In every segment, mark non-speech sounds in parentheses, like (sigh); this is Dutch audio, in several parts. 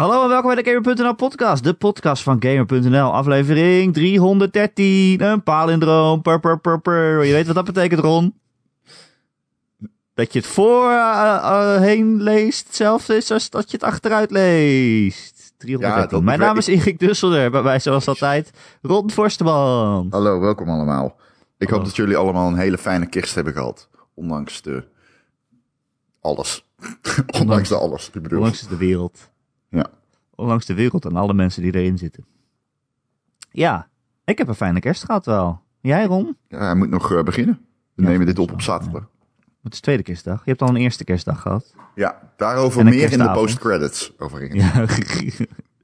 Hallo en welkom bij de Gamer.nl podcast, de podcast van Gamer.nl, aflevering 313, een palindroom, pur, pur, pur, pur. Je weet wat dat betekent, Ron? Dat je het voor uh, uh, heen leest, hetzelfde is als dat je het achteruit leest. 313. Ja, Mijn naam is Erik Dusselder, bij mij zoals altijd Ron Forsteman. Hallo, welkom allemaal. Ik Hallo. hoop dat jullie allemaal een hele fijne kerst hebben gehad. Ondanks de... Alles. (laughs) Ondanks de alles, ik bedoel. Ondanks de wereld. Ja. Ondanks de wereld en alle mensen die erin zitten. Ja, ik heb een fijne kerst gehad wel. Jij, Ron? Ja, hij moet nog eh, beginnen. We Ja, nemen dit op op zaterdag. Het is tweede kerstdag. Je hebt al een eerste kerstdag gehad. Ja, daarover meer in de post-credits. Overigens. Ja, (laughs)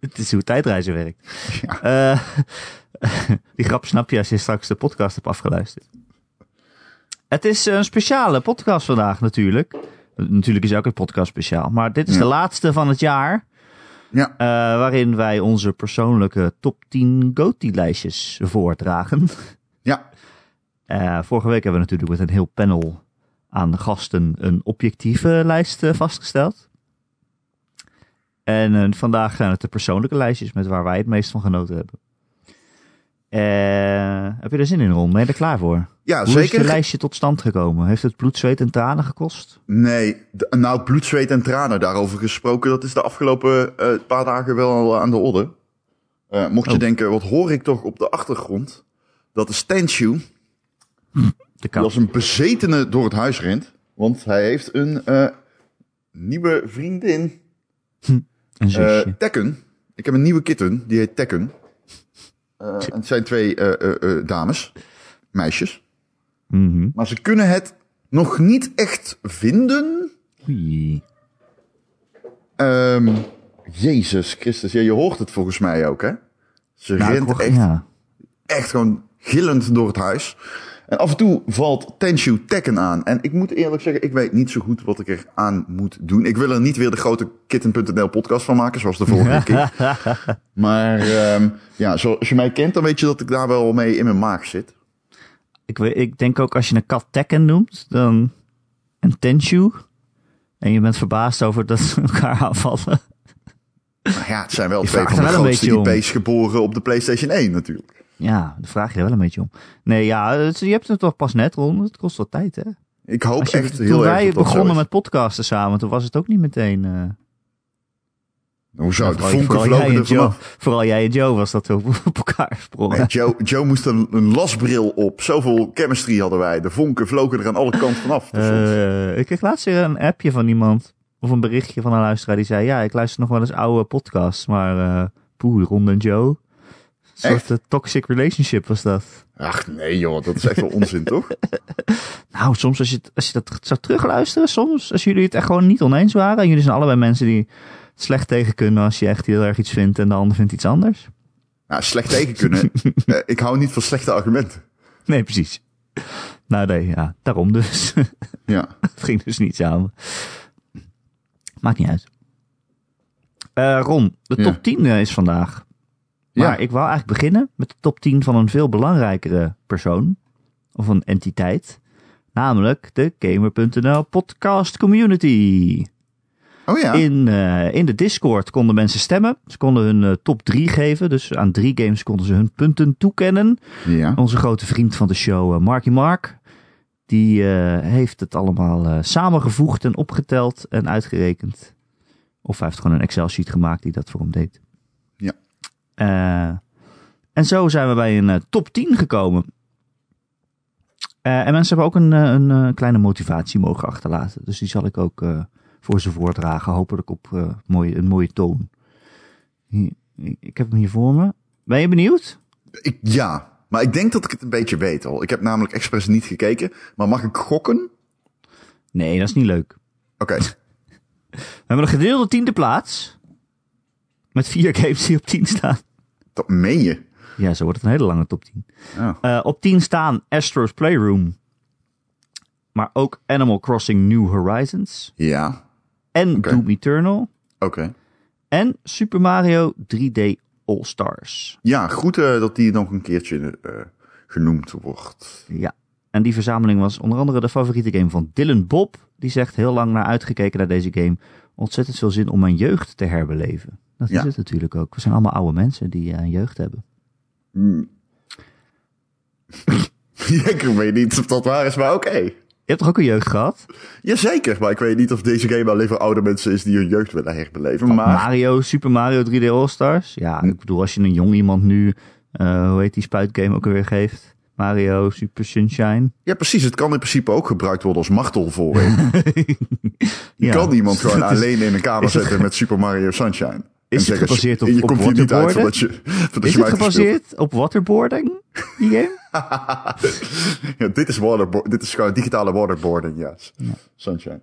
het is hoe tijdreizen werkt. Eh, (laughs) die grap snap je als je straks de podcast hebt afgeluisterd. Het is een speciale podcast vandaag natuurlijk. Natuurlijk is elke podcast speciaal. Maar dit is Ja. de laatste van het jaar. Ja. eh, waarin wij onze persoonlijke top 10 GOTY-lijstjes voordragen. Ja. Eh, vorige week hebben we natuurlijk met een heel panel aan gasten een objectieve lijst eh, vastgesteld. En vandaag zijn het de persoonlijke lijstjes met waar wij het meest van genoten hebben. Eh, heb je er zin in, Ron? Ben je er klaar voor? Ja, Hoe is je zeker. lijstje tot stand gekomen? Heeft het bloed, zweet en tranen gekost? Nee, nou, bloed, zweet en tranen daarover gesproken. Dat is de afgelopen eh, paar dagen wel aan de orde. Eh, mocht je Oh. denken, wat hoor ik toch op de achtergrond? Dat is Tenshu. De Die als een bezetene door het huis rent. Want hij heeft een nieuwe vriendin. Een eh zusje. Tekken. Ik heb een nieuwe kitten. Die heet Tekken. Eh, het zijn twee eh, eh, dames. Meisjes. Mhm. Maar ze kunnen het nog niet echt vinden. Oei. Ehm, Jezus Christus. Ja, je hoort het volgens mij ook, hè? Ze Nou, rent hoor- echt, ja. echt gewoon gillend door het huis. En af en toe valt Tenshu Tekken aan. En ik moet eerlijk zeggen, ik weet niet zo goed wat ik er aan moet doen. Ik wil er niet weer de grote Kitten.nl podcast van maken, zoals de vorige (laughs) keer. Maar ehm, ja, zoals je mij kent, dan weet je dat ik daar wel mee in mijn maag zit. Ik, weet, ik denk ook als je een kat Tekken noemt, dan een Tenshu. En je bent verbaasd over dat ze (laughs) elkaar aanvallen. Ja, het zijn wel Je twee van de grootste om. IP's geboren op de PlayStation 1 natuurlijk. Ja, daar vraag je er wel een beetje om. Nee, ja, het- je hebt het toch pas net rond. Het kost wat tijd, hè? Ik hoop je, echt toen heel erg wij dat zo begonnen met podcasten samen, toen was het ook niet meteen... eh Hoezo? ja, De vooral- vonken vooral vlogen en er Joe, vooral jij en Joe was dat op, (laughs) op elkaar sprongen. Nee, Joe, Joe moest een, een lasbril op. Zoveel chemistry hadden wij. De vonken vlogen er aan alle kanten vanaf. Dus Eh, ik kreeg laatst weer een appje van iemand, of een berichtje van een luisteraar die zei, ja, ik luister nog wel eens oude podcasts, maar eh poeh, Ron en Joe. Een soort eh, toxic relationship was dat. Ach nee joh, dat is echt wel onzin (laughs) toch? Nou, soms als je, als je dat zou terugluisteren, soms als jullie het echt gewoon niet oneens waren, en jullie zijn allebei mensen die het slecht tegen kunnen als je echt heel erg iets vindt en de ander vindt iets anders. Nou, slecht tegen kunnen. (laughs) Eh, ik hou niet van slechte argumenten. Nee, precies. Nou nee, ja, daarom dus. (laughs) Ja. het ging dus niet samen. Maakt niet uit. Eh, Ron, de Ja. top 10 is vandaag. Maar Ja. ik wou eigenlijk beginnen met de top 10 van een veel belangrijkere persoon. Of een entiteit. Namelijk de Gamer.nl podcast community. Oh ja. In, eh, in de Discord konden mensen stemmen. Ze konden hun eh, top 3 geven. Dus aan drie games konden ze hun punten toekennen. Ja. Onze grote vriend van de show, eh, Marky Mark. Die heeft het allemaal samengevoegd en opgeteld en uitgerekend. Of hij heeft gewoon een Excel-sheet gemaakt die dat voor hem deed. Eh, en zo zijn we bij een eh, top 10 gekomen. Eh, en mensen hebben ook een, een kleine motivatie mogen achterlaten. Dus die zal ik ook voor ze voordragen. Hopelijk op mooie, een mooie toon. Hier, ik ik heb hem hier voor me. Ben je benieuwd? Ik, ja. Maar ik denk dat ik het een beetje weet al. Ik heb namelijk expres niet gekeken. Maar mag ik gokken? Nee, dat is niet leuk. Oké. (laughs) We hebben een gedeelde tiende plaats. Met vier games die op 10 staan. Dat meen je. Ja, zo wordt het een hele lange top 10. Oh. Eh, op 10 staan Astro's Playroom. Maar ook Animal Crossing New Horizons. Ja. En. Doom Eternal. Oké. En Super Mario 3D All-Stars. Ja, goed eh, dat die nog een keertje eh, genoemd wordt. Ja. En die verzameling was onder andere de favoriete game van Dylan Bob. Die zegt heel lang naar uitgekeken naar deze game. Ontzettend veel zin om mijn jeugd te herbeleven. Dat Ja. is het natuurlijk ook. We zijn allemaal oude mensen die eh, een jeugd hebben. (laughs) Ja, ik weet niet of dat waar is, maar oké. Je hebt toch ook een jeugd gehad? Jazeker, maar ik weet niet of deze game alleen voor oude mensen is die hun jeugd willen herbeleven. Maar Mario, Super Mario 3D All-Stars. Ja, ik bedoel, als je een jong iemand nu, eh, hoe heet die spuitgame ook alweer geeft? Mario Super Sunshine. ja, precies. Het kan in principe ook gebruikt worden als voor (laughs) je. Ja. kan iemand gewoon (laughs) alleen in een kamer zetten met Super Mario Sunshine. Is het gebaseerd op- je op komt hier niet uit waterboarden? voordat je, voordat Is je het gebaseerd op waterboarding, die game? (laughs) ja, dit is, waterbo- dit is gewoon digitale waterboarding, ja. Sunshine.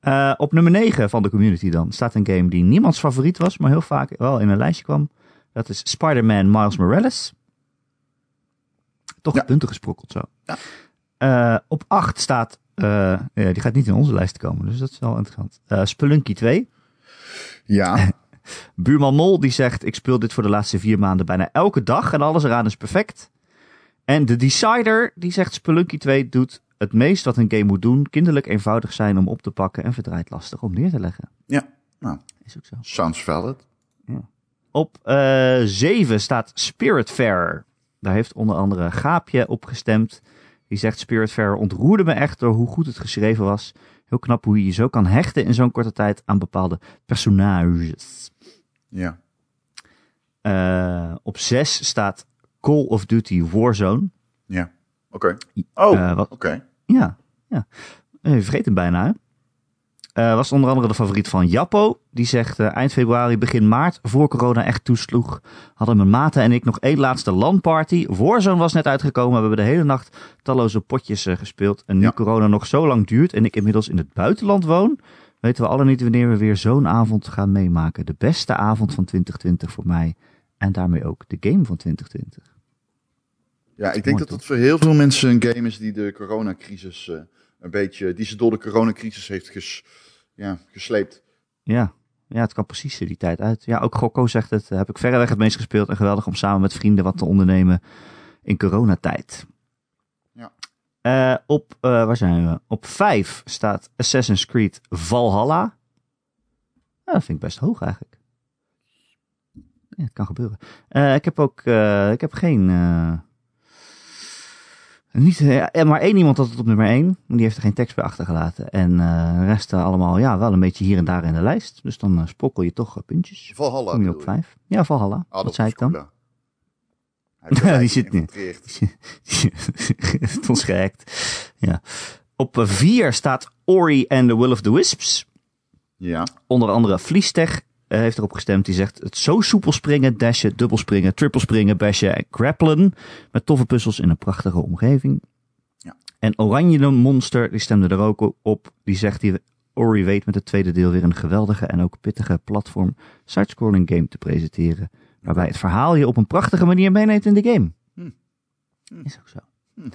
Eh, op nummer 9 van de community dan staat een game die niemands favoriet was, maar heel vaak wel in een lijstje kwam. Dat is Spider-Man Miles Morales. Toch Ja. punten gesprokkeld zo. Ja. Eh, op 8 staat, eh, ja, die gaat niet in onze lijst komen, dus dat is wel interessant. Eh, Spelunky 2. Ja, (laughs) Buurman Mol die zegt, ik speel dit voor de laatste vier maanden bijna elke dag en alles eraan is perfect. En de Decider die zegt, Spelunky 2 doet het meest wat een game moet doen. Kinderlijk eenvoudig zijn om op te pakken en verdraaid lastig om neer te leggen. ja. Nou, Is ook zo. sounds valid. Op eh 7 staat Spiritfarer. Daar heeft onder andere Gaapje op gestemd. Die zegt Spiritfarer ontroerde me echt door hoe goed het geschreven was. Heel knap hoe je je zo kan hechten in zo'n korte tijd aan bepaalde personages. Ja. Eh, op 6 staat Call of Duty Warzone. Ja. Oké. Oh, Eh, oké. Ja, ja. Eh, Je vergeet hem bijna. Hè? Eh, was onder andere de favoriet van Jappo. Die zegt eh, eind februari, begin maart, voor corona echt toesloeg, hadden mijn maten en ik nog één laatste LAN-party. Warzone was net uitgekomen. We hebben de hele nacht talloze potjes eh, gespeeld. En nu Ja. corona nog zo lang duurt en ik inmiddels in het buitenland woon, weten we alle niet wanneer we weer zo'n avond gaan meemaken. De beste avond van 2020 voor mij. En daarmee ook de game van 2020. Ja, ik denk mooi, dat toch? het voor heel veel mensen een game is die de coronacrisis een beetje, die ze door de coronacrisis heeft ges, ja, gesleept. Ja. ja, het kan precies die tijd uit. Ja, ook Gokko zegt het. Heb ik verreweg het meest gespeeld. En geweldig om samen met vrienden wat te ondernemen in coronatijd. Ja. Eh, op, eh, waar zijn we? Op 5 staat Assassin's Creed Valhalla. Ja, dat vind ik best hoog eigenlijk. Ja, het kan gebeuren. Eh, ik heb ook, ik heb geen, niet, eh, ja, maar één iemand had het op nummer 1. Die heeft er geen tekst bij achtergelaten. En eh, de rest eh, allemaal, ja, wel een beetje hier en daar in de lijst. Dus dan eh, sprokkel je toch eh, puntjes. Valhalla. Kom je op 5. Ja, Valhalla. Ah, Wat dat zei ik dan? (laughs) Hij Ja, die zit niet. het ons gehackt. Ja. Op 4 staat Ori and the Will of the Wisps. Ja. Onder andere Vliestech eh, heeft erop gestemd. Die zegt het zo soepel springen, dashen, dubbel springen, triple springen, bashen en grappelen. Met toffe puzzels in een prachtige omgeving. Ja. En Oranje Monster, die stemde er ook op. Die zegt die Ori weet met het tweede deel weer een geweldige en ook pittige platform side-scrolling game te presenteren. Waarbij het verhaal je op een prachtige manier meeneemt in de game. Hm. Hm. Is ook zo. Hm.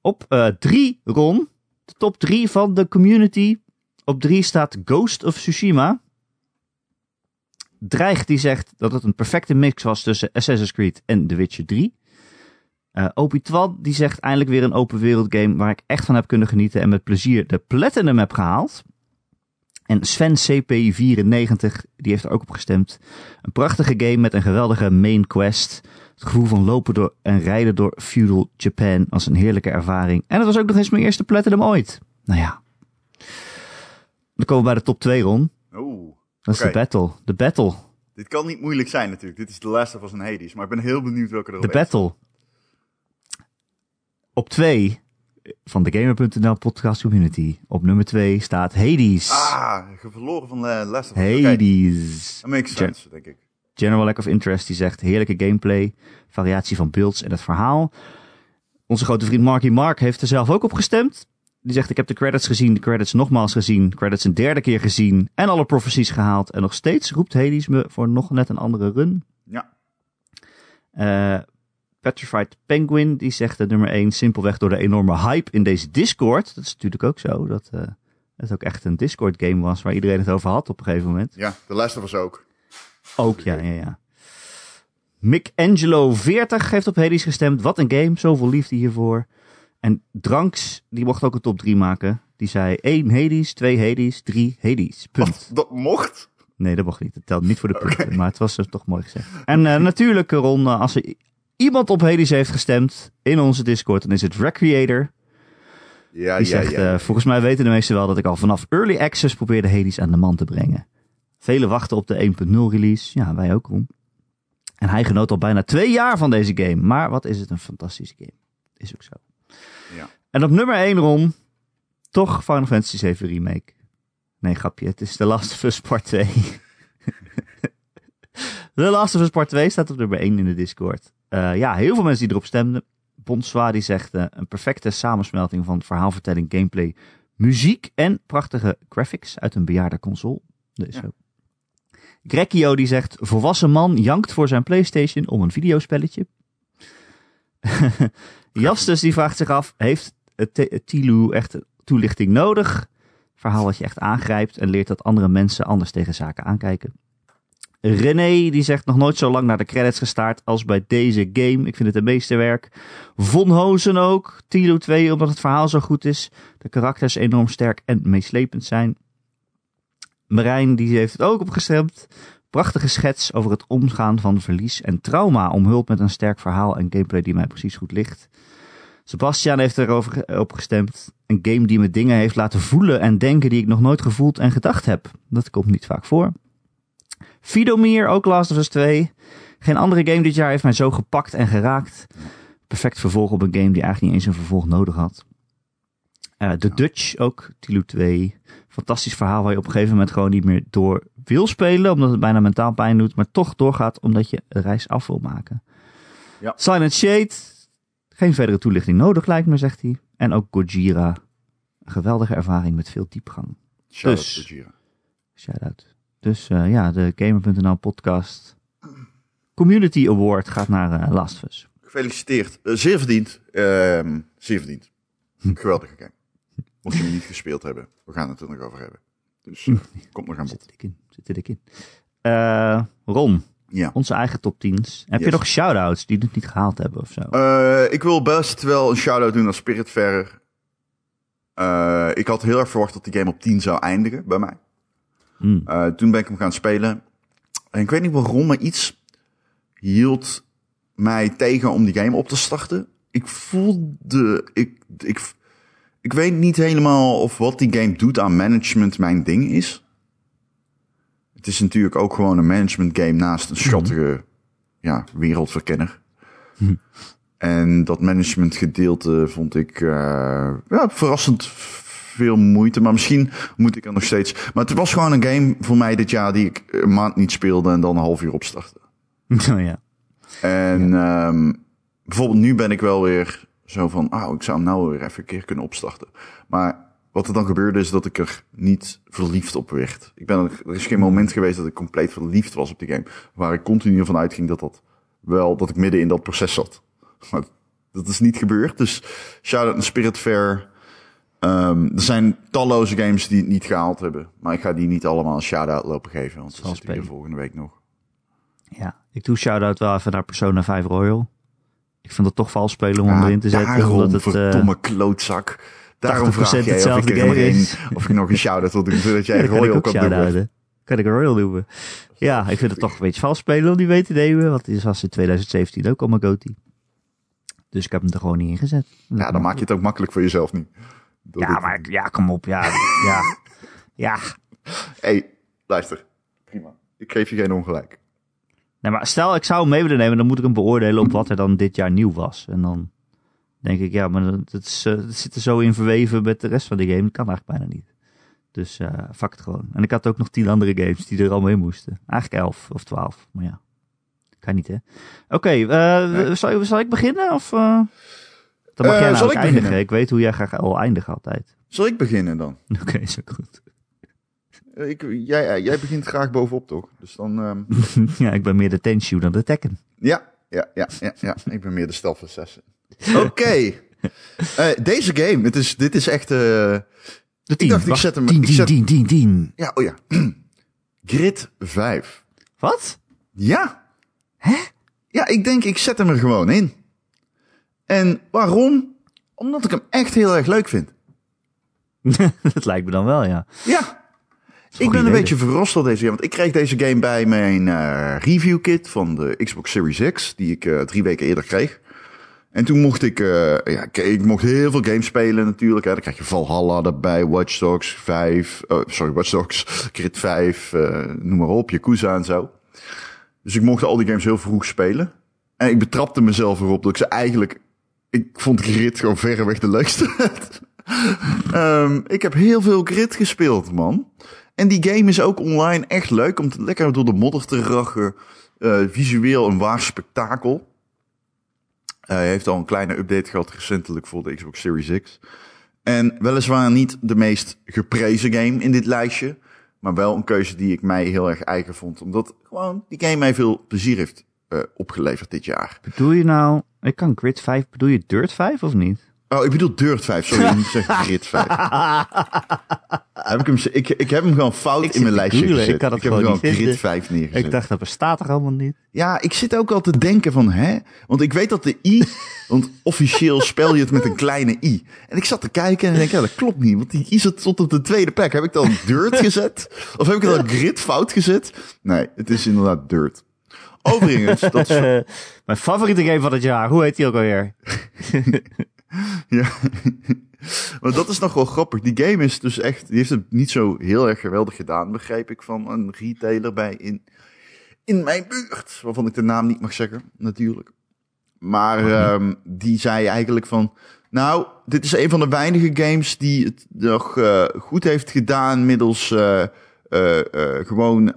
Op 3, Ron. De top 3 van de community. Op 3 staat Ghost of Tsushima. Dreigt die zegt dat het een perfecte mix was tussen Assassin's Creed en The Witcher 3. Eh Opitwan die zegt eindelijk weer een open wereld game waar ik echt van heb kunnen genieten en met plezier de Platinum heb gehaald. En Sven CP94 die heeft er ook op gestemd. Een prachtige game met een geweldige main quest. Het gevoel van lopen door en rijden door feudal Japan was een heerlijke ervaring. En het was ook nog eens mijn eerste Platinum ooit. Nou ja. Dan komen we bij de top 2, Ron. Dat is de battle. De battle. Dit kan niet moeilijk zijn natuurlijk. Dit is de Last of Us en Hades. Maar ik ben heel benieuwd welke er De battle. Op 2 van de Gamer.nl podcast community. Op nummer 2 staat Hades. Ah, verloren van eh, Last of Us. Hades. Dat makes sense, denk ik. General Lack of Interest die zegt heerlijke gameplay, variatie van builds en het verhaal. Onze grote vriend Marky Mark heeft er zelf ook op gestemd. Die zegt ik heb de credits gezien, de credits nogmaals gezien, credits een derde keer gezien en alle prophecies gehaald. En nog steeds roept Hades me voor nog net een andere run. Ja. Eh, Petrified Penguin die zegt de nummer 1 simpelweg door de enorme hype in deze Discord. Dat is natuurlijk ook zo, dat eh, het ook echt een Discord game was waar iedereen het over had op een gegeven moment. Ja, de Last Us ook. Ook, ja, ja, ja. Mick Angelo 40 heeft op Hades gestemd. Wat een game, zoveel liefde hiervoor. En Dranks, die mocht ook een top 3 maken. Die zei 1 Hades, 2 Hades, 3 Hades. Punt. Wat, dat mocht? Nee, dat mocht niet. Dat telt niet voor de punten. Maar het was dus toch mooi gezegd. En uh, natuurlijk, Ron, uh, als er iemand op Hades heeft gestemd in onze Discord, dan is het Recreator. Ja, Die ja, zegt, ja. eh, volgens mij weten de meesten wel dat ik al vanaf Early Access probeerde Hades aan de man te brengen. Velen wachten op de 1.0 release. Ja, wij ook, Ron. En hij genoot al bijna twee jaar van deze game. Maar wat is het een fantastische game. Is ook zo. Ja. En op nummer 1, Ron, toch Final Fantasy 7 Remake. Nee, grapje. Het is The Last of Us Part 2. (laughs) The Last of Us Part 2 staat op nummer 1 in de Discord. Eh, ja, heel veel mensen die erop stemden. Bonswa die zegt eh, een perfecte samensmelting van verhaalvertelling, gameplay, muziek en prachtige graphics uit een bejaarde console. Dat is Ja. zo. Grekio die zegt volwassen man jankt voor zijn Playstation om een videospelletje. (laughs) Jastus die vraagt zich af, heeft het T- het Tilu echt toelichting nodig? Verhaal wat je echt aangrijpt en leert dat andere mensen anders tegen zaken aankijken. René die zegt nog nooit zo lang naar de credits gestaard als bij deze game. Ik vind het een meesterwerk. Von Hozen ook. Tilo 2 omdat het verhaal zo goed is. De karakters enorm sterk en meeslepend zijn. Marijn die heeft het ook opgestemd. Prachtige schets over het omgaan van verlies en trauma. Omhuld met een sterk verhaal en gameplay die mij precies goed ligt. Sebastian heeft erover ge- op gestemd. Een game die me dingen heeft laten voelen en denken die ik nog nooit gevoeld en gedacht heb. Dat komt niet vaak voor. Fidomir, ook Last of Us 2. Geen andere game dit jaar heeft mij zo gepakt en geraakt. Perfect vervolg op een game die eigenlijk niet eens een vervolg nodig had. Eh The Dutch ook, Tilo 2. Fantastisch verhaal waar je op een gegeven moment gewoon niet meer door wil spelen. Omdat het bijna mentaal pijn doet. Maar toch doorgaat omdat je de reis af wil maken. Ja. Silent Shade. Geen verdere toelichting nodig lijkt me, zegt hij. En ook Gojira. Een geweldige ervaring met veel diepgang. Shout-out dus- to Gira. Shout-out. Dus eh, ja, de Gamer.nl podcast Community Award gaat naar Last of Us. Gefeliciteerd. Eh, zeer verdiend. Ehm, zeer verdiend. Hm. Geweldige game. Mocht je hem niet gespeeld hebben. We gaan het er nog over hebben. Dus eh, komt nog aan Zit bod. er dik in. Zit er dik in. Eh, Ron, Ja. onze eigen top 10's. Heb je nog shout-outs die het niet gehaald hebben of zo? Eh, ik wil best wel een shout-out doen naar Spiritfarer. Eh ik had heel erg verwacht dat die game op 10 zou eindigen bij mij. Eh, toen ben ik hem gaan spelen. En ik weet niet waarom, maar iets hield mij tegen om die game op te starten. Ik voelde... Ik, ik, ik weet niet helemaal of wat die game doet aan management mijn ding is. Het is natuurlijk ook gewoon een management game naast een schattige ja, wereldverkenner. En dat management gedeelte vond ik eh, ja, verrassend veel moeite. Maar misschien moet ik er nog steeds... Maar het was gewoon een game voor mij dit jaar die ik een maand niet speelde en dan een half uur opstartte. Oh, (laughs) ja. En ehm, bijvoorbeeld nu ben ik wel weer zo van... Ah, ik zou hem nou weer even een keer kunnen opstarten. Maar wat er dan gebeurde is dat ik er niet verliefd op werd. Ik ben er, is geen moment geweest dat ik compleet verliefd was op die game. Waar ik continu van uitging dat dat wel... Dat ik midden in dat proces zat. Maar dat is niet gebeurd. Dus shout-out naar Spirit Fair. Ehm, er zijn talloze games die het niet gehaald hebben. Maar ik ga die niet allemaal een shout-out lopen geven. Want we zitten hier volgende week nog. ja. Ik doe shout-out wel even naar Persona 5 Royal. Ik vind het toch vals spelen om erin te zetten. Daarom, omdat het, eh, verdomme klootzak. Daarom 80% vraag jij of ik, hetzelfde game een, is. of ik nog een shout-out wil doen, zodat jij (laughs) Ja, kan Royal ook kan doen. Kan ik een Royal noemen. Ja, ik vind het toch een beetje vals spelen om die mee te nemen. Want die was in 2017 ook allemaal Goatee. Dus ik heb hem er gewoon niet in gezet. Ja, dan maak je het ook makkelijk voor jezelf niet. Ja, maar ja, kom op. Ja, ja, (laughs) ja. hey, luister. Prima. Ik geef je geen ongelijk. Nee, maar stel ik zou hem mee willen nemen, dan moet ik hem beoordelen op wat er dan dit jaar nieuw was. En dan denk ik, ja, maar dat, is, eh, dat zit er zo in verweven met de rest van de game. Dat kan eigenlijk bijna niet. Dus eh fuck het gewoon. En ik had ook nog tien andere games die er allemaal in moesten. Eigenlijk elf of twaalf, maar ja. Kan niet, hè? Oké, eh, zal, zal ik beginnen? Of? Dan mag jij nou zal ik eindigen. beginnen? Ik weet hoe jij graag al eindigt altijd. Zal ik beginnen dan? (laughs) Oké, is ook goed. Eh, Ik, jij, jij begint graag bovenop, toch? Dus dan... ehm, (laughs) ja, ik ben meer de Tenshu dan de Tekken. Ja, ja, ja, ja, ja. Ik ben meer de zessen. (laughs) Oké. Eh, deze game, het is, dit is echt... eh, De tien. dacht, ik Wacht, zet hem- Tien, ik zet- tien, tien, tien. ja, oh ja. (clears throat) Grid 5. Wat? Ja. Hè? Ja, ik denk, ik zet hem er gewoon in. En waarom? Omdat ik hem echt heel erg leuk vind. (laughs) dat lijkt me dan wel, ja. Ja. Ik ben een beetje verrast door deze game. Want ik kreeg deze game bij mijn eh, review kit van de Xbox Series X. Die ik eh, drie weken eerder kreeg. En toen mocht ik, eh, ja, ik, mocht heel veel games spelen natuurlijk. Hè. Dan krijg je Valhalla erbij, Watch Dogs 5, oh, sorry, Watch Dogs, (laughs) Crit 5, eh, noem maar op, Yakuza en zo. Dus ik mocht al die games heel vroeg spelen. En ik betrapte mezelf erop dat ik ze eigenlijk, ik vond Grid gewoon verreweg de leukste. (laughs) Ehm, ik heb heel veel Grid gespeeld, man. En die game is ook online echt leuk om te, lekker door de modder te rachen. Eh, visueel een waar spektakel. Eh, Hij heeft al een kleine update gehad recentelijk voor de Xbox Series X. En weliswaar niet de meest geprezen game in dit lijstje. Maar wel een keuze die ik mij heel erg eigen vond. Omdat gewoon die game mij veel plezier heeft eh, opgeleverd dit jaar. Bedoel je nou, ik kan Grid 5, bedoel je Dirt 5 of niet? Oh, ik bedoel Dirt 5. Sorry, niet zeggen (laughs) Grid 5. heb ik, hem, ik, ik heb hem gewoon fout Ik in mijn lijstje googlen, gezet. ik kan het heb hem gewoon gewoon niet Grid vinden. 5 neergezet. Ik dacht, dat bestaat toch allemaal niet? Ja, ik zit ook al te denken van, hè? Want ik weet dat de i, want officieel spel je het met een kleine i. En ik zat te kijken en ik denk, ja, dat klopt niet. Want die i zit tot op de tweede plek. Heb ik dan dirt (laughs) gezet? Of heb ik dan grid fout gezet? Nee, het is inderdaad dirt. Overigens, dat is, (laughs) Mijn favoriete game van het jaar, hoe heet die ook alweer? (laughs) ja. Maar dat is nog wel grappig. Die game is dus echt, die heeft het niet zo heel erg geweldig gedaan, begreep ik, van een retailer bij in, in mijn buurt. Waarvan ik de naam niet mag zeggen, natuurlijk. Maar ehm, die zei eigenlijk van, nou, dit is een van de weinige games die het nog eh, goed heeft gedaan middels eh, eh, gewoon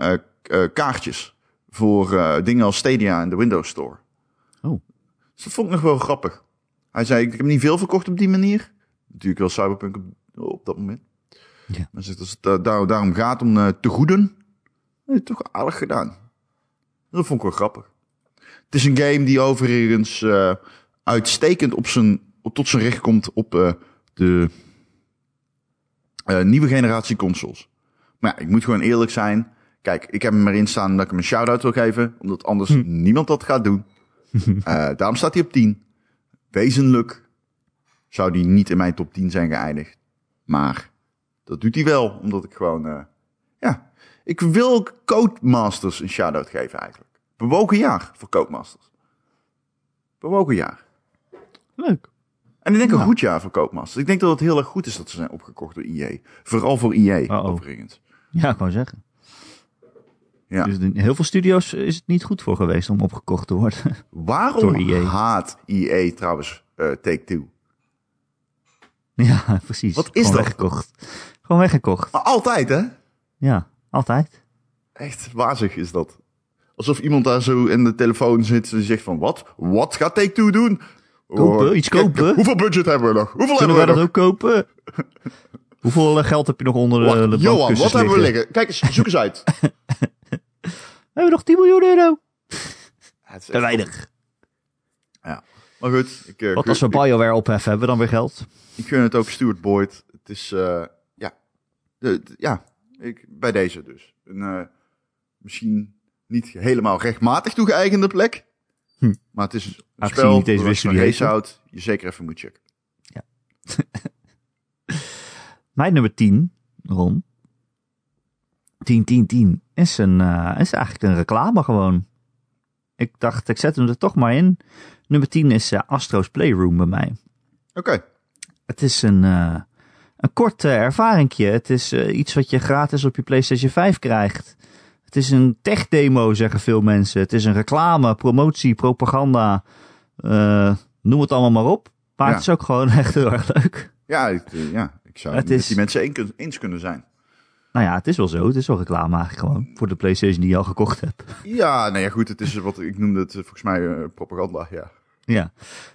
kaartjes voor dingen als Stadia en de Windows Store. Oh. Dus dat vond ik nog wel grappig. Hij zei, ik heb niet veel verkocht op die manier. Natuurlijk wel Cyberpunk op, op dat moment. Ja. Maar als het da- daar, daarom gaat om eh, te goeden, eh, toch aardig gedaan. Dat vond ik wel grappig. Het is een game die overigens eh, uitstekend op zijn, op, tot zijn recht komt op eh, de nieuwe generatie consoles. Maar ja, ik moet gewoon eerlijk zijn. Kijk, ik heb hem erin staan omdat ik hem een shout-out wil geven. Omdat anders niemand dat gaat doen. (laughs) Daarom staat hij op 10. Wezenlijk zou die niet in mijn top 10 zijn geëindigd. Maar dat doet hij wel, omdat ik gewoon... eh, ja, ik wil Codemasters een shout-out geven eigenlijk. Bewogen jaar voor Codemasters. Bewogen jaar. Leuk. En ik denk Ja. een goed jaar voor Codemasters. Ik denk dat het heel erg goed is dat ze zijn opgekocht door EA. Vooral voor EA, Uh-oh. overigens. Ja, ik wou zeggen. Ja. Dus in heel veel studio's is het niet goed voor geweest om opgekocht te worden. (laughs) Waarom EA. haat EA trouwens eh, Take-Two? ja, (laughs) precies. Wat is Gewoon dat? weggekocht. Gewoon weggekocht. Maar altijd, hè? Ja, altijd. Echt wazig is dat. Alsof iemand daar zo in de telefoon zit en zegt van... Wat? Wat gaat Take-Two doen? Kopen, Oh, iets kijk, kopen. Hoeveel budget hebben we nog? Hoeveel Kunnen hebben we dat nog? ook kopen? (laughs) Hoeveel eh, geld heb je nog onder de, Wacht, de Johan, bankkussens wat hebben we liggen? Kijk eens, zoek eens uit. We hebben nog 10 miljoen euro. Te weinig. Ja. Maar goed. Ik, eh, Wat als we BioWare opheffen, hebben we dan weer geld? Ik gun het ook Stuart Boyd. Het is, eh, ja, de, de- ja ik, bij deze dus. Een eh, misschien niet helemaal rechtmatig toegeëigende plek. Hm. Maar het is een Aangezien spel niet deze wist race houdt, je zeker even moet checken. (laughs) Mijn nummer 10, Ron. 10, 10, 10. Is, een, eh, is eigenlijk een reclame gewoon. Ik dacht, ik zet hem er toch maar in. Nummer 10 is eh, Astro's Playroom bij mij. Oké, Het is een, eh, een kort ervaringje. Het is iets wat je gratis op je PlayStation 5 krijgt. Het is een tech-demo, zeggen veel mensen. Het is een reclame, promotie, propaganda. noem het allemaal maar op. Maar Ja. het is ook gewoon (laughs) echt heel erg leuk. ja, ik, ja, ik zou Het met is- die mensen eens kunnen zijn. Nou ja, het is wel zo. Het is wel reclame eigenlijk gewoon. Voor de PlayStation die je al gekocht hebt. Ja, nou ja, goed, het is wat ik noemde het eh, volgens mij eh, propaganda, ja. Ja.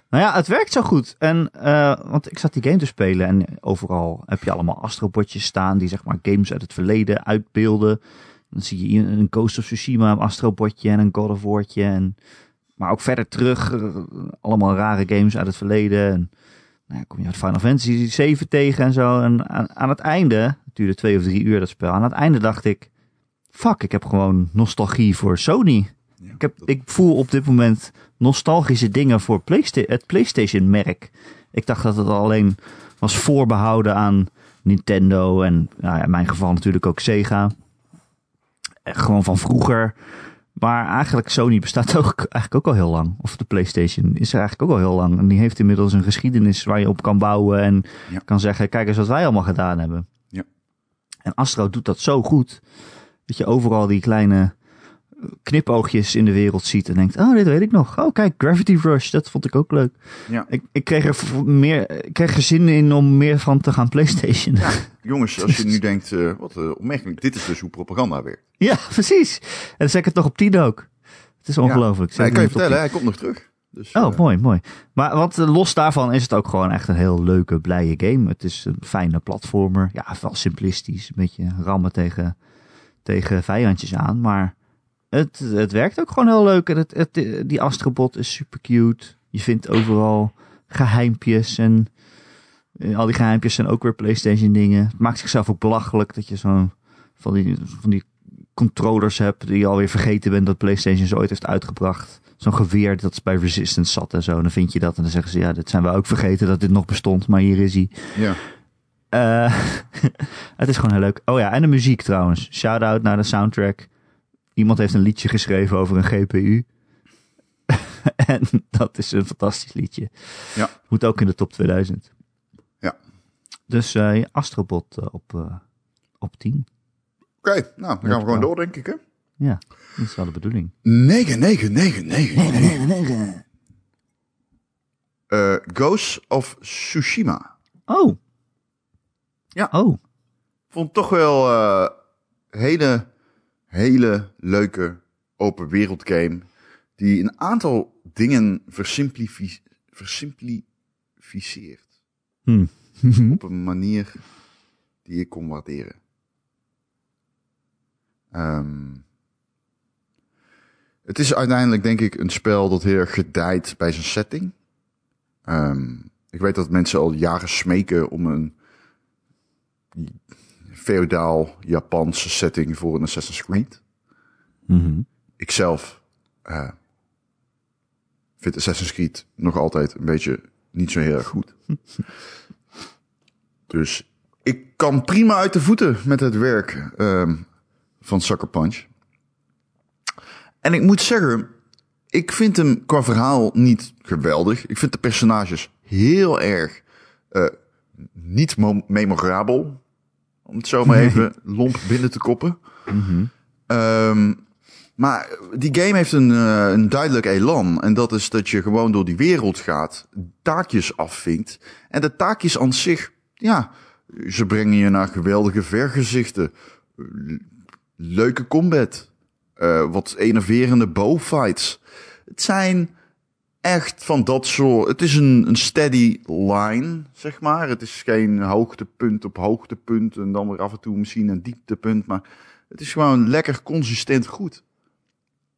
Nou ja, het werkt zo goed. En, eh, want ik zat die game te spelen en overal heb je allemaal astrobotjes staan die zeg maar games uit het verleden uitbeelden. Dan zie je een Ghost of Tsushima, een astrobotje en een God of War'tje. En, maar ook verder terug, allemaal rare games uit het verleden. En, nou kom je uit Final Fantasy 7 tegen en zo. En aan, aan het einde, het duurde twee of drie uur dat spel. Aan het einde dacht ik, fuck, ik heb gewoon nostalgie voor Sony. Ja, Ik, heb, dat- ik voel op dit moment nostalgische dingen voor Playsta het PlayStation-merk. Ik dacht dat het alleen was voorbehouden aan Nintendo en nou ja, in mijn geval natuurlijk ook Sega. Eh, Gewoon van vroeger. Maar eigenlijk Sony bestaat ook eigenlijk ook al heel lang. Of de PlayStation is er eigenlijk ook al heel lang. En die heeft inmiddels een geschiedenis waar je op kan bouwen en Ja. kan zeggen: kijk eens wat wij allemaal gedaan hebben. Ja. En Astro doet dat zo goed dat je overal die kleine knipoogjes in de wereld ziet en denkt: oh, dit weet ik nog. Oh, kijk, Gravity Rush, dat vond ik ook leuk. Ja. Ik, ik kreeg er meer, ik kreeg er zin in om meer van te gaan PlayStation. Ja, Jongens, als je (laughs) nu denkt, eh, wat eh, opmerkelijk, dit is dus hoe propaganda werkt. (laughs) precies. En dan zet ik het nog op 10 ook. Het is ongelooflijk. Ja, ik kan je vertellen, hij komt nog terug. Dus, 10. Oh, eh, mooi, mooi. Maar wat los daarvan is het ook gewoon echt een heel leuke, blije game. Het is een fijne platformer. Ja, wel simplistisch. Een beetje rammen tegen, tegen vijandjes aan. Maar het, het werkt ook gewoon heel leuk. En het, het, die Astrobot is super cute. Je vindt overal geheimpjes en eh, al die geheimpjes zijn ook weer PlayStation dingen. Het maakt zichzelf ook belachelijk dat je zo'n van die, van die controllers hebt die je alweer vergeten bent dat PlayStation ze ooit heeft uitgebracht. Zo'n geweer dat bij Resistance zat en zo. En dan vind je dat en dan zeggen ze ja, dit zijn we ook vergeten dat dit nog bestond, maar hier is hij. ja. Eh, (laughs) het is gewoon heel leuk. Oh ja, en de muziek trouwens. Shout-out naar de soundtrack. Iemand heeft een liedje geschreven over een GPU. (laughs) en dat is een fantastisch liedje. Ja. Moet ook in de top 2000. Ja. Dus ja, Astrobot eh, op, eh, op 10. Oké, nou, dan gaan we gewoon door, denk ik, hè? Ja, dat is wel de bedoeling. 9, 9, 9, 9. Eh, Ghost of Tsushima. Oh. Ja. Oh. Vond toch wel eh hele, hele leuke open wereld game. Die een aantal dingen versimplifi- versimplificeert. Hm. (laughs) Op een manier die ik kon waarderen. Ehm, het is uiteindelijk denk ik een spel dat heel erg gedijt bij zijn setting. Ehm, ik weet dat mensen al jaren smeken om een feodaal Japanse setting voor een Assassin's Creed. Mhm. Ikzelf eh vind Assassin's Creed nog altijd een beetje niet zo heel erg goed. (laughs) dus ik kan prima uit de voeten met het werk ehm, van Sucker Punch. En ik moet zeggen, ik vind hem qua verhaal niet geweldig. Ik vind de personages heel erg eh, niet mo- memorabel. Om het zo maar even (laughs) lomp binnen te koppen. Ehm, maar die game heeft een, eh, een duidelijk elan. En dat is dat je gewoon door die wereld gaat, taakjes afvinkt. En de taakjes aan zich, ja, ze brengen je naar geweldige vergezichten. Leuke combat. eh, wat enerverende bowfights. Het zijn echt van dat soort. Het is een, een steady line, zeg maar. Het is geen hoogtepunt op hoogtepunt. En dan weer af en toe misschien een dieptepunt. Maar het is gewoon lekker consistent goed.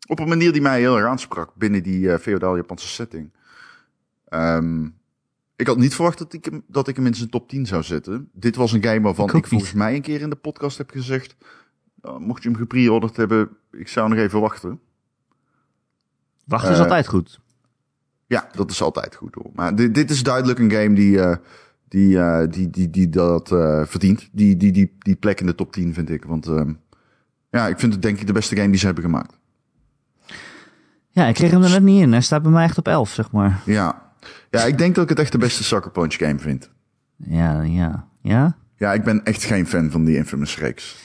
Op een manier die mij heel erg aansprak binnen die eh feodaal Japanse setting. Ehm, ik had niet verwacht dat ik, hem, dat ik hem in zijn top 10 zou zetten. Dit was een game waarvan Ik ik, volgens mij een keer in de podcast heb gezegd. "Nou, mocht je hem gepreorderd hebben, ik zou nog even wachten. Wachten is Eh, altijd goed. Ja, dat is altijd goed hoor. Maar dit, dit is duidelijk een game die, eh, die, eh, die, die, die dat eh, verdient. Die, die, die, die plek in de top 10 vind ik. Want ehm, ja, ik vind het denk ik de beste game die ze hebben gemaakt. Ja, ik kreeg hem er net niet in. Hij staat bij mij echt op 11, zeg maar. Ja. ja, ik denk dat ik het echt de beste Sucker Punch game vind. Ja, ja. Ja? Ja, ik ben echt geen fan van die Infamous reeks.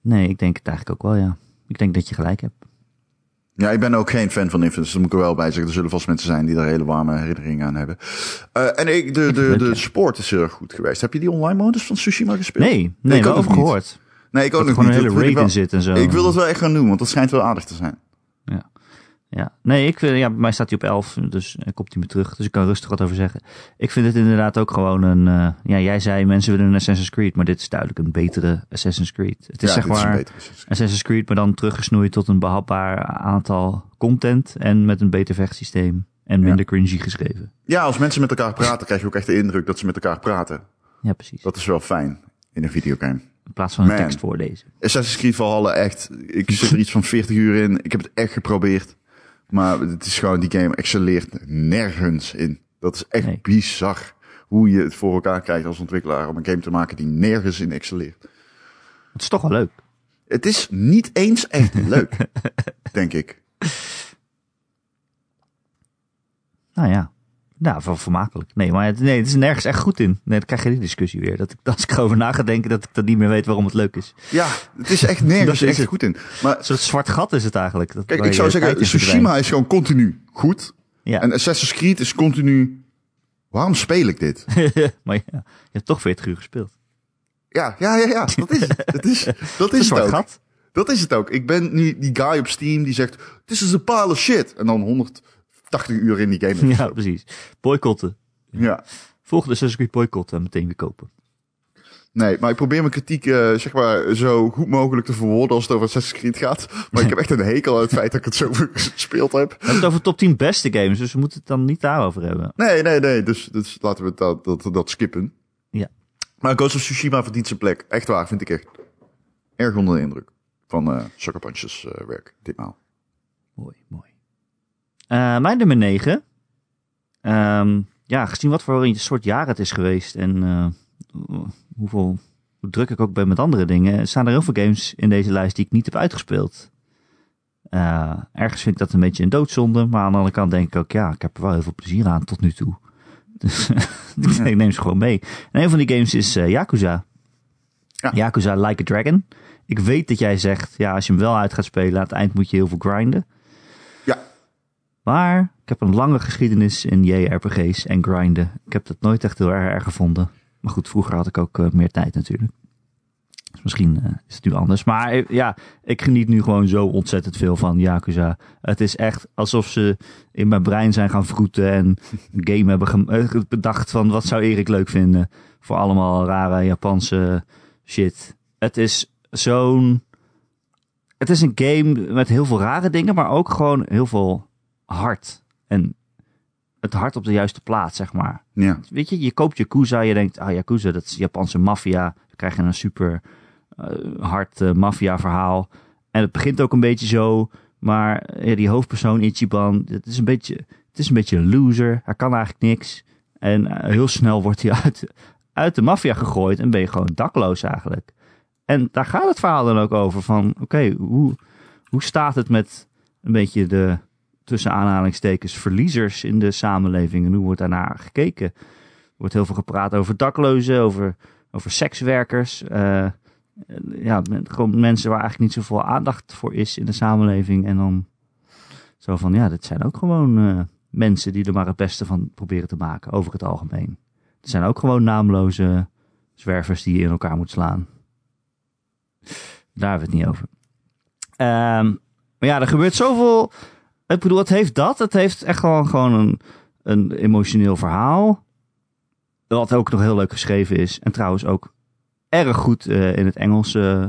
Nee, ik denk het eigenlijk ook wel, ja. Ik denk dat je gelijk hebt. Ja, ik ben ook geen fan van Infamous. Dat moet ik er wel bij zeggen. Er zullen vast mensen zijn die daar hele warme herinneringen aan hebben. Eh, en ik, de, de, de sport is heel erg goed geweest. Heb je die online modus van Tsushima gespeeld? Nee, nee, ik wel ook gehoord. Nee, ik ook Dat er nog gewoon niet. een hele Dat wil ik raid in zit en zo. Ik wil dat wel echt gaan doen, want dat schijnt wel aardig te zijn. Ja. Nee, ik, vind- ja, bij mij staat hij op 11, dus hij komt hij meer terug. Dus ik kan rustig wat over zeggen. Ik vind het inderdaad ook gewoon een... eh, ja, jij zei mensen willen een Assassin's Creed, maar dit is duidelijk een betere Assassin's Creed. Het is ja, zeg is maar betere Assassin's Creed. Assassin's Creed, maar dan teruggesnoeid tot een behapbaar aantal content en met een beter vechtsysteem en minder cringy geschreven. Ja, als mensen met elkaar praten, krijg je ook echt de indruk dat ze met elkaar praten. Ja, precies. Dat is wel fijn in een videogame. In plaats van een Man. tekst voorlezen. Assassin's Creed Valhalla, echt. Ik zit er iets van 40 uur in. Ik heb het echt geprobeerd. Maar het is gewoon, die game excelleert nergens in. Dat is echt Nee. bizar. Hoe je het voor elkaar krijgt als ontwikkelaar om een game te maken die nergens in excelleert. Het is toch wel leuk. Het is niet eens echt (laughs) leuk, denk ik. Nou ja. Nou, wel vermakelijk. Nee, maar het, nee, het is nergens echt goed in. Nee, dan krijg je die discussie weer. Dat ik, (laughs) als ik erover na ga denken, dat ik dan niet meer weet waarom het leuk is. Ja, het is echt nergens (laughs) Dat is echt goed in. Maar Een soort zwart gat is het eigenlijk. Dat, kijk, ik zou zeggen, Tsushima is gewoon continu goed. Ja, En Assassin's Creed is continu... Waarom speel ik dit? (laughs) maar ja, je hebt toch 40 uur gespeeld. Ja, ja, ja, ja. Dat is het. Dat is, dat is een zwart ook. gat. Dat is het ook. Ik ben nu die guy op Steam die zegt... This is a pile of shit. En dan 180 uur in die game. Ja, precies. Boycotten. ja. Volgende Assassin's Creed boycotten en meteen weer kopen. Nee, maar ik probeer mijn kritiek eh, zeg maar, zo goed mogelijk te verwoorden als het over Assassin's Creed gaat. Maar ik heb echt een hekel aan het feit dat ik het zo (laughs) gespeeld heb. We hebben het over top 10 beste games, dus we moeten het dan niet daarover hebben. Nee, nee, nee. Dus, dus laten we dat, dat, dat skippen. Ja. Maar Ghost of Tsushima verdient zijn plek. Echt waar, vind ik echt erg onder de indruk van eh Sucker eh, werk ditmaal. Mooi, mooi. Eh, mijn nummer 9. ja, gezien wat voor een soort jaar het is geweest en eh, hoeveel hoe druk ik ook ben met andere dingen, staan er heel veel games in deze lijst die ik niet heb uitgespeeld. Eh, ergens vind ik dat een beetje een doodzonde, maar aan de andere kant denk ik ook, ja, ik heb er wel heel veel plezier aan tot nu toe. (laughs) Dus (laughs) ik neem ze gewoon mee. En een van die games is Yakuza. Ja. Yakuza Like a Dragon. Ik weet dat jij zegt, ja, als je hem wel uit gaat spelen, aan het eind moet je heel veel grinden. Maar ik heb een lange geschiedenis in JRPG's en grinden. Ik heb dat nooit echt heel erg gevonden. Maar goed, vroeger had ik ook eh, meer tijd natuurlijk. Dus misschien eh, is het nu anders. Maar eh, ja, ik geniet nu gewoon zo ontzettend veel van Yakuza. Het is echt alsof ze in mijn brein zijn gaan vroeten en een game hebben bedacht van wat zou Erik leuk vinden. Voor allemaal rare Japanse shit. Het is zo'n... Het is een game met heel veel rare dingen, maar ook gewoon heel veel hart. En het hart op de juiste plaats, zeg maar. ja. Weet je, je koopt Yakuza, je denkt, ah Yakuza, dat is Japanse maffia. Dan krijg je een super eh, hard eh, maffia verhaal. En het begint ook een beetje zo, maar eh, ja, die hoofdpersoon Ichiban, het is een beetje, het is een beetje een loser. Hij kan eigenlijk niks. En heel snel wordt hij (laughs) uit, uit de maffia gegooid en ben je gewoon dakloos eigenlijk. En daar gaat het verhaal dan ook over van, oké, hoe, hoe staat het met een beetje de, tussen aanhalingstekens, verliezers in de samenleving en hoe wordt daarnaar gekeken? Er wordt heel veel gepraat over daklozen, over, over sekswerkers. eh, ja, gewoon mensen waar eigenlijk niet zoveel aandacht voor is in de samenleving. En dan zo van, ja, dit zijn ook gewoon eh, mensen die er maar het beste van proberen te maken, over het algemeen. Het zijn ook gewoon naamloze zwervers die je in elkaar moet slaan. Daar hebben we het niet over. Ehm, maar ja, er gebeurt zoveel. Ik bedoel, het heeft dat. Het heeft echt gewoon, gewoon een, een emotioneel verhaal. Wat ook nog heel leuk geschreven is. En trouwens ook erg goed eh, in het Engels eh,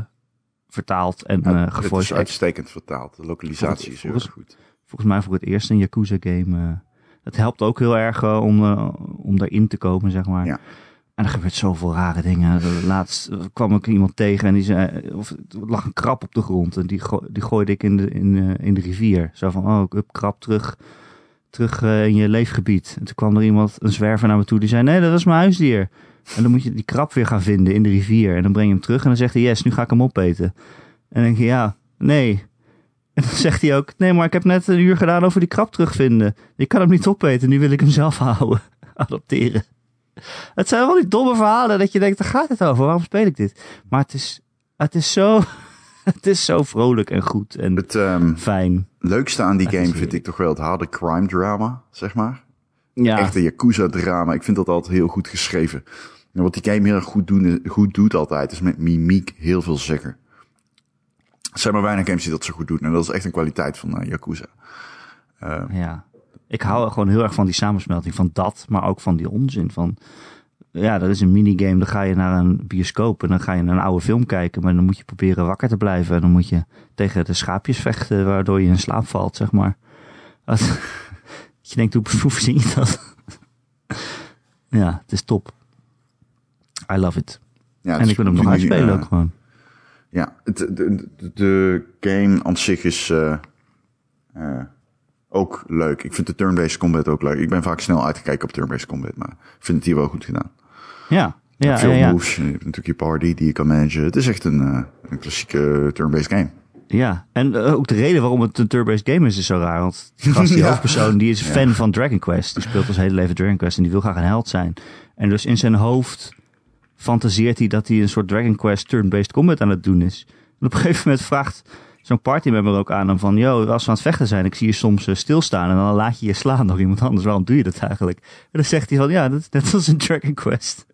vertaald en Ja, eh het is uitstekend vertaald. De lokalisatie is heel erg goed. Volgens mij voor het eerst een Yakuza game. het helpt ook heel erg om, om daarin te komen, zeg maar. Ja. En er gebeurt zoveel rare dingen. Laatst kwam ik iemand tegen en die zei, of er lag een krab op de grond en die, die gooide ik in de, in, eh, in de rivier. Zo van, oh, up, krab terug, terug eh, in je leefgebied. En toen kwam er iemand, een zwerver naar me toe, die zei, nee, dat is mijn huisdier. En dan moet je die krab weer gaan vinden in de rivier. En dan breng je hem terug en dan zegt hij, yes, nu ga ik hem opeten. En dan denk je, ja, nee. (laughs) En dan zegt hij ook, nee, maar ik heb net een uur gedaan over die krab terugvinden. Ik kan hem niet opeten, nu wil ik hem zelf (laughs) houden. Adopteren. Het zijn wel die domme verhalen dat je denkt, daar gaat het over. Waarom speel ik dit? Maar het is, het is zo, (laughs) het is zo vrolijk en goed en Het ehm, fijn. leukste aan die game vind ik toch wel het harde crime drama, zeg maar. Ja, Echte Yakuza drama. Ik vind dat altijd heel goed geschreven. En wat die game heel erg goed, doen, goed doet altijd, is met mimiek heel veel zeggen. Er zijn maar weinig games die dat zo goed doen. En dat is echt een kwaliteit van eh, Yakuza. ja. Ik hou gewoon heel erg van die samensmelting van dat, maar ook van die onzin van... Ja, dat is een minigame. Dan ga je naar een bioscoop en dan ga je naar een oude film kijken. Maar dan moet je proberen wakker te blijven. En dan moet je tegen de schaapjes vechten, waardoor je in slaap valt, zeg maar. Dat, (laughs) je denkt, hoe, verzin je dat? (laughs) ja, het is top. I love it. Ja, en ik wil hem nog uitspelen eh, ook gewoon. Ja, de, de game aan zich is eh, eh, ook leuk. Ik vind de turn-based combat ook leuk. Ik ben vaak snel uitgekeken op turn-based combat, maar ik vind het hier wel goed gedaan. Ja, ja, veel ja, ja. moves, je hebt natuurlijk je party die je kan managen. Het is echt een, eh, een klassieke turn-based game. Ja, en eh, ook de reden waarom het een turn-based game is, is zo raar. Want die gast, die (laughs) Ja. hoofdpersoon, die is fan van Dragon Quest. Die speelt zijn hele leven Dragon Quest en die wil graag een held zijn. En dus in zijn hoofd fantaseert hij dat hij een soort Dragon Quest turn-based combat aan het doen is. En op een gegeven moment vraagt zo'n partymember ook aan hem van... Yo, als we aan het vechten zijn, ik zie je soms eh, stilstaan en dan laat je je slaan door iemand anders. Waarom doe je dat eigenlijk? En dan zegt hij van, ja, dat is net als in Dragon Quest.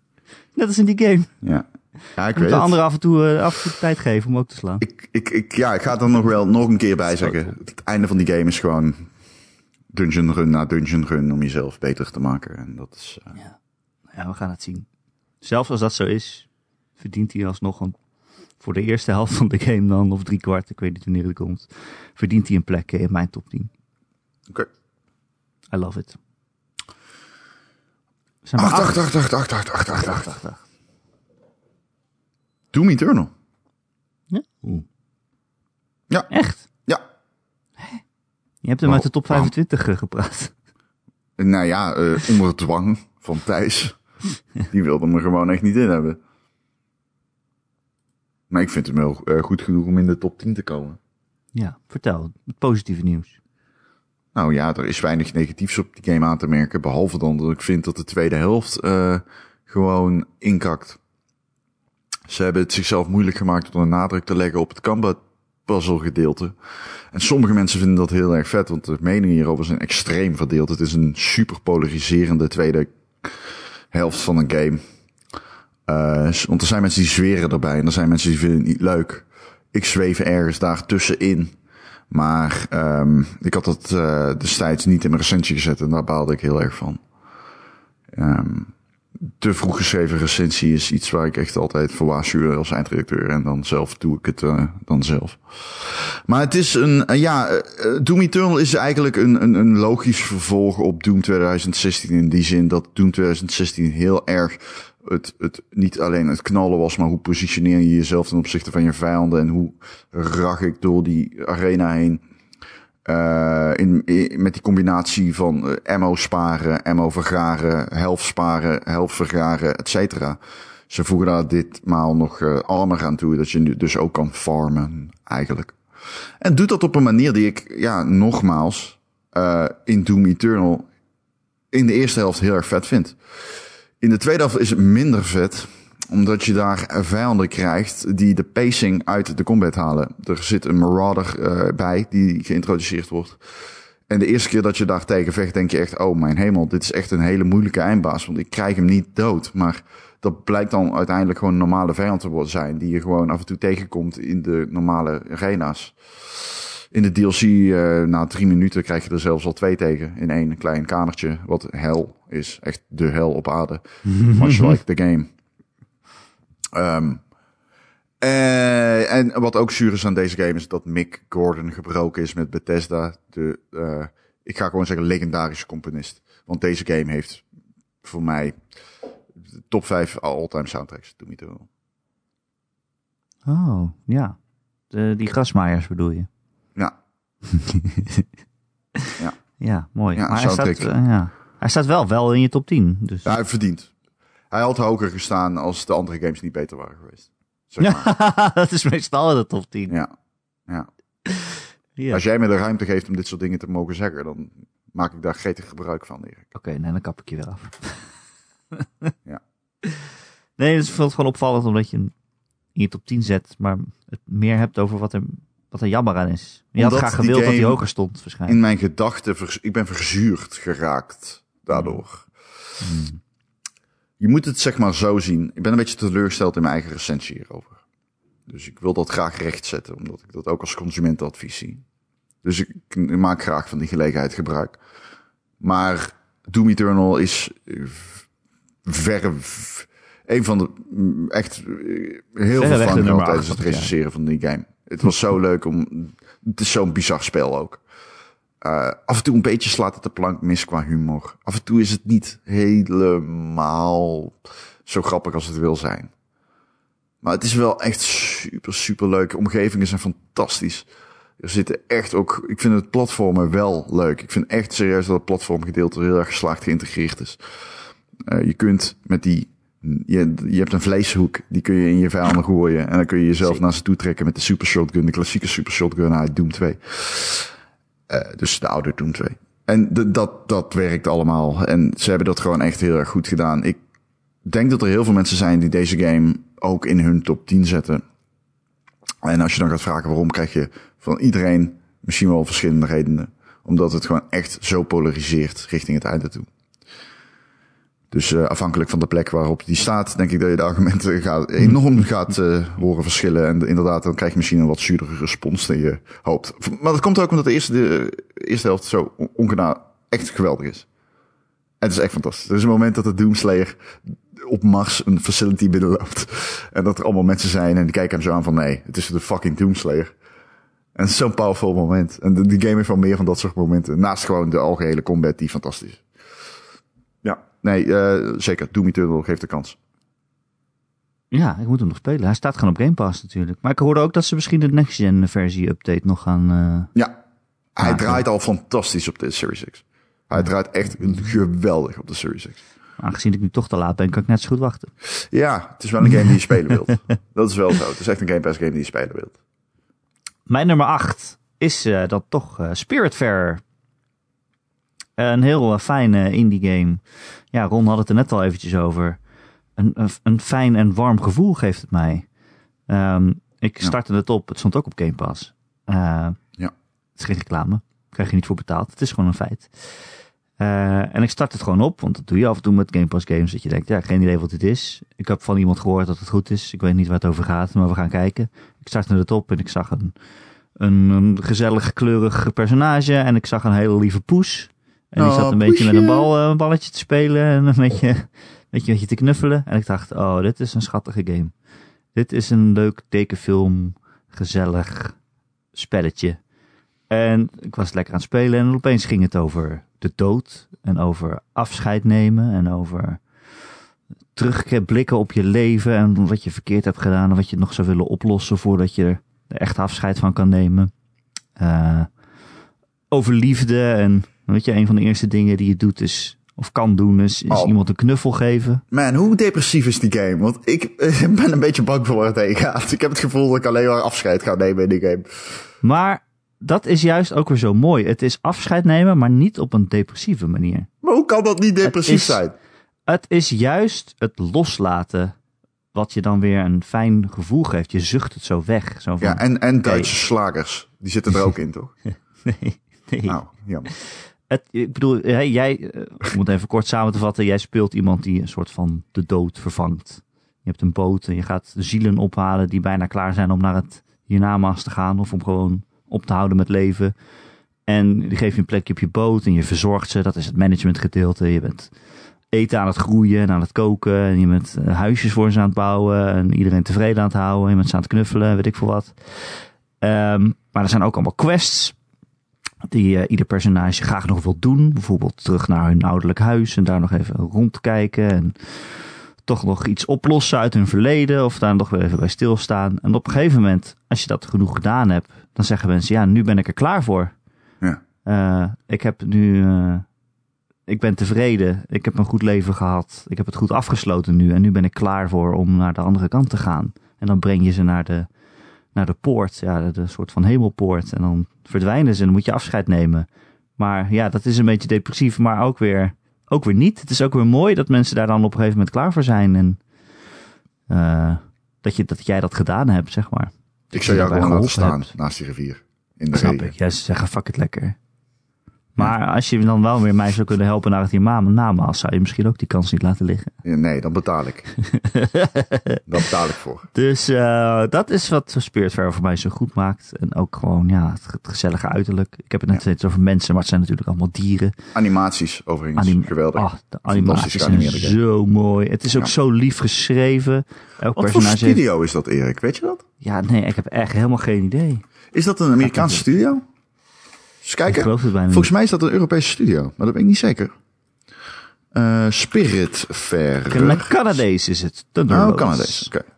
Net als in die game. Ja, ja ik weet de het. anderen af en, toe, eh, af en toe tijd geven om ook te slaan. Ik, ik, ik, ja, ik ga het er nog wel nog een keer bij zeggen. Het einde van die game is gewoon dungeon run na dungeon run om jezelf beter te maken. En dat is, eh, Ja, we gaan het zien. Zelfs als dat zo is, verdient hij alsnog een, voor de eerste helft van de game dan, of drie kwart, ik weet niet wanneer het komt, verdient hij een plek in mijn top 10. Oké. I love it. Zijn Acht, acht. acht, acht, acht, acht, acht, acht, acht, acht. Acht, acht. Doom Eternal. Ja? Oeh. Ja. Echt? Ja. Je hebt hem uit de top Waarom? 25 ge- gepraat. Nou ja, eh, onder dwang van Thijs. (laughs) Die wilde me gewoon echt niet in hebben. Maar ik vind hem wel eh, goed genoeg om in de top 10 te komen. Ja, vertel. Het positieve nieuws. Nou ja, er is weinig negatiefs op die game aan te merken. Behalve dan dat ik vind dat de tweede helft eh, gewoon inkakt. Ze hebben het zichzelf moeilijk gemaakt door een nadruk te leggen op het combat puzzle gedeelte. En sommige mensen vinden dat heel erg vet, want de meningen hierover zijn extreem verdeeld. Het is een super polariserende tweede helft van een game. Eh, want er zijn mensen die zweren erbij en er zijn mensen die vinden het niet leuk. Ik zweef ergens daar tussenin. Maar ehm, ik had dat eh, destijds niet in mijn recensie gezet en daar baalde ik heel erg van. Ehm, te vroeg geschreven recensie is iets waar ik echt altijd voor waarschuw als eindredacteur. En dan zelf doe ik het eh, dan zelf. Maar het is een, ja, Doom Eternal is eigenlijk een, een, een logisch vervolg op Doom 2016. In die zin dat Doom 2016 heel erg het, het niet alleen het knallen was, maar hoe positioneer je jezelf ten opzichte van je vijanden en hoe rag ik door die arena heen. Eh, in, met die combinatie van eh, ammo sparen, ammo vergaren, helft sparen, helft vergaren, et cetera. Ze voegen daar ditmaal nog armor aan toe, dat je nu dus ook kan farmen, eigenlijk. En doet dat op een manier die ik, ja, nogmaals, in Doom Eternal in de eerste helft heel erg vet vind. In de tweede helft is het minder vet, omdat je daar vijanden krijgt die de pacing uit de combat halen. Er zit een marauder eh, bij die geïntroduceerd wordt. En de eerste keer dat je daar tegen vecht, denk je echt, oh mijn hemel, dit is echt een hele moeilijke eindbaas, want ik krijg hem niet dood. Maar dat blijkt dan uiteindelijk gewoon een normale vijand te worden zijn, die je gewoon af en toe tegenkomt in de normale arena's. In de DLC, eh, na drie minuten, krijg je er zelfs al twee tegen in één klein kamertje, wat hel is. Echt de hel op aarde. (laughs) Much like the game. Ehm, eh, en wat ook zuur is aan deze game is dat Mick Gordon gebroken is met Bethesda. De, eh, ik ga gewoon zeggen legendarische componist. Want deze game heeft voor mij top 5 all-time soundtracks. Doe. Oh, ja. De, die grasmaaiers bedoel je? (laughs) Ja, Ja, mooi. Ja, maar hij staat, eh, ja. hij staat wel, wel in je top 10. Dus. ja, hij verdient. Hij had hoger gestaan als de andere games niet beter waren geweest. Zeg (laughs) maar. dat is meestal in de top 10. ja. ja. Ja. Als jij me de ruimte geeft om dit soort dingen te mogen zeggen, dan maak ik daar gretig gebruik van, Erik. Oké, nee, dan kap ik je weer af. Ja. (laughs) Nee, het is gewoon opvallend omdat je in je top 10 zet, maar het meer hebt over wat er, wat er jammer aan is. Je had graag die gewild dat hij game hoger stond, waarschijnlijk. In mijn gedachten, ik ben verzuurd geraakt daardoor. Hmm. Je moet het zeg maar zo zien. Ik ben een beetje teleurgesteld in mijn eigen recensie hierover. Dus ik wil dat graag rechtzetten, omdat ik dat ook als consumentenadvies zie. Dus ik, ik maak graag van die gelegenheid gebruik. Maar Doom Eternal is eh, verre een van de echt eh, heel veel acht tijdens van het recenseren van die game. Het was zo leuk om. Het is zo'n bizar spel ook. Eh, af en toe een beetje slaat het de plank mis qua humor. Af en toe is het niet helemaal zo grappig als het wil zijn. Maar het is wel echt super, super leuk. Omgevingen zijn fantastisch. Er zitten echt ook, ik vind het platformen wel leuk. Ik vind echt serieus dat het platformgedeelte heel erg geslaagd geïntegreerd is. Uh, je kunt met die, je, je hebt een vleeshoek, die kun je in je vijanden gooien. En dan kun je jezelf Zee. naar ze toe trekken met de super shotgun, de klassieke super shotgun uit Doom 2. Uh, dus de oude Doom 2. En de, dat, dat werkt allemaal. En ze hebben dat gewoon echt heel erg goed gedaan. Ik denk dat er heel veel mensen zijn die deze game ook in hun top 10 zetten. En als je dan gaat vragen waarom, krijg je van iedereen misschien wel verschillende redenen. Omdat het gewoon echt zo polariseert richting het einde toe. Dus uh, afhankelijk van de plek waarop die staat, denk ik dat je de argumenten gaat, enorm gaat uh, horen verschillen. En inderdaad, dan krijg je misschien een wat zuurdere respons dan je hoopt. Maar dat komt ook omdat de eerste, de eerste helft zo ongedaan echt geweldig is. Het is echt fantastisch. Er is een moment dat de Doomslayer op Mars een facility binnenloopt. En dat er allemaal mensen zijn en die kijken hem zo aan van nee, het is de fucking Doomslayer. En zo'n powerful moment. En de, game heeft wel meer van dat soort momenten. Naast gewoon de algehele combat die fantastisch is. Nee, uh, zeker. Doom Eternal geeft de kans. Ja, ik moet hem nog spelen. Hij staat gewoon op Game Pass natuurlijk. Maar ik hoorde ook dat ze misschien de next-gen versie update nog gaan... Uh, ja, hij draait al fantastisch op de Series X. Hij draait echt geweldig op de Series X. Aangezien ik nu toch te laat ben, kan ik net zo goed wachten. Ja, het is wel een game die je spelen wilt. (laughs) dat is wel zo. Het is echt een Game Pass game die je spelen wilt. Mijn nummer 8 is uh, dan toch uh, Spiritfarer. Een heel uh, fijne indie game. Ja, Ron had het er net al eventjes over. Een, een, een fijn en warm gevoel geeft het mij. Um, ik startte ja. het op. Het stond ook op Game Pass. ja. Het is geen reclame. Krijg je niet voor betaald. Het is gewoon een feit. Uh, en ik start het gewoon op, want dat doe je af en toe met Game Pass games. Dat je denkt, ja, geen idee wat dit is. Ik heb van iemand gehoord dat het goed is. Ik weet niet waar het over gaat, maar we gaan kijken. Ik startte het op en ik zag een, een, een gezellig, kleurig personage. En ik zag een hele lieve poes. En die oh, zat een poesje. beetje met een, bal, een balletje te spelen en een beetje, een (laughs) beetje, een beetje te knuffelen. En ik dacht, oh, dit is een schattige game. Dit is een leuk tekenfilm, gezellig spelletje. En ik was lekker aan het spelen en opeens ging het over de dood en over afscheid nemen en over terugblikken op je leven en wat je verkeerd hebt gedaan en wat je nog zou willen oplossen voordat je er echt afscheid van kan nemen. Uh, over liefde en weet je, een van de eerste dingen die je doet is of kan doen is, is oh. iemand een knuffel geven. Man, hoe depressief is die game? Want (laughs) ik ben een beetje bang voor waar het heen gaat. Ik heb het gevoel dat ik alleen maar afscheid ga nemen in die game. Maar dat is juist ook weer zo mooi. Het is afscheid nemen, maar niet op een depressieve manier. Maar hoe kan dat niet depressief het is, zijn? Het is juist het loslaten wat je dan weer een fijn gevoel geeft. Je zucht het zo weg. Zo van, ja, en, en Duitse okay. slagers. Die zitten er ook in, toch? (laughs) nee, nee. Nou, jammer. Ik bedoel, jij, om het even kort samen te vatten, jij speelt iemand die een soort van de dood vervangt. Je hebt een boot en je gaat zielen ophalen die bijna klaar zijn om naar het hiernamaals te gaan of om gewoon op te houden met leven. En die geef je een plekje op je boot en je verzorgt ze. Dat is het managementgedeelte. Je bent eten aan het groeien en aan het koken. En je bent eh, huisjes voor ze aan het bouwen. En iedereen tevreden aan het houden. Je bent ze aan het knuffelen, weet ik veel wat. Um, maar er zijn ook allemaal quests. Die uh, ieder personage graag nog wil doen. Bijvoorbeeld terug naar hun ouderlijk huis. En daar nog even rondkijken. En toch nog iets oplossen uit hun verleden. Of daar nog weer even bij stilstaan. En op een gegeven moment, als je dat genoeg gedaan hebt dan zeggen mensen, ja, nu ben ik er klaar voor. Ja. Uh, ik heb nu, uh, ik ben tevreden. Ik heb een goed leven gehad. Ik heb het goed afgesloten nu. En nu ben ik klaar voor om naar de andere kant te gaan. En dan breng je ze naar de, naar de poort, ja, de, soort van hemelpoort. En dan verdwijnen ze en dan moet je afscheid nemen. Maar ja, dat is een beetje depressief, maar ook weer, ook weer niet. Het is ook weer mooi dat mensen daar dan op een gegeven moment klaar voor zijn. En uh, dat, je, dat jij dat gedaan hebt, zeg maar. Ik zou jou gewoon laten staan hebt. naast die rivier. In de Snap regen. ik. Ja, ze zeggen fuck het lekker. Maar als je dan wel weer mij zou kunnen helpen naar het namaals, zou je misschien ook die kans niet laten liggen. Nee, dan betaal ik. (laughs) dan betaal ik voor. Dus uh, dat is wat Spiritfarer voor mij zo goed maakt. En ook gewoon ja, het, het gezellige uiterlijk. Ik heb het net steeds ja. over mensen, maar het zijn natuurlijk allemaal dieren. Animaties overigens, Anim geweldig. Oh, de animaties zijn zo mooi. Het is ook ja. zo lief geschreven. Elk wat voor studio heeft... is dat Erik, weet je dat? Ja, nee, ik heb echt helemaal geen idee. Is dat een Amerikaanse studio? Kijken. Volgens mij is dat een Europese studio, maar dat ben ik niet zeker. Uh, Spirit Fair. Canadees is het. Thunder oh, Canadees. Oké, okay.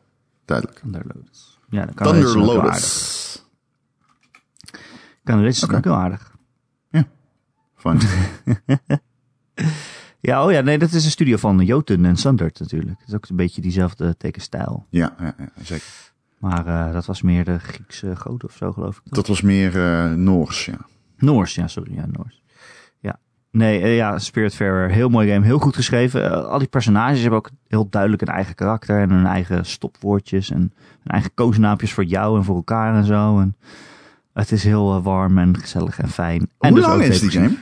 duidelijk. Thunder Lotus. Ja, Thunder Lotus. Canadees is ook heel aardig. Fijn. (laughs) Ja, oh ja, nee, dat is een studio van Jotun en Sundert natuurlijk. Het is ook een beetje diezelfde tekenstijl. ja, ja, ja, zeker. Maar eh, dat was meer de Griekse goden of zo, geloof ik. Dat was meer eh, Noors, ja. Noors, ja, sorry, ja, Noors. Ja. Nee, eh, ja, Spiritfarer, heel mooi game, heel goed geschreven. Eh, al die personages hebben ook heel duidelijk een eigen karakter en hun eigen stopwoordjes en hun eigen koosnaampjes voor jou en voor elkaar en zo. En het is heel eh, warm en gezellig en fijn. En Hoe dus lang ook is die game?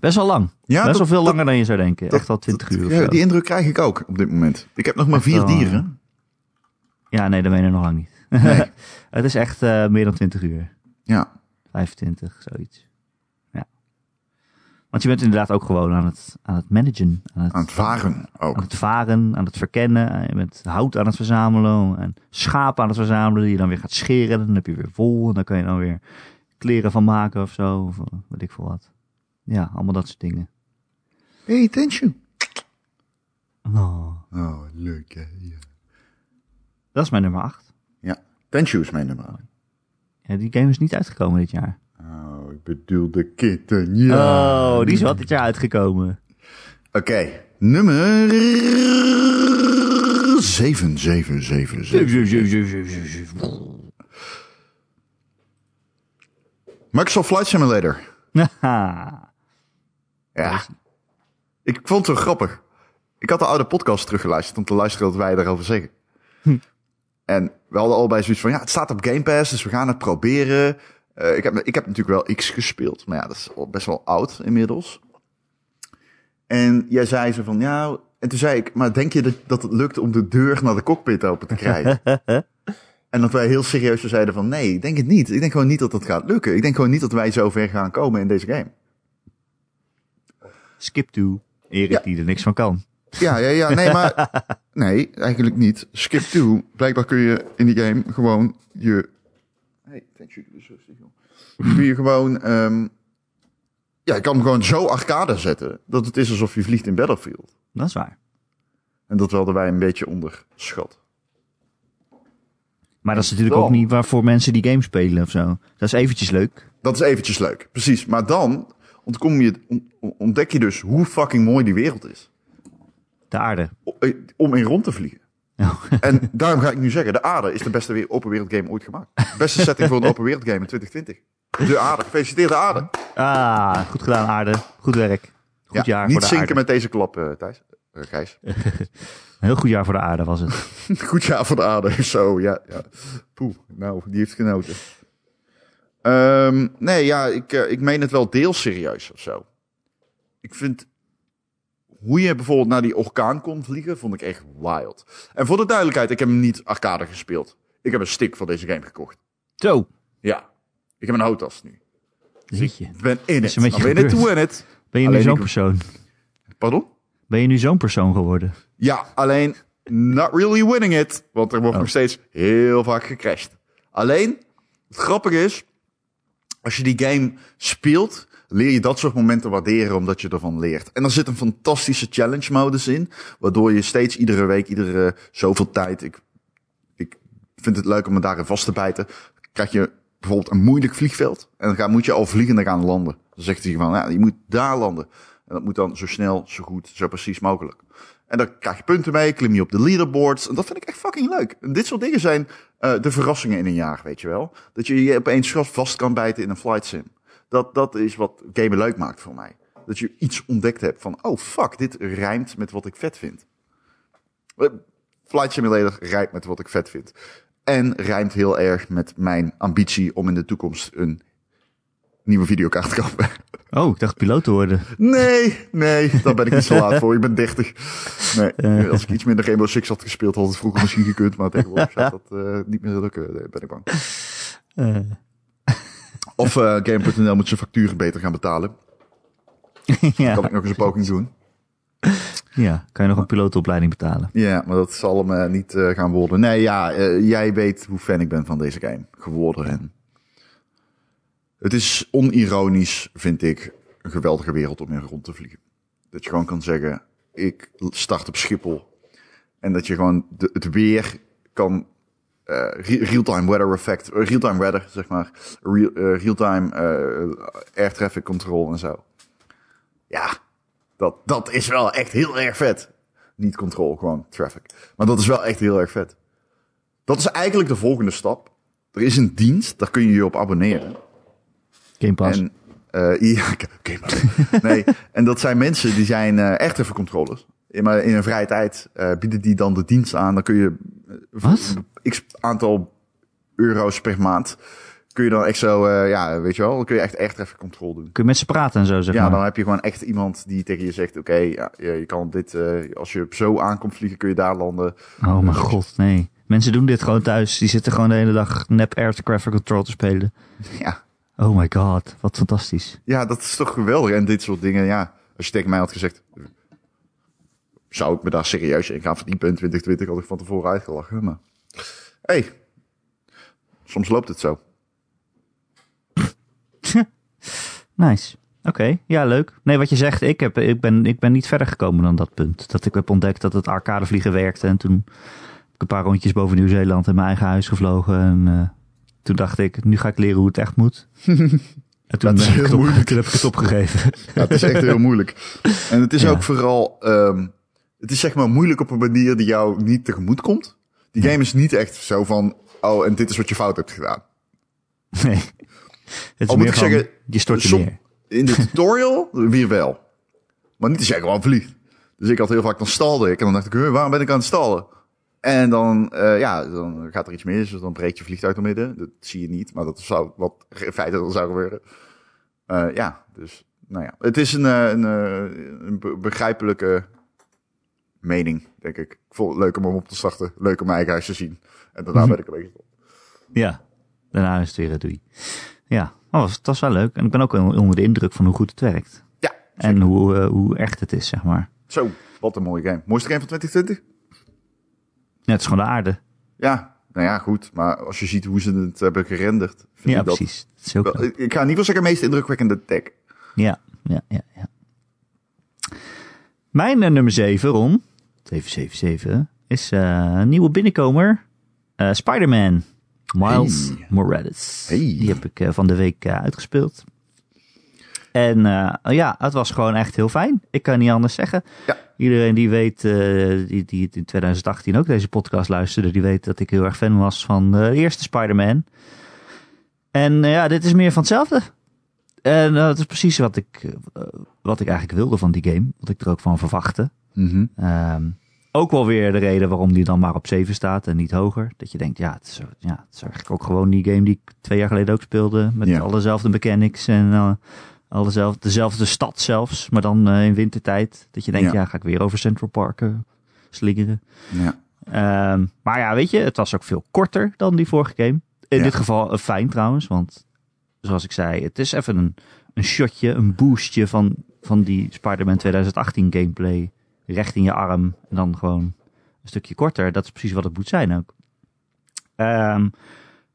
Best wel lang. Ja, Best dat- wel veel dat- langer dan je zou denken. Echt al 20 uur of Ja, zo. die indruk krijg ik ook op dit moment. Ik heb nog maar Echt vier wel, dieren. Ja, nee, dat meen ik nog lang niet. Nee. (laughs) het is echt meer dan 20 uur. Ja, 25, zoiets. Ja. Want je bent inderdaad ook gewoon aan het, aan het managen. Aan het, aan het varen ook. aan het varen, aan het verkennen. En Je bent hout aan het verzamelen. En schapen aan het verzamelen die je dan weer gaat scheren. Dan heb je weer vol. En dan kan je dan weer kleren van maken of zo. Of weet ik veel wat. Ja, allemaal dat soort dingen. Hey, Tenshu. Oh, Oh, leuk hè. Ja. dat is mijn nummer 8. ja. Tenshu is mijn nummer. Ja, die game is niet uitgekomen dit jaar. Oh, ik bedoel de kitten. Ja. Oh, die is wel dit jaar uitgekomen. Oké, nummer 7777. Microsoft Flight Simulator. Ja. Ik vond het zo grappig. Ik had de oude podcast teruggeluisterd om te luisteren wat wij daarover zeggen. En we hadden allebei zoiets van, ja, het staat op Game Pass, dus we gaan het proberen. Eh, ik, heb, ik heb natuurlijk wel X gespeeld, maar ja, dat is best wel oud inmiddels. En jij zei zo van, ja, en toen zei ik, maar denk je dat, dat het lukt om de deur naar de cockpit open te krijgen? (laughs) en dat wij heel serieus zeiden van, nee, ik denk het niet. Ik denk gewoon niet dat dat gaat lukken. Ik denk gewoon niet dat wij zo ver gaan komen in deze game. Skip to. Erik Ja. die er niks van kan. Ja, ja, ja, nee, maar (laughs) nee, eigenlijk niet. Skip to. Blijkbaar kun je in die game gewoon je. Hey, thank you, dus rustig, joh. Kun je gewoon. ehm, ja, je kan hem gewoon zo arcade zetten dat het is alsof je vliegt in Battlefield. Dat is waar. En dat wilden wij een beetje onderschat. Maar dat is natuurlijk ook niet waarvoor mensen die game spelen of zo. Dat is eventjes leuk. Dat is eventjes leuk, precies. Maar dan ontkom je, on- on- ontdek je dus hoe fucking mooi die wereld is. De aarde. Eh, Om in rond te vliegen. Oh. (laughs) En daarom ga ik nu zeggen, de aarde is de beste weer- open wereld game ooit gemaakt. Beste setting voor een open wereld game in 2020. De aarde. Gefeliciteerd de aarde. Ah, goed gedaan aarde. Goed werk. Goed Ja, jaar niet voor de zinken aarde. met deze klap, eh Thijs. Eh, Gijs. Een (laughs) heel goed jaar voor de aarde was het. (laughs) Goed jaar voor de aarde. Zo, ja. ja. Poeh, nou, die heeft genoten. Ehm, nee, ja, ik, ik meen het wel deels serieus of zo. Ik vind... Hoe je bijvoorbeeld naar die orkaan kon vliegen, vond ik echt wild. En voor de duidelijkheid, ik heb hem niet arcade gespeeld. Ik heb een stick voor deze game gekocht. Zo. Ja. Ik heb een houttas nu. Jeetje. Ik ben in het. beetje I'm in it to win it. Ben je nu zo'n ik- persoon? Pardon? Ben je nu zo'n persoon geworden? Ja, alleen not really winning it. Want er wordt Oh. nog steeds heel vaak gecrashed. Alleen, het grappige is, als je die game speelt, leer je dat soort momenten waarderen omdat je ervan leert. En er zit een fantastische challenge modus in, waardoor je steeds iedere week, iedere zoveel tijd, ik, ik vind het leuk om me daarin vast te bijten, krijg je bijvoorbeeld een moeilijk vliegveld. En dan moet je al vliegende gaan landen. Dan zegt hij van, ja, je moet daar landen. En dat moet dan zo snel, zo goed, zo precies mogelijk. En dan krijg je punten mee, klim je op de leaderboards. En dat vind ik echt fucking leuk. En dit soort dingen zijn eh, de verrassingen in een jaar, weet je wel. Dat je je opeens vast kan bijten in een flight sim. Dat, dat is wat gamen leuk maakt voor mij. Dat je iets ontdekt hebt van, oh fuck, dit rijmt met wat ik vet vind. Eh, Flight Simulator rijmt met wat ik vet vind. En rijmt heel erg met mijn ambitie om in de toekomst een nieuwe videokaart te kopen. Oh, ik dacht piloot te worden. Nee, nee, daar ben ik niet zo laat voor. Ik ben 30. Nee, als ik iets minder Rainbow Six had gespeeld, had het vroeger misschien gekund. Maar tegenwoordig (laughs) gaat dat eh, niet meer lukken, ben ik bang. Eh, Of eh Game.nl moet zijn facturen beter gaan betalen. (laughs) ja. Kan ik nog eens een poging doen. ja, kan je nog een pilootopleiding betalen? Ja, maar dat zal hem eh, niet eh, gaan worden. Nee, ja, jij weet hoe fan ik ben van deze game geworden. En het is onironisch, vind ik, een geweldige wereld om in rond te vliegen. Dat je gewoon kan zeggen, ik start op Schiphol. En dat je gewoon de, het weer kan re- real-time weather effect, eh, real-time weather, zeg maar. Real, eh, real-time air traffic control en zo. Ja, dat, dat is wel echt heel erg vet. Niet control, gewoon traffic. Maar dat is wel echt heel erg vet. Dat is eigenlijk de volgende stap. Er is een dienst, daar kun je je op abonneren. Game Pass. En, (laughs) ja, maar. Nee, en dat zijn mensen die zijn eh echt even controllers. Ja, maar in een vrije tijd eh, bieden die dan de dienst aan. Dan kun je eh, Wat? een x aantal euro's per maand. Kun je dan echt zo, eh, ja, weet je wel, dan kun je echt echt even controle doen. Kun je met ze praten en zo, zeg Ja, maar. dan heb je gewoon echt iemand die tegen je zegt: Oké, ja, je je kan dit, als je zo aankomt vliegen, kun je daar landen. Oh mijn god, nee. Mensen doen dit gewoon thuis. Die zitten gewoon de hele dag nep air traffic control te spelen. (laughs) Ja, Oh my god, wat fantastisch. ja, dat is toch geweldig. En dit soort dingen, ja, als je tegen mij had gezegd. Zou ik me daar serieus in gaan verdiepen in 2020, had ik van tevoren uitgelachen. Maar, hey, soms loopt het zo. (laughs) Nice. Oké, ja, leuk. Nee, wat je zegt, ik, heb, ik, ben, ik ben niet verder gekomen dan dat punt. Dat ik heb ontdekt dat het arcadevliegen werkte. En toen heb ik een paar rondjes boven Nieuw-Zeeland in mijn eigen huis gevlogen. En eh, toen dacht ik, nu ga ik leren hoe het echt moet. (laughs) En toen, Dat is heb ik heel op- moeilijk. heb ik het opgegeven. Ja, het is echt heel moeilijk. En het is (laughs) Ja. ook vooral, ehm, het is zeg maar moeilijk op een manier die jou niet tegemoet komt. Die game is niet echt zo van, oh, en dit is wat je fout hebt gedaan. (laughs) Nee. Het is Al moet ik zeggen, je stort je som- neer. In de (laughs) tutorial weer wel. Maar niet als jij gewoon vliegt. Dus ik had heel vaak, dan stalde ik. En dan dacht ik, "Huh, waarom ben ik aan het stallen? En dan, eh, ja, dan gaat er iets mis. Dus dan breekt je vliegtuig door midden. Dat zie je niet, maar dat zou wat in feite dan zou gebeuren. Eh, ja, dus, nou ja. Het is een, eh, een, een be- begrijpelijke mening, denk ik. Ik vond het leuk om hem op te starten. Leuk om mijn eigen huis te zien. En daarna ben ik een beetje... Ja, daarna is het weer het doei. Ja, maar was, het was wel leuk. En ik ben ook onder de indruk van hoe goed het werkt. Ja, En hoe, eh, hoe echt het is, zeg maar. zo. Wat een mooie game. Mooiste game van 2020? Ja, het is gewoon de aarde. Ja, nou ja, goed. Maar als je ziet hoe ze het hebben gerenderd, vind Ja, ik dat... precies. Het is ook Wel, ik ga niet wel zeggen meest indrukwekkende tech. Ja, ja, ja, ja. Mijn eh, nummer 7, Ron, 777, is eh, een nieuwe binnenkomer. Eh, Spider-Man. Miles Hey. Morales. Hey. Die heb ik eh, van de week uitgespeeld. En ja, het was gewoon echt heel fijn. Ik kan niet anders zeggen. Ja. Iedereen die weet, die, die het in 2018 ook deze podcast luisterde, die weet dat ik heel erg fan was van de eerste Spider-Man. En ja, dit is meer van hetzelfde. En dat is precies wat ik, wat ik eigenlijk wilde van die game. Wat ik er ook van verwachtte. Ehm, ook wel weer de reden waarom die dan maar op 7 staat en niet hoger. Dat je denkt, ja, het is, ja, het is eigenlijk ook gewoon die game die ik twee jaar geleden ook speelde. Met Ja. alle dezelfde mechanics en alle dezelfde, stad zelfs. Maar dan eh, in wintertijd. Dat je denkt, Ja. ja, ga ik weer over Central Park eh, slingeren. Ja. Ehm, maar ja, weet je, het was ook veel korter dan die vorige game. In dit geval fijn trouwens, want zoals ik zei, het is even een, een shotje, een boostje van, van die Spider-Man 2018 gameplay recht in je arm. En dan gewoon een stukje korter. Dat is precies wat het moet zijn ook. Ehm,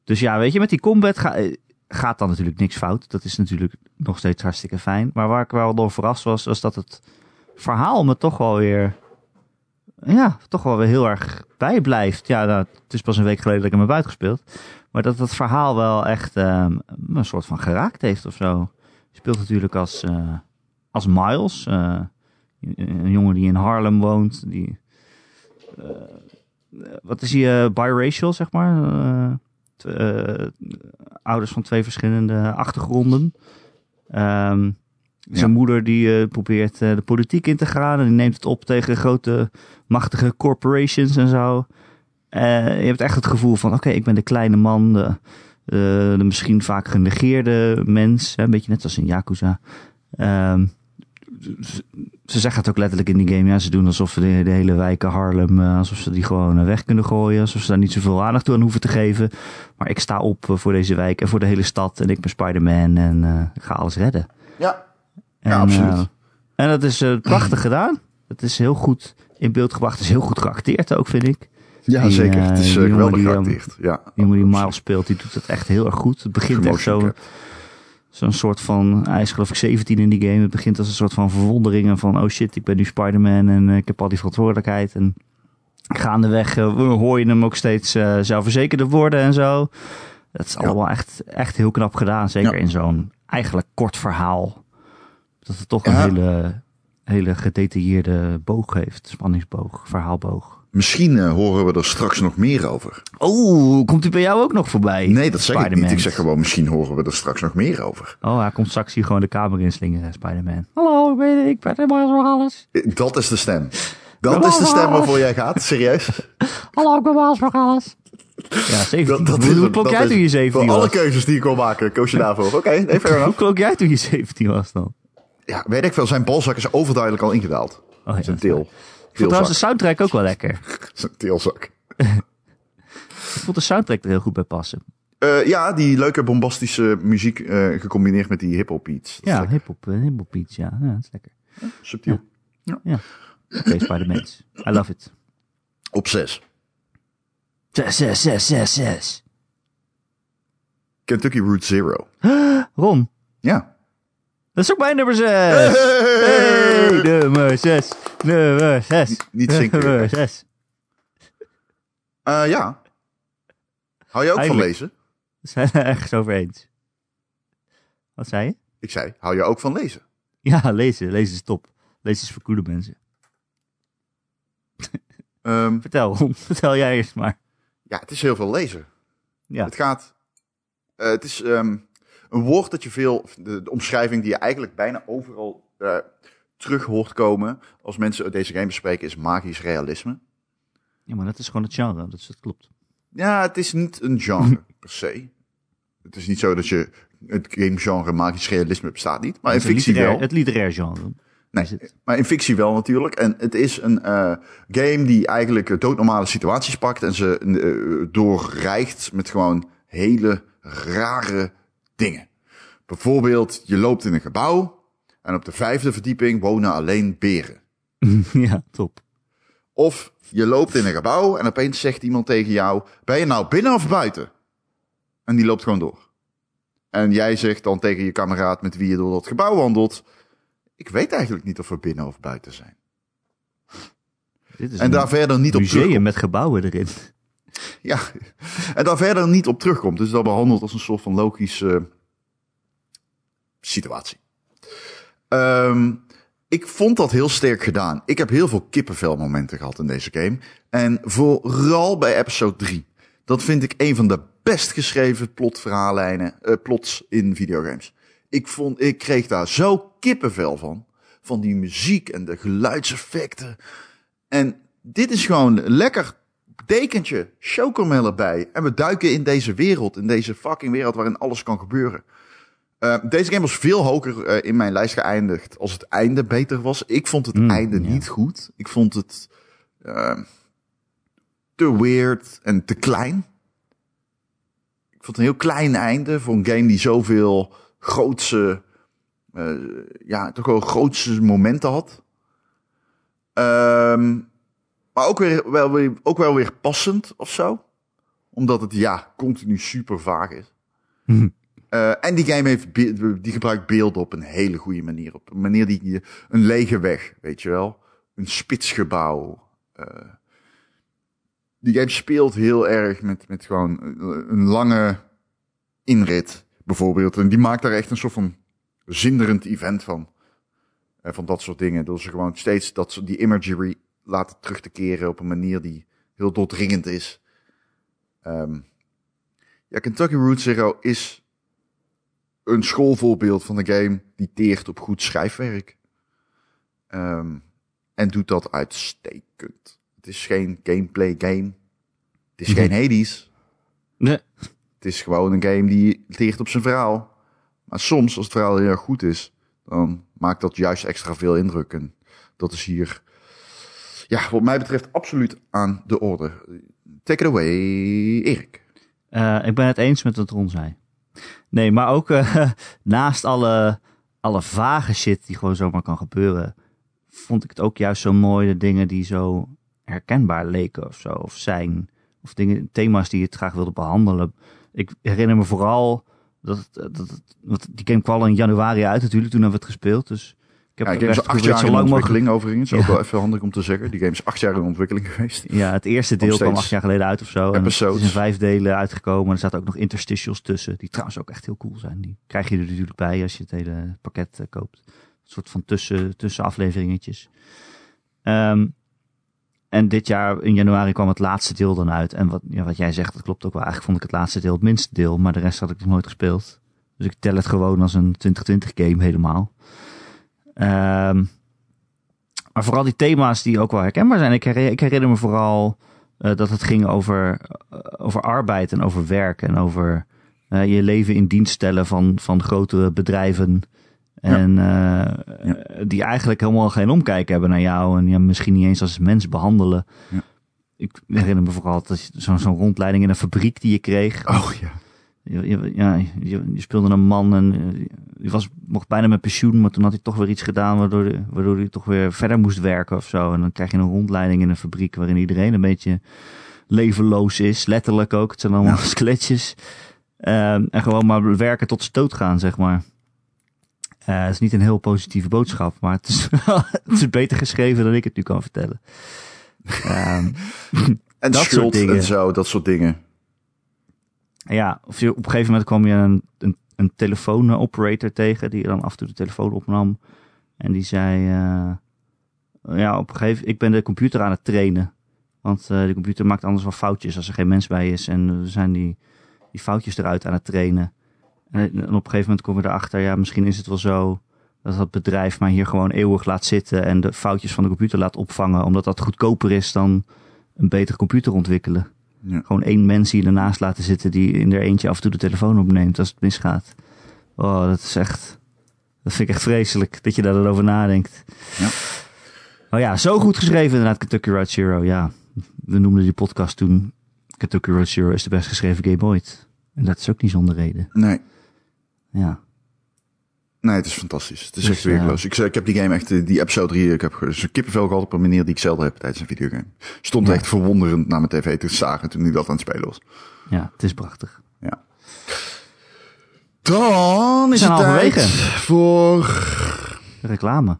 dus ja, weet je, met die combat eh, gaat dan natuurlijk niks fout. Dat is natuurlijk nog steeds hartstikke fijn. Maar waar ik wel door verrast was, was dat het verhaal me toch wel weer ja, toch wel weer heel erg bijblijft. Ja, nou, het is pas een week geleden dat ik hem heb uitgespeeld. Maar dat het verhaal wel echt ehm, een soort van geraakt heeft of zo. Je speelt natuurlijk als, eh, als Miles. eh, een jongen die in Harlem woont. Die, eh, wat is hij? eh, biracial, zeg maar. Eh, eh, ouders van twee verschillende achtergronden. Ehm, zijn Ja. moeder die eh, probeert eh, de politiek in te gaan. En die neemt het op tegen grote machtige corporations en zo. Eh, je hebt echt het gevoel van, oké, ik ben de kleine man, de, eh, de misschien vaak genegeerde mens. Hè, een beetje net als in Yakuza. Ehm, ze, ze zeggen het ook letterlijk in die game. Ja, ze doen alsof ze de, de hele wijken Harlem, eh, alsof ze die gewoon eh, weg kunnen gooien. Alsof ze daar niet zoveel aandacht aan hoeven te geven. Maar ik sta op eh, voor deze wijk en voor de hele stad. En ik ben Spider-Man en ik ga alles redden. Ja. En, Ja, absoluut. en dat is prachtig gedaan. Het is heel goed in beeld gebracht. Het is heel goed geacteerd ook, vind ik. Ja, Die, zeker. Het is jongen geweldig die, geacteerd. Ja. Die jongen die Miles speelt, die doet dat echt heel erg goed. Het begint echt zo. Zo'n soort van... Hij is geloof ik 17 in die game. Het begint als een soort van verwondering en van... Oh shit, ik ben nu Spider-Man en eh, ik heb al die verantwoordelijkheid. En gaandeweg eh, hoor je hem ook steeds eh zelfverzekerder worden en zo. Dat is Ja. allemaal echt, echt heel knap gedaan. Zeker Ja. in zo'n eigenlijk kort verhaal. Dat het toch Ja. een hele, hele gedetailleerde boog heeft. Spanningsboog, verhaalboog. Misschien eh, horen we er straks nog meer over. Oh, komt hij bij jou ook nog voorbij? Nee, dat zeg ik niet. Ik zeg gewoon, misschien horen we er straks nog meer over. Oh, hij komt straks hier gewoon de kamer inslingeren, Spider-Man. Hallo, ik ben, ik ben Miles Morales. Eh, Dat is de stem. Dat is de stem waarvoor jij gaat, serieus. Hallo, ik ben Miles Morales. Ja, 17. Dat, dat hoe is klonk jij is- toen je 17 Voor alle was? keuzes die ik wil maken, koos je daarvoor. Oké, nee, fair Hoe klonk jij toen je 17 was dan? Ja, weet ik veel, zijn balzak is overduidelijk al ingedaald. Oh, ja, zijn dat vond trouwens de soundtrack ook wel lekker. (laughs) Zijn teelzak. Ik vond de soundtrack er heel goed bij passen. Eh, ja, die leuke bombastische muziek eh, gecombineerd met die hip-hop beats. Ja, hip-hop, eh, hip-hop beats, ja. ja. Dat is lekker. subtiel. Oké, Spider-Mans. I love it. Op 6. 6, 6, 6, 6, 6. Kentucky Route Zero. (gasps) Ron, Ja. dat is ook mijn nummer 6. Hey, nummer 6. Nummer 6. Niet- zinken. Nummer 6. Eh, ja. Hou je ook van lezen? (laughs) We zijn het ergens over eens. Wat zei je? Ik zei, hou je ook van lezen? Ja, lezen. Lezen is top. Lezen is voor coole mensen. (laughs) Ehm, Vertel. (laughs) Vertel jij eerst maar. ja, het is heel veel lezen. Ja. Het gaat. eh, het is ehm, een woord dat je veel. De, de omschrijving die je eigenlijk bijna overal eh, terug hoort komen. als mensen deze game bespreken, is magisch realisme. Ja, maar dat is gewoon het genre, dus dat klopt. Ja, het is niet een genre (laughs) per se. Het is niet zo dat je. Het gamegenre magisch realisme bestaat niet. Maar in fictie literair- wel. Het literair genre. Nee, maar in fictie wel natuurlijk. En het is een eh, game die eigenlijk doodnormale situaties pakt en ze eh, doorrijgt met gewoon hele rare dingen. Bijvoorbeeld, je loopt in een gebouw en op de vijfde verdieping wonen alleen beren. (laughs) ja, top. Of je loopt in een gebouw en opeens zegt iemand tegen jou, ben je nou binnen of buiten? En die loopt gewoon door. En jij zegt dan tegen je kameraad met wie je door dat gebouw wandelt, ik weet eigenlijk niet of we binnen of buiten zijn. Dit is En daar verder niet op terugkomt. met gebouwen erin. (laughs) Ja, en daar verder niet op terugkomt. Dus dat behandelt als een soort van logische situatie. Ehm, ik vond dat heel sterk gedaan. Ik heb heel veel kippenvelmomenten gehad in deze game. En vooral bij episode 3. Dat vind ik een van de best geschreven plotverhaallijnen, eh, plots in videogames. Ik, vond, ik kreeg daar zo kippenvel van. Van die muziek en de geluidseffecten. En dit is gewoon lekker dekentje, chocomel erbij. En we duiken in deze wereld, in deze fucking wereld waarin alles kan gebeuren. Eh, deze game was veel hoger eh, in mijn lijst geëindigd als het einde beter was. Ik vond het Mm, einde niet goed. Ik vond het eh, te weird en te klein. Ik vond het een heel klein einde voor een game die zoveel grootse, eh, ja, toch wel grootse momenten had. Ehm, maar ook, weer, wel weer, ook wel weer passend of zo. Omdat het ja, continu super vaag is. Mhm. Eh, en die game heeft die gebruikt beelden op een hele goede manier. Op een manier die een lege weg, weet je wel. Een spitsgebouw. eh. die game speelt heel erg met, met gewoon een- een lange inrit, bijvoorbeeld. En die maakt daar echt een soort van zinderend event van. Eh, van dat soort dingen. Door ze gewoon steeds dat, soort- die imagery laten terug te keren op een manier die heel doordringend is. Ehm, ja, Kentucky Route Zero is een schoolvoorbeeld van een game die teert op goed schrijfwerk. Ehm, en doet dat uitstekend. Het is geen gameplay game. Het is geen Hades. Nee. Het is gewoon een game die teert op zijn verhaal. Maar soms, als het verhaal heel erg goed is, dan maakt dat juist extra veel indruk. En dat is hier, ja, wat mij betreft, absoluut aan de orde. Take it away, Erik. Eh, ik ben het eens met wat Ron zei. Nee, maar ook eh, (laughs) naast alle, alle vage shit die gewoon zomaar kan gebeuren, vond ik het ook juist zo mooi de dingen die zo herkenbaar leken of zo, of zijn. Of dingen, thema's die het graag wilde behandelen. Ik herinner me vooral dat, dat die game kwam al in januari uit natuurlijk, toen hebben we het gespeeld. Dus heb Ja, game is acht jaar in mogelijk- ontwikkeling overigens. Ook Ja. wel even handig om te zeggen. Die game is acht jaar in ontwikkeling (laughs) geweest. Ja, het eerste deel kwam acht jaar geleden uit of zo. En het is in vijf delen uitgekomen. Er zaten ook nog interstitials tussen. Die trouwens ook echt heel cool zijn. Die krijg je er natuurlijk bij als je het hele pakket eh, koopt. Een soort van tussen, tussen afleveringetjes. Ehm, en dit jaar in januari kwam het laatste deel dan uit. En wat, ja, wat jij zegt, dat klopt ook wel. Eigenlijk vond ik het laatste deel het minste deel. Maar de rest had ik nog nooit gespeeld. Dus ik tel het gewoon als een 2020 game helemaal. Ehm, maar vooral die thema's die ook wel herkenbaar zijn. Ik herinner, ik herinner me vooral eh, dat het ging over, eh, over arbeid en over werk. En over eh, je leven in dienst stellen van, van grotere bedrijven. En die eigenlijk helemaal geen omkijk hebben naar jou. En ja, misschien niet eens als mens behandelen. Ja. Ik herinner me vooral dat je zo'n zo'n rondleiding in een fabriek die je kreeg. Oh ja. Je, je- ja, je, je speelde een man en eh, die was, mocht bijna met pensioen, maar toen had hij toch weer iets gedaan waardoor, de- waardoor hij toch weer verder moest werken of zo. En dan krijg je een rondleiding in een fabriek waarin iedereen een beetje levenloos is, letterlijk ook. Het zijn allemaal skeletjes. Ehm, en gewoon maar werken tot ze dood gaan, zeg maar. Eh, het is niet een heel positieve boodschap, maar het is, (laughs) het is beter geschreven dan ik het nu kan vertellen. Ehm, En Dat soort dingen. en zo, dat soort dingen. Ja, op een gegeven moment kwam je een, een, een telefoonoperator tegen die dan af en toe de telefoon opnam. En die zei, eh, ja, op een gegeven ik ben de computer aan het trainen. Want eh, de computer maakt anders wel foutjes als er geen mens bij is. En we zijn die, die foutjes eruit aan het trainen. En, op een gegeven moment komen we erachter, ja, misschien is het wel zo dat dat bedrijf maar hier gewoon eeuwig laat zitten en de foutjes van de computer laat opvangen. Omdat dat goedkoper is dan een betere computer ontwikkelen. Ja. Gewoon één mens hier ernaast laten zitten die in er eentje af en toe de telefoon opneemt als het misgaat. Oh, dat is echt. Dat vind ik echt vreselijk dat je daar dan over nadenkt. Ja. Oh ja, zo goed geschreven inderdaad, Kentucky Road Zero. Ja, we noemden die podcast toen Kentucky Road Zero is de best geschreven game ooit. En dat is ook niet zonder reden. Nee. Ja, Nee, het is fantastisch. Het is Dus, echt weergeloos. Ik, ik heb die game echt, eh, die episode 3, ik heb zo'n kippenvel gehad op een manier die ik zelden heb tijdens een videogame. Stond Ja. echt verwonderend naar mijn tv te zagen toen ik dat aan het spelen was. ja, het is prachtig. Ja. Dan is het tijd voor... Reclame.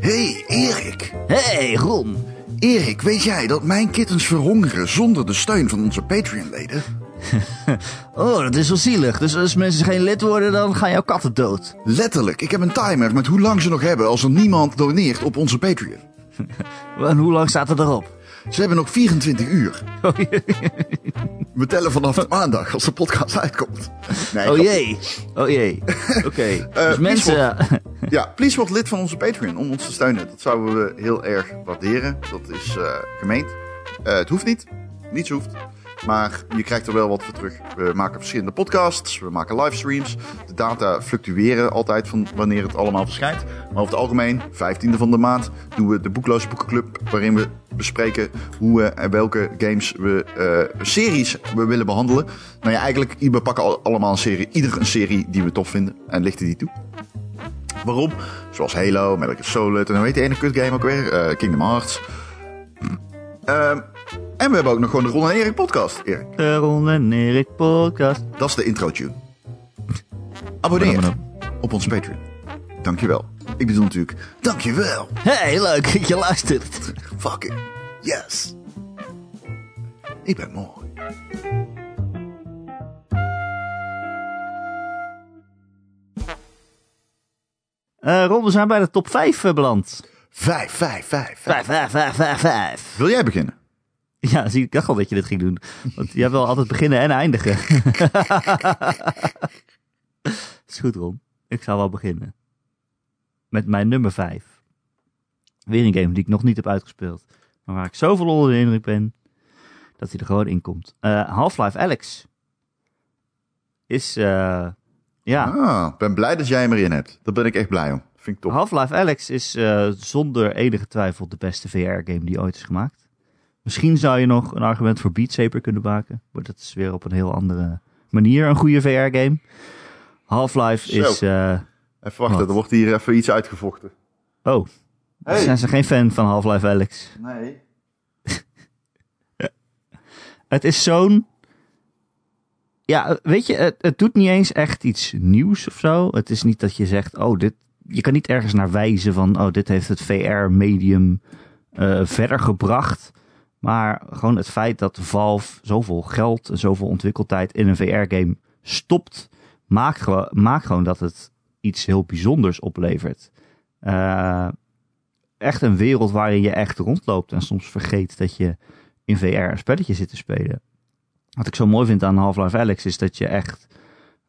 Hey Erik. Hey, Ron. Erik, weet jij dat mijn kittens verhongeren zonder de steun van onze Patreon-leden? Oh, dat is wel zielig. Dus als mensen geen lid worden, dan gaan jouw katten dood. Letterlijk, ik heb een timer met hoe lang ze nog hebben als er niemand doneert op onze Patreon. (laughs) En hoe lang staat het erop? Ze hebben nog 24 uur. (laughs) Oh jee. We tellen vanaf de maandag als de podcast uitkomt. Nee, Oh jee. Oh jee. (laughs) Oké. dus please mensen... Ja, please word lid van onze Patreon om ons te steunen. Dat zouden we heel erg waarderen. Dat is eh, gemeend. Eh, het hoeft niet. Niets hoeft. Maar je krijgt er wel wat voor terug. We maken verschillende podcasts. We maken livestreams. De data fluctueren altijd van wanneer het allemaal verschijnt. Maar over het algemeen, 15e van de maand, doen we de Boekloze Boekenclub. Waarin we bespreken hoe en welke games we, eh, series we willen behandelen. Nou ja, eigenlijk, we pakken al- allemaal een serie. Ieder een serie die we tof vinden. En lichten die toe. Waarom? Zoals Halo, Metal Gear Solid en hoe heet die ene kut game ook weer? Eh, Kingdom Hearts. Ehm, en we hebben ook nog gewoon de Ron en Erik podcast, Erik. De Ron en Erik podcast. Dat is de intro tune. Abonneer op ons Patreon. Dankjewel. Ik bedoel natuurlijk, dankjewel. Hey, leuk dat je luistert. Fuck it. Yes. Ik ben mooi. Eh Ron, we zijn bij de top 5 beland. Vijf, vijf, vijf, vijf. 5, 5, 5, 5, 5. Wil jij beginnen? (laughs) Ja, zie, ik dacht al dat je dit ging doen. Want jij wil altijd beginnen en eindigen. (laughs) is goed, Ron. Ik zal wel beginnen. Met mijn nummer 5. Weer een game die ik nog niet heb uitgespeeld. Maar waar ik zoveel onder de indruk ben. Dat hij er gewoon in komt. Eh, Half-Life Alex. Is, eh ja. Ah, ik ben blij dat jij hem erin hebt. Daar ben ik echt blij om. Vind ik top. Half-Life Alex is eh, zonder enige twijfel de beste VR-game die ooit is gemaakt. Misschien zou je nog een argument voor Beat Saber kunnen maken. Maar dat is weer op een heel andere manier een goede VR-game. Half-Life is... eh, Even wachten, Wat? er wordt hier even iets uitgevochten. oh, Hey. zijn ze geen fan van Half-Life Alex? Nee. (laughs) Het is zo'n... Ja, weet je, het, het doet niet eens echt iets nieuws of zo. Het is niet dat je zegt, oh, dit, je kan niet ergens naar wijzen van, oh, dit heeft het VR-medium uh, verder gebracht. Maar gewoon het feit dat Valve zoveel geld en zoveel ontwikkeltijd in een VR-game stopt, maakt, gewoon dat het iets heel bijzonders oplevert. Uh, echt een wereld waarin je echt rondloopt en soms vergeet dat je in VR een spelletje zit te spelen. Wat ik zo mooi vind aan Half-Life Alex is dat je echt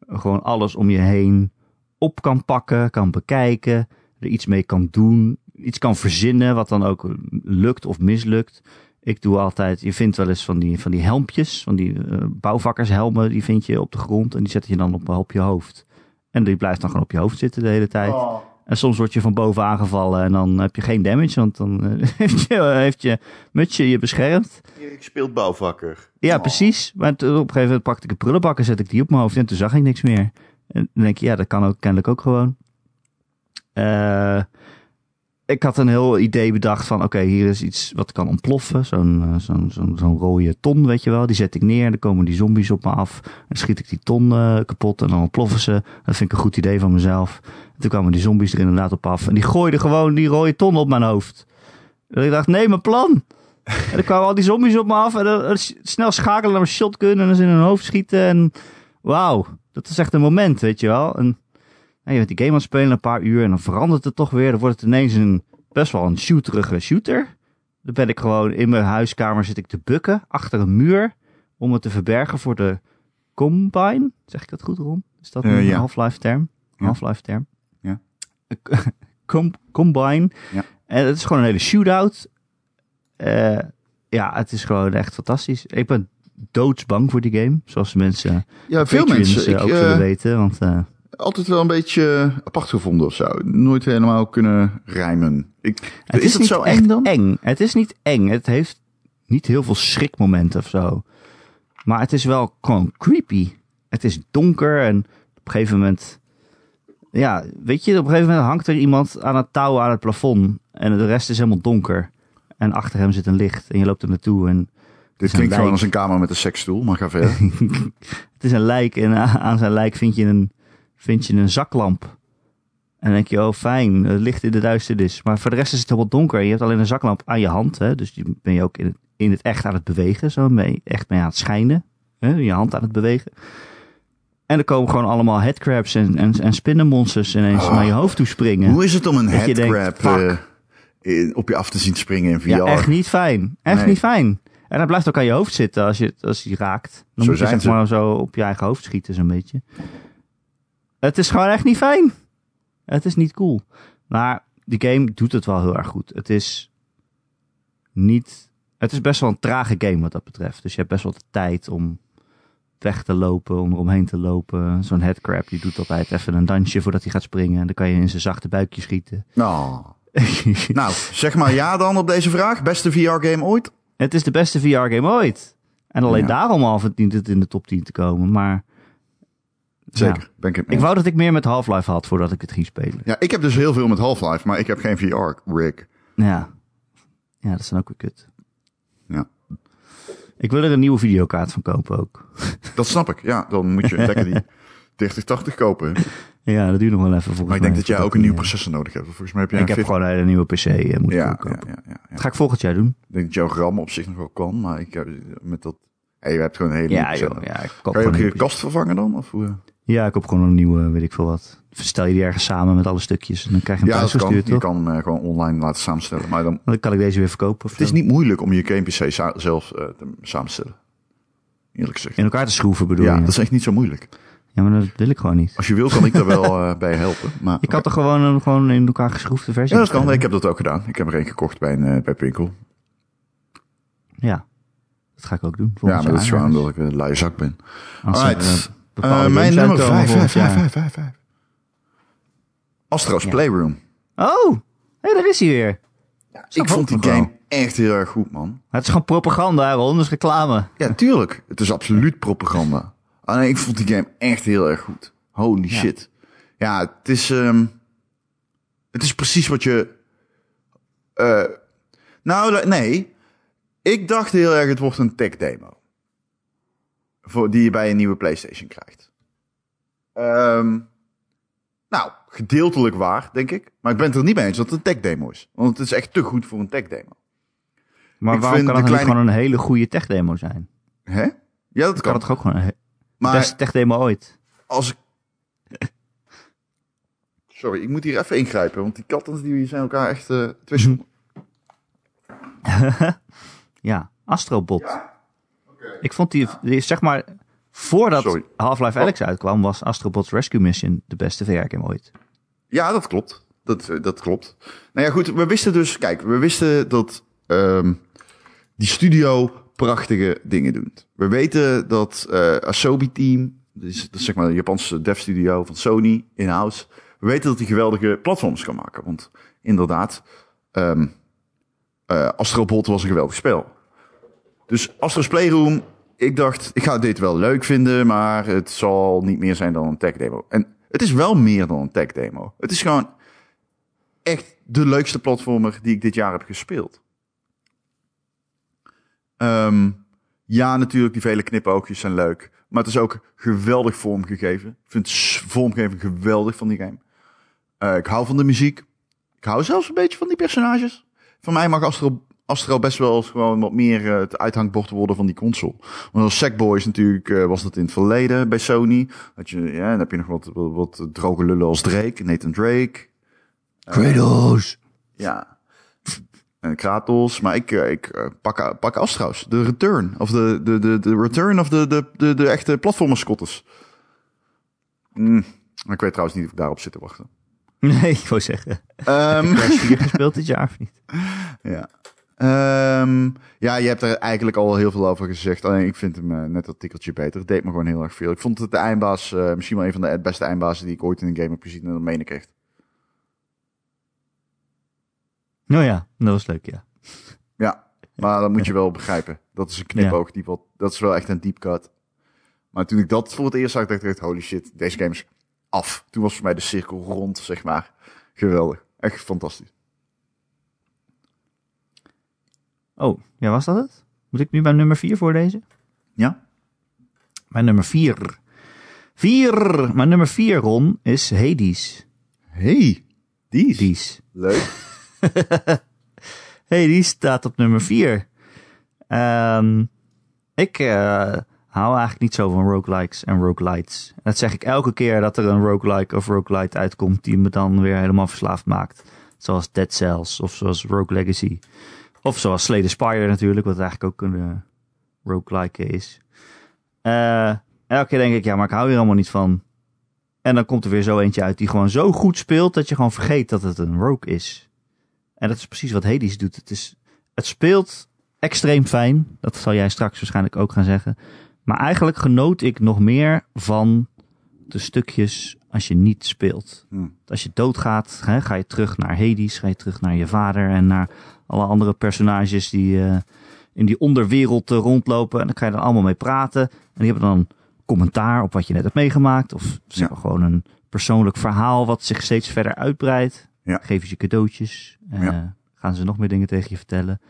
gewoon alles om je heen op kan pakken, kan bekijken, er iets mee kan doen, iets kan verzinnen wat dan ook lukt of mislukt. Ik doe altijd, je vindt wel eens van die, van die helmpjes, van die uh, bouwvakkershelmen, die vind je op de grond en die zet je dan op, op je hoofd. En die blijft dan gewoon op je hoofd zitten de hele tijd. Oh. En soms word je van boven aangevallen en dan heb je geen damage, want dan uh, (laughs) heeft, je, heeft je mutsje je beschermd. Ik speelt bouwvakker. Ja, oh. precies. Maar op een gegeven moment pakte ik een prullenbakken, zet ik die op mijn hoofd en toen zag ik niks meer. En dan denk je, ja, dat kan ook kennelijk ook gewoon. Uh, ik had een heel idee bedacht van, oké, hier is iets wat kan ontploffen. Zo'n uh, zo'n zo'n zo'n rode ton, weet je wel. Die zet ik neer, dan komen die zombies op me af. Dan schiet ik die ton uh, kapot en dan ontploffen ze. Dat vind ik een goed idee van mezelf. En toen kwamen die zombies er inderdaad op af. En die gooiden gewoon die rode ton op mijn hoofd. En ik dacht, nee, mijn plan. en dan kwamen al die zombies op me af. En dan snel schakelen naar mijn shotgun en dan in hun hoofd schieten. En wauw, dat is echt een moment, weet je wel. En en je bent die game aan het spelen een paar uur en dan verandert het toch weer. Dan wordt het ineens een best wel een shooterige shooter. Dan ben ik gewoon in mijn huiskamer zit ik te bukken achter een muur om het te verbergen voor de Combine. Zeg ik dat goed, Ron? Is dat een Half-Life term? Half-Life term? Ja. (laughs) Com combine. Ja. En het is gewoon een hele shootout. Uh, ja, het is gewoon echt fantastisch. Ik ben doodsbang voor die game. Zoals mensen, ja, veel mensen ook ik, zullen weten. Want altijd wel een beetje apart gevonden of zo. Nooit helemaal kunnen rijmen. Ik, het is, het zo eng dan? eng. Het is niet eng. Het heeft niet heel veel schrikmomenten of zo. Maar het is wel gewoon creepy. Het is donker en op een gegeven moment... Ja, weet je, op een gegeven moment hangt er iemand aan het touw aan het plafond. En de rest is helemaal donker. En achter hem zit een licht en je loopt er naartoe en... Dit klinkt gewoon als een kamer met een seksstoel, maar ga verder. (laughs) het is een lijk en aan zijn lijk vind je een vind je een zaklamp. En dan denk je, oh fijn, het licht in de duisternis. Maar voor de rest is het heel donker. Je hebt alleen een zaklamp aan je hand. Hè? Dus die ben je ook in het, in het echt aan het bewegen. Zo je echt mee aan het schijnen. Hè? Je hand aan het bewegen. En er komen gewoon allemaal headcrabs en, en, en spinnenmonsters ineens naar je hoofd toe springen. Hoe is het om een headcrab uh, op je af te zien springen in VR? Ja, echt niet fijn. Echt niet fijn. En hij blijft ook aan je hoofd zitten als je, als je raakt. Dan zo moet je zeg maar zo op je eigen hoofd schieten zo'n beetje. Het is gewoon echt niet fijn. Het is niet cool. Maar die game doet het wel heel erg goed. Het is niet. Het is best wel een trage game wat dat betreft. Dus je hebt best wel de tijd om weg te lopen, om eromheen te lopen. Zo'n headcrab, die doet altijd even een dansje voordat hij gaat springen. En dan kan je in zijn zachte buikje schieten. Oh. (laughs) nou, zeg maar ja dan op deze vraag. Beste VR-game ooit? Het is de beste VR-game ooit. En alleen daarom al verdient het in de top 10 te komen. Maar Zeker, ben ik het Ik wou dat ik meer met Half-Life had voordat ik het ging spelen. Ja, ik heb dus heel veel met Half-Life, maar ik heb geen VR-rig. Ja. Ja, dat is dan ook weer kut. Ja. Ik wil er een nieuwe videokaart van kopen ook. (laughs) Dat snap ik. Ja, dan moet je lekker die (laughs) 3080 kopen. Ja, dat duurt nog wel even volgens Maar ik denk dat jij ook een nieuwe processor nodig hebt. Volgens mij heb je Ik heb gewoon een nieuwe PC uh, moeten ja, kopen. Ja, ja, ja, Dat ga ik volgend jaar doen. Ik denk dat jouw RAM op zich nog wel kan, maar ik heb met dat... Hey, je hebt gewoon een hele ja, joh, ja, ik Kan je ook je kast vervangen dan? Of hoe? Ja, ik heb gewoon een nieuwe, weet ik veel wat. Verstel je die ergens samen met alle stukjes en dan krijg je een ja, thuis gestuurd, Je kan uh, gewoon online laten samenstellen. Maar dan, dan kan ik deze weer verkopen. Het is niet moeilijk om je game PC zelf uh, te samenstellen. Eerlijk gezegd. In elkaar te schroeven bedoel ja, je? dat is echt niet zo moeilijk. Ja, maar dat wil ik gewoon niet. Als je wil, kan ik daar (laughs) wel uh, bij helpen. Maar, je kan toch gewoon een gewoon in elkaar geschroefde versie Ja, dat kan. Ik heb dat ook gedaan. Ik heb er een gekocht bij, een, bij Pinkel. Ja, dat ga ik ook doen. Ja, maar dat is gewoon omdat ik een luie zak ben. Als Alright. Uh, mijn nummer 5, 5, 5, 5, 5, 5. Astro's ja. Playroom. Oh, hey, daar is hij weer. Ja, ik vond die game echt heel erg goed, man. Het is gewoon propaganda, Ron, dus reclame. Ja, tuurlijk. Het is absoluut propaganda. Alleen ik vond die game echt heel erg goed. Holy ja. shit. Ja, het is... Um, het is precies wat je... Uh, nou, nee. Ik dacht heel erg, het wordt een tech demo. Voor, die je bij een nieuwe PlayStation krijgt. Um, Nou, gedeeltelijk waar, denk ik. Maar ik ben het er niet mee eens dat het een tech demo is. Want het is echt te goed voor een tech demo. Maar Ik waarom vind kan het kleine- gewoon een hele goede tech-demo zijn? Hè? Ja, dat Kan kan. het ook gewoon een maar beste tech-demo ooit? als ik... (laughs) Sorry, ik moet hier even ingrijpen. Want die katten die zijn elkaar echt... twee seconden. (laughs) Ja, Astrobot. Ik vond die, die, zeg maar, voordat. Half-Life Oh. Alyx uitkwam, was Astrobot's Rescue Mission de beste VR-game ooit. Ja, dat klopt. Dat, eh, dat klopt. Nou ja, goed. We wisten dus... Kijk, we wisten dat ehm, die studio prachtige dingen doet. We weten dat eh Asobi Team... Dat is, dat is zeg maar de Japanse dev studio van Sony, in-house. We weten dat hij geweldige platforms kan maken. Want inderdaad, ehm eh, Astrobot was een geweldig spel. Dus Astro's Playroom, ik dacht, ik ga dit wel leuk vinden, maar het zal niet meer zijn dan een tech demo. En het is wel meer dan een tech demo. Het is gewoon echt de leukste platformer die ik dit jaar heb gespeeld. Ehm, ja, natuurlijk, die vele knipoogjes zijn leuk. Maar het is ook geweldig vormgegeven. Ik vind vormgeving geweldig van die game. Eh, ik hou van de muziek. Ik hou zelfs een beetje van die personages. Voor mij mag Astro, Astro best wel eens gewoon wat meer eh, het uithangbord worden van die console. Want als Sackboys natuurlijk eh, was dat in het verleden bij Sony. Dat je, ja, dan heb je nog wat, wat, wat droge lullen als Drake, Nathan Drake. Kratos! Ja. En Kratos. Maar ik, eh, ik eh, pak, pak Astro's. De return. Of de, de, de, de return of de, de, de, de echte platformerscotters. Mm. Ik weet trouwens niet of ik daarop zit te wachten. (laughs) Nee, ik wou zeggen. Ehm, Crash 4 gespeeld dit jaar of niet? (laughs) ja. Ehm, ja, je hebt er eigenlijk al heel veel over gezegd. Alleen ik vind hem eh, net dat tikkeltje beter. Het deed me gewoon heel erg veel. Ik vond het de eindbaas eh, misschien wel een van de beste eindbazen die ik ooit in een game heb gezien. En dat meen ik echt. Nou ja, dat was leuk, ja. Ja, maar dat moet je wel begrijpen. Dat is een knipoog. Die wat, dat is wel echt een deep cut. Maar toen ik dat voor het eerst zag, dacht ik echt, holy shit, deze game is af. Toen was voor mij de cirkel rond, zeg maar. Geweldig. Echt fantastisch. Oh, ja, was dat het? Moet ik nu mijn nummer 4 voorlezen? Ja? Mijn nummer 4. 4! Mijn nummer 4, Ron, is Hades. Hey, die is Hades. leuk. (laughs) Hey, die staat op nummer 4. Ehm, ik eh, hou eigenlijk niet zo van roguelikes en roguelites. Dat zeg ik elke keer dat er een roguelike of roguelite uitkomt die me dan weer helemaal verslaafd maakt. Zoals Dead Cells of zoals Rogue Legacy. Of zoals Slay the Spire natuurlijk, wat eigenlijk ook een eh, roguelike is. Eh, elke keer denk ik, ja, maar ik hou hier allemaal niet van. En dan komt er weer zo eentje uit die gewoon zo goed speelt dat je gewoon vergeet dat het een rogue is. En dat is precies wat Hades doet. Het, is, het speelt extreem fijn. Dat zal jij straks waarschijnlijk ook gaan zeggen. Maar eigenlijk genoot ik nog meer van de stukjes als je niet speelt. Hm. Als je doodgaat, ga je terug naar Hades, ga je terug naar je vader en naar alle andere personages die eh, in die onderwereld eh, rondlopen. En dan ga je dan allemaal mee praten. En die hebben dan commentaar op wat je net hebt meegemaakt. Of ze hebben gewoon een persoonlijk verhaal wat zich steeds verder uitbreidt. Ja. Geven ze cadeautjes. Ja. Gaan ze nog meer dingen tegen je vertellen.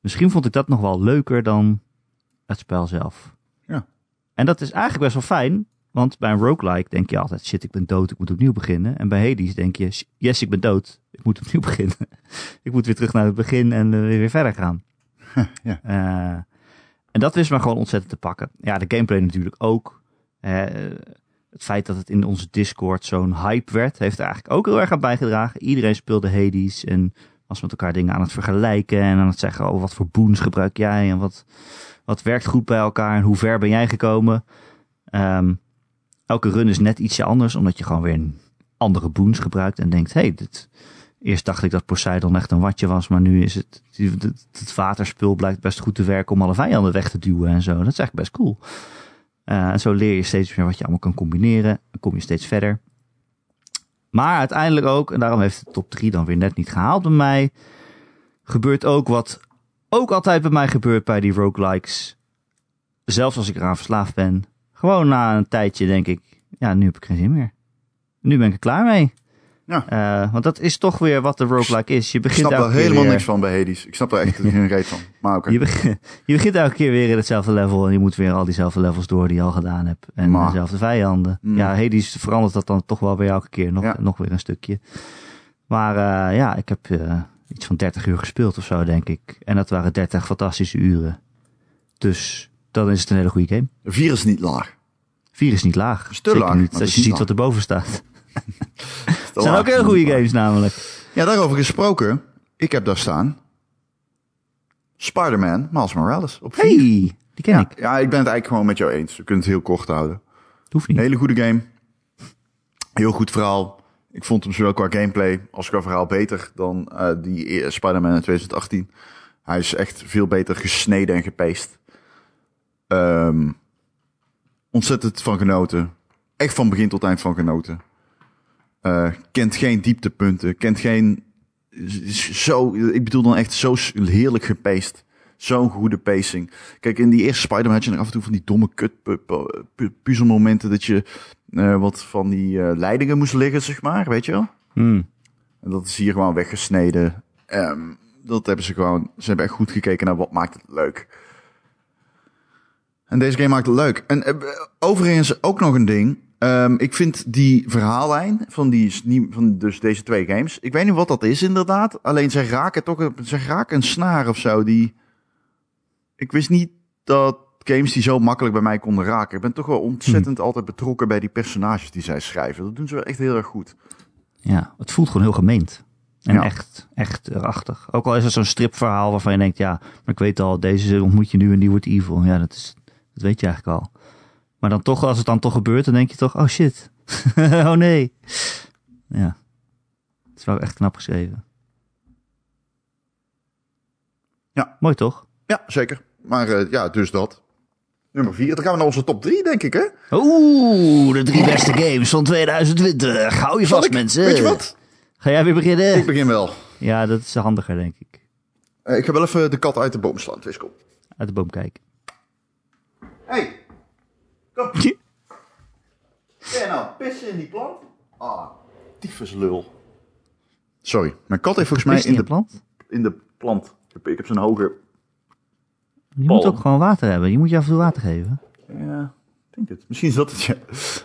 Misschien vond ik dat nog wel leuker dan het spel zelf. Ja. En dat is eigenlijk best wel fijn. Want bij een roguelike denk je altijd, shit, ik ben dood, ik moet opnieuw beginnen. En bij Hades denk je, yes, ik ben dood, ik moet opnieuw (laughs) beginnen. ik moet weer terug naar het begin en eh, weer verder gaan. (laughs) Ja. Eh, en dat wist me gewoon ontzettend te pakken. Ja, de gameplay natuurlijk ook. Eh, het feit dat het in onze Discord zo'n hype werd, heeft er eigenlijk ook heel erg aan bijgedragen. Iedereen speelde Hades en was met elkaar dingen aan het vergelijken en aan het zeggen, oh, wat voor boons gebruik jij en wat, wat werkt goed bij elkaar en hoe ver ben jij gekomen. Ehm, elke run is net ietsje anders, omdat je gewoon weer een andere boons gebruikt en denkt, hey, dit, eerst dacht ik dat Poseidon echt een watje was, maar nu is het, het, waterspul blijkt best goed te werken om alle vijanden weg te duwen en zo. Dat is eigenlijk best cool. Eh, en zo leer je steeds meer wat je allemaal kan combineren. Dan kom je steeds verder. Maar uiteindelijk ook, en daarom heeft de top 3 dan weer net niet gehaald bij mij, gebeurt ook wat ook altijd bij mij gebeurt bij die roguelikes. Zelfs als ik eraan verslaafd ben. Gewoon na een tijdje denk ik, ja, nu heb ik geen zin meer. Nu ben ik er klaar mee. Ja. Eh, want dat is toch weer wat de roguelike is. Je Ik begint snap daar helemaal weer- niks van bij Hades. Ik snap daar echt geen reet van. Maar oké. Je, begint, (laughs) je begint elke keer weer in hetzelfde level en je moet weer al diezelfde levels door die je al gedaan hebt. En Maar- dezelfde vijanden. Mm. Ja, Hades verandert dat dan toch wel weer elke keer nog, Ja. nog weer een stukje. Maar eh, ja, ik heb eh, iets van 30 uur gespeeld of zo, denk ik. En dat waren 30 fantastische uren. Dus dan is het een hele goede game. De vier is niet laag. 4 is niet laag. Is te Zeker laag, niet als je ziet niet wat erboven staat. (laughs) Het zijn ook hele goede games namelijk. Ja, daarover gesproken. Ik heb daar staan. Spider-Man, Miles Morales. Op vier. Hey, die ken ja, ik. ja, ik ben het eigenlijk gewoon met jou eens. We kunnen het heel kort houden. Hoeft niet. Hele goede game. Heel goed verhaal. Ik vond hem zowel qua gameplay als qua verhaal beter dan eh, die e- Spider-Man in 2018. Hij is echt veel beter gesneden en gepaced. Ehm, ontzettend van genoten. Echt van begin tot eind van genoten. Eh, kent geen dieptepunten. Kent geen... Zo, ik bedoel dan echt zo heerlijk gepaced. Zo'n goede pacing. Kijk, in die eerste Spider-Man had je nog af en toe van die domme kut pu- pu- pu- puzzelmomenten dat je eh, wat van die eh, leidingen moest liggen, zeg maar, weet je wel? Hmm. En dat is hier gewoon weggesneden. Ehm, dat hebben ze gewoon, ze hebben echt goed gekeken naar wat maakt het leuk. En deze game maakt het leuk. En eh, overigens ook nog een ding. Ehm, ik vind die verhaallijn van, die, van dus deze twee games. Ik weet niet wat dat is inderdaad. Alleen ze raken toch ze raken een snaar of zo. Die, ik wist niet dat games die zo makkelijk bij mij konden raken. Ik ben toch wel ontzettend altijd betrokken bij die personages die zij schrijven. Dat doen ze wel echt heel erg goed. Ja, het voelt gewoon heel gemeend. En Ja. echt, echt erachtig. Ook al is het zo'n stripverhaal waarvan je denkt, ja, maar ik weet al, deze ontmoet je nu en die wordt evil. Ja, dat, is, dat weet je eigenlijk al. Maar dan toch, als het dan toch gebeurt, dan denk je toch, oh shit. (laughs) oh nee. Ja. Het is wel echt knap geschreven. Ja. Mooi toch? Ja, zeker. Maar eh, ja, dus dat. Nummer vier. Dan gaan we naar onze top drie, denk ik, hè? Oeh, de drie beste games van 2020. Hou je Zal vast, ik? mensen. Weet je wat? Ga jij weer beginnen? Ik begin wel. Ja, dat is handiger, denk ik. Eh, ik ga wel even de kat uit de boom slaan, Twiskel. Uit de boom kijken. Hey, kom. Ben je nou pissen in die plant? Ah, tyfuslul. Sorry, mijn kat heeft volgens mij in de, plant? in de plant. Ik heb, zo'n hoge... Je moet ook gewoon water hebben. Je moet je af en toe water geven. Ja, ik denk het. Misschien is dat het, ja.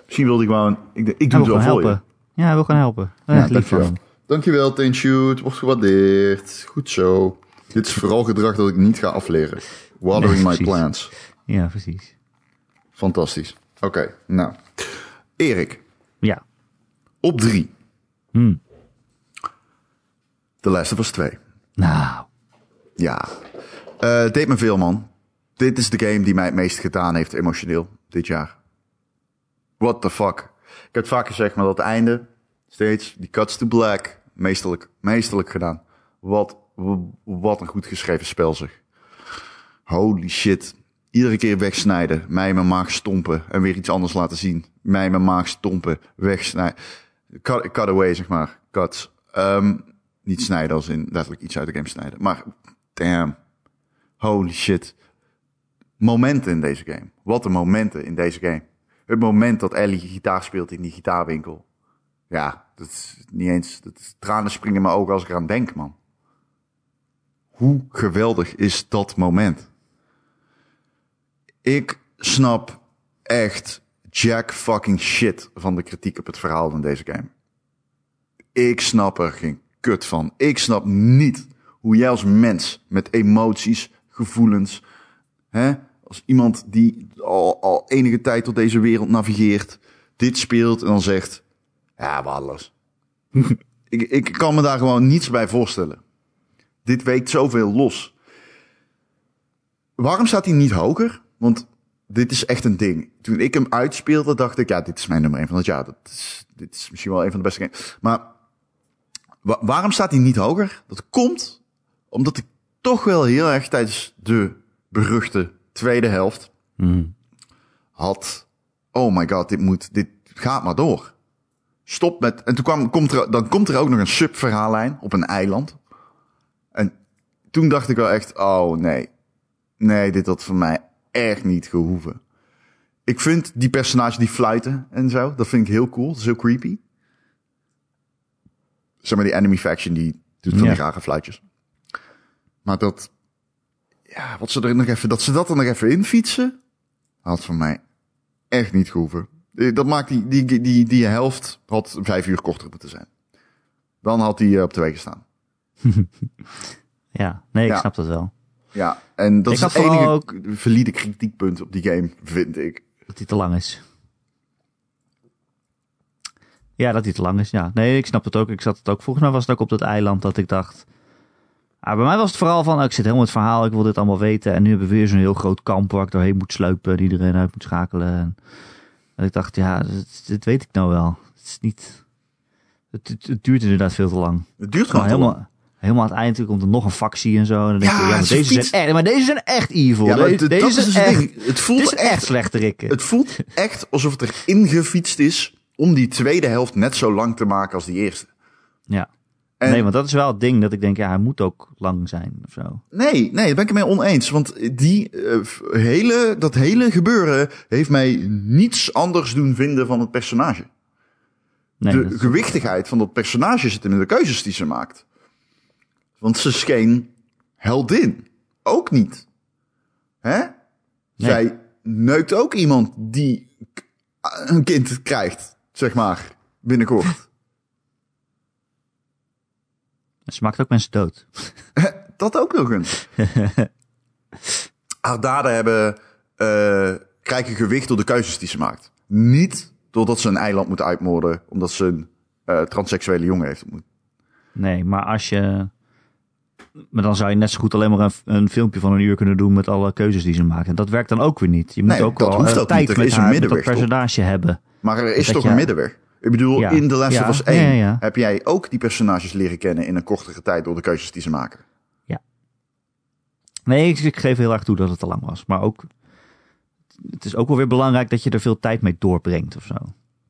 Misschien wilde ik gewoon... Ik, ik doe het wel voor helpen. Ja, hij wil gewoon helpen. Ja, Ja, lief dankjewel. van. Dankjewel, Tenshoot. Wordt gewaardeerd. Goed zo. Dit is vooral gedrag dat ik niet ga afleren. Watering Nee, my plants. Ja, precies. Fantastisch. Oké, nou. Erik, Ja. op drie. Hm. The Last of Us 2. Nou, Ja. Het deed me veel, man. Dit is de game die mij het meest gedaan heeft emotioneel dit jaar. What the fuck. Ik heb het vaak gezegd, maar dat einde, steeds, die cuts to black, meesterlijk, meesterlijk gedaan. Wat, wat een goed geschreven spel zeg. Holy shit. Iedere keer wegsnijden, mij mijn maag stompen en weer iets anders laten zien. Mij mijn maag stompen, wegsnijden. Cut, away, zeg maar. Cuts. Ehm, niet snijden als in letterlijk iets uit de game snijden. Maar damn. Holy shit. Momenten in deze game. Wat een momenten in deze game. Het moment dat Ellie gitaar speelt in die gitaarwinkel. Ja, dat is niet eens. Dat tranen springen in mijn ogen als ik eraan denk, man. Hoe geweldig is dat moment? Ik snap echt jack fucking shit van de kritiek op het verhaal van deze game. Ik snap er geen kut van. Ik snap niet hoe jij als mens met emoties, gevoelens, hè, als iemand die al, al enige tijd tot deze wereld navigeert, dit speelt en dan zegt, ja, alles. (laughs) ik, ik kan me daar gewoon niets bij voorstellen. Dit weekt zoveel los. Waarom staat hij niet hoger? Want dit is echt een ding. Toen ik hem uitspeelde, dacht ik, ja, dit is mijn nummer 1 van het jaar. Dat is, dit is misschien wel een van de beste games. Maar wa- waarom staat hij niet hoger? Dat komt omdat ik toch wel heel erg tijdens de beruchte tweede helft hm. had. Oh my god, dit moet, dit gaat maar door. Stop met. En toen kwam, komt er, dan komt er ook nog een subverhaallijn op een eiland. En toen dacht ik wel echt, oh nee. Nee, dit had voor mij echt niet gehoeven. Ik vind die personages die fluiten en zo, dat vind ik heel cool. Dat is heel creepy. zeg maar die enemy faction, die doet van die rare fluitjes. Maar dat, ja, wat ze er nog even, dat ze dat er nog even in fietsen, had voor mij echt niet gehoeven. Eh, Dat maakt die, die, die, die helft had vijf uur korter moeten zijn. Dan had die eh, op twee gestaan. (laughs) Ja, nee, ik Ja. snap dat wel. Ja, en dat Ik is het enige ook- valide kritiekpunt op die game, vind ik. Dat hij te lang is. Ja, dat hij te lang is, ja. Nee, ik snap het ook. Ik zat het ook. Volgens mij was het ook op dat eiland dat ik dacht... Ah, bij mij was het vooral van, oh, ik zit helemaal in het verhaal, ik wil dit allemaal weten. En nu hebben we weer zo'n heel groot kamp waar ik doorheen moet sluipen, die iedereen uit moet schakelen. En, en ik dacht, ja, dit, dit weet ik nou wel. Het is niet... Het, het, het duurt inderdaad veel te lang. Het duurt gewoon helemaal, helemaal aan het eind komt er nog een factie en zo. En dan denk Ja, je, ja, maar ze deze, fiets- zijn echt, maar deze zijn echt evil. Ja, maar deze deze is zijn dus het echt, ding. Het voelt echt echt, slechte rikken. het voelt echt alsof het erin gefietst is om die tweede helft net zo lang te maken als die eerste. Ja. En- nee, want dat is wel het ding dat ik denk, ja, hij moet ook lang zijn of zo. Nee, nee, daar ben ik het mee oneens. Want die eh, hele, dat hele gebeuren heeft mij niets anders doen vinden van het personage. Nee, de gewichtigheid van dat personage zit in de keuzes die ze maakt. Want ze is geen heldin. Ook niet. Hè? Zij neukt ook iemand die een kind krijgt, zeg maar, binnenkort. (laughs) ze maakt ook mensen dood. Dat ook nog eens. (laughs) Haar daden hebben, eh, krijgen gewicht door de keuzes die ze maakt. Niet doordat ze een eiland moet uitmoorden, omdat ze een eh, transseksuele jongen heeft ontmoet. Nee, maar als je... Maar dan zou je net zo goed alleen maar een, een filmpje van een uur kunnen doen met alle keuzes die ze maakt. En dat werkt dan ook weer niet. Je moet Nee, ook dat wel eh, tijd niet. Er met, is een haar, dat middenweg, toch? personage hebben. Maar er is Dat toch je- een middenweg? Ik bedoel, Ja. in The Last Ja. Ja, 1 ja, ja. heb jij ook die personages leren kennen in een kortere tijd door de keuzes die ze maken. Nee, ik, ik geef heel erg toe dat het te lang was. Maar ook... Het is ook wel weer belangrijk dat je er veel tijd mee doorbrengt of zo.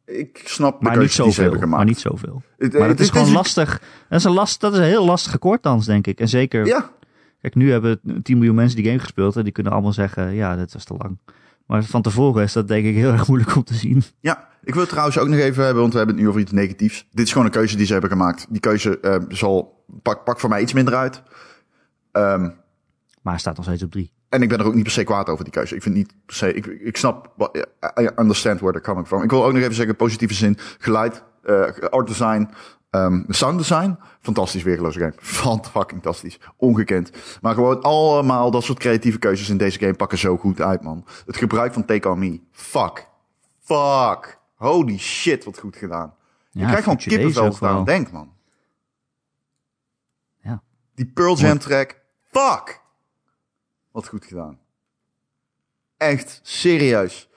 Ik snap de Maar niet keuzes die ze zoveel. hebben gemaakt. Maar niet zoveel. Het- Maar het is gewoon lastig. Dat is, een last, dat is een heel lastige koorddans, denk ik. En zeker, Ja, kijk, nu hebben 10 miljoen mensen die game gespeeld. En die kunnen allemaal zeggen, ja, dit was te lang. Maar van tevoren is dat denk ik heel (laughs) erg moeilijk om te zien. Ja, ik wil het trouwens ook nog even hebben, want we hebben het nu over iets negatiefs. Dit is gewoon een keuze die ze hebben gemaakt. Die keuze eh, zal, pak, pak voor mij iets minder uit. Ehm, Maar hij staat nog steeds op drie. En ik ben er ook niet per se kwaad over die keuze. Ik vind niet per se, ik, ik snap, I understand where they're coming from. Ik wil ook nog even zeggen, positieve zin, geluid, eh, art design, ehm, sound design. Fantastisch weergeloze game. (laughs) Van fucking fantastisch. Ongekend. Maar gewoon allemaal dat soort creatieve keuzes in deze game pakken zo goed uit, man. Het gebruik van Take On Me. Fuck. Fuck. Holy shit, wat goed gedaan. Ja, ik krijg gewoon kippenvel ook als ik aan wel. denk, man. Ja. Die Pearl Jam track. Fuck. Wat goed gedaan. Echt, serieus.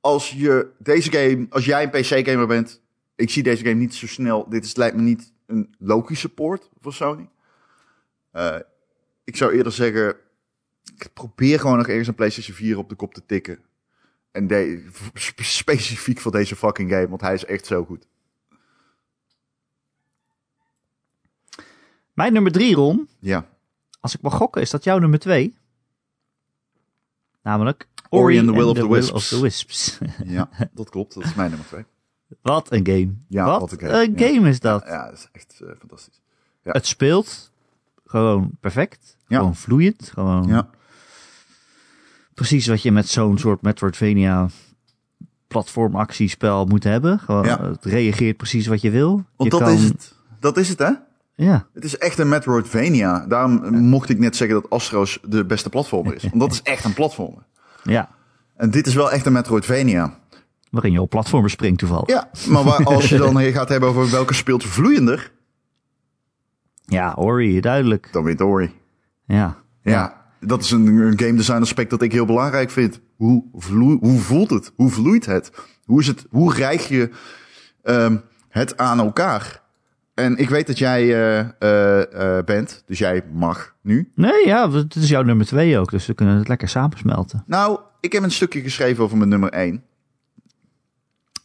Als je deze game, als jij een PC-gamer bent, ik zie deze game niet zo snel. Dit is, lijkt me niet een logische poort voor Sony. Eh, ik zou eerder zeggen, ik probeer gewoon nog ergens een PlayStation 4 op de kop te tikken. En de, spe- specifiek voor deze fucking game, want hij is echt zo goed. Mijn nummer drie, Ron. Ja. Als ik mag gokken, is dat jouw nummer twee? Namelijk Ori and the Will and of the Wisps. of the Wisps. (laughs) Ja, dat klopt. Dat is mijn nummer twee. wat een game. Ja, wat, wat een een game, game, ja. is dat. Ja, dat is echt eh, fantastisch. ja. Het speelt gewoon perfect. Gewoon vloeiend. Gewoon Ja. precies wat je met zo'n soort Metroidvania platformactiespel moet hebben. Gewoon, Ja. Het reageert precies wat je wil. Want je dat kan, is het. Dat is het, hè? Ja, Het is echt een Metroidvania. Daarom mocht ik net zeggen dat Astros de beste platformer is. Want dat is echt een platformer. ja. En dit is wel echt een Metroidvania. Waarin je op platformen springt toevallig. Ja, maar waar, als je dan (laughs) gaat hebben over welke speelt vloeiender, Ja, Ori, duidelijk. dan wint Ori. Ja. Ja, dat is een, een game design aspect dat ik heel belangrijk vind. Hoe, vloe, hoe voelt het? Hoe vloeit het? Hoe, is het, hoe rijg je ehm, het aan elkaar? En ik weet dat jij eh, eh, eh, bent, dus jij mag nu. Nee, ja, het is jouw nummer twee ook. Dus we kunnen het lekker samensmelten. Nou, ik heb een stukje geschreven over mijn nummer 1.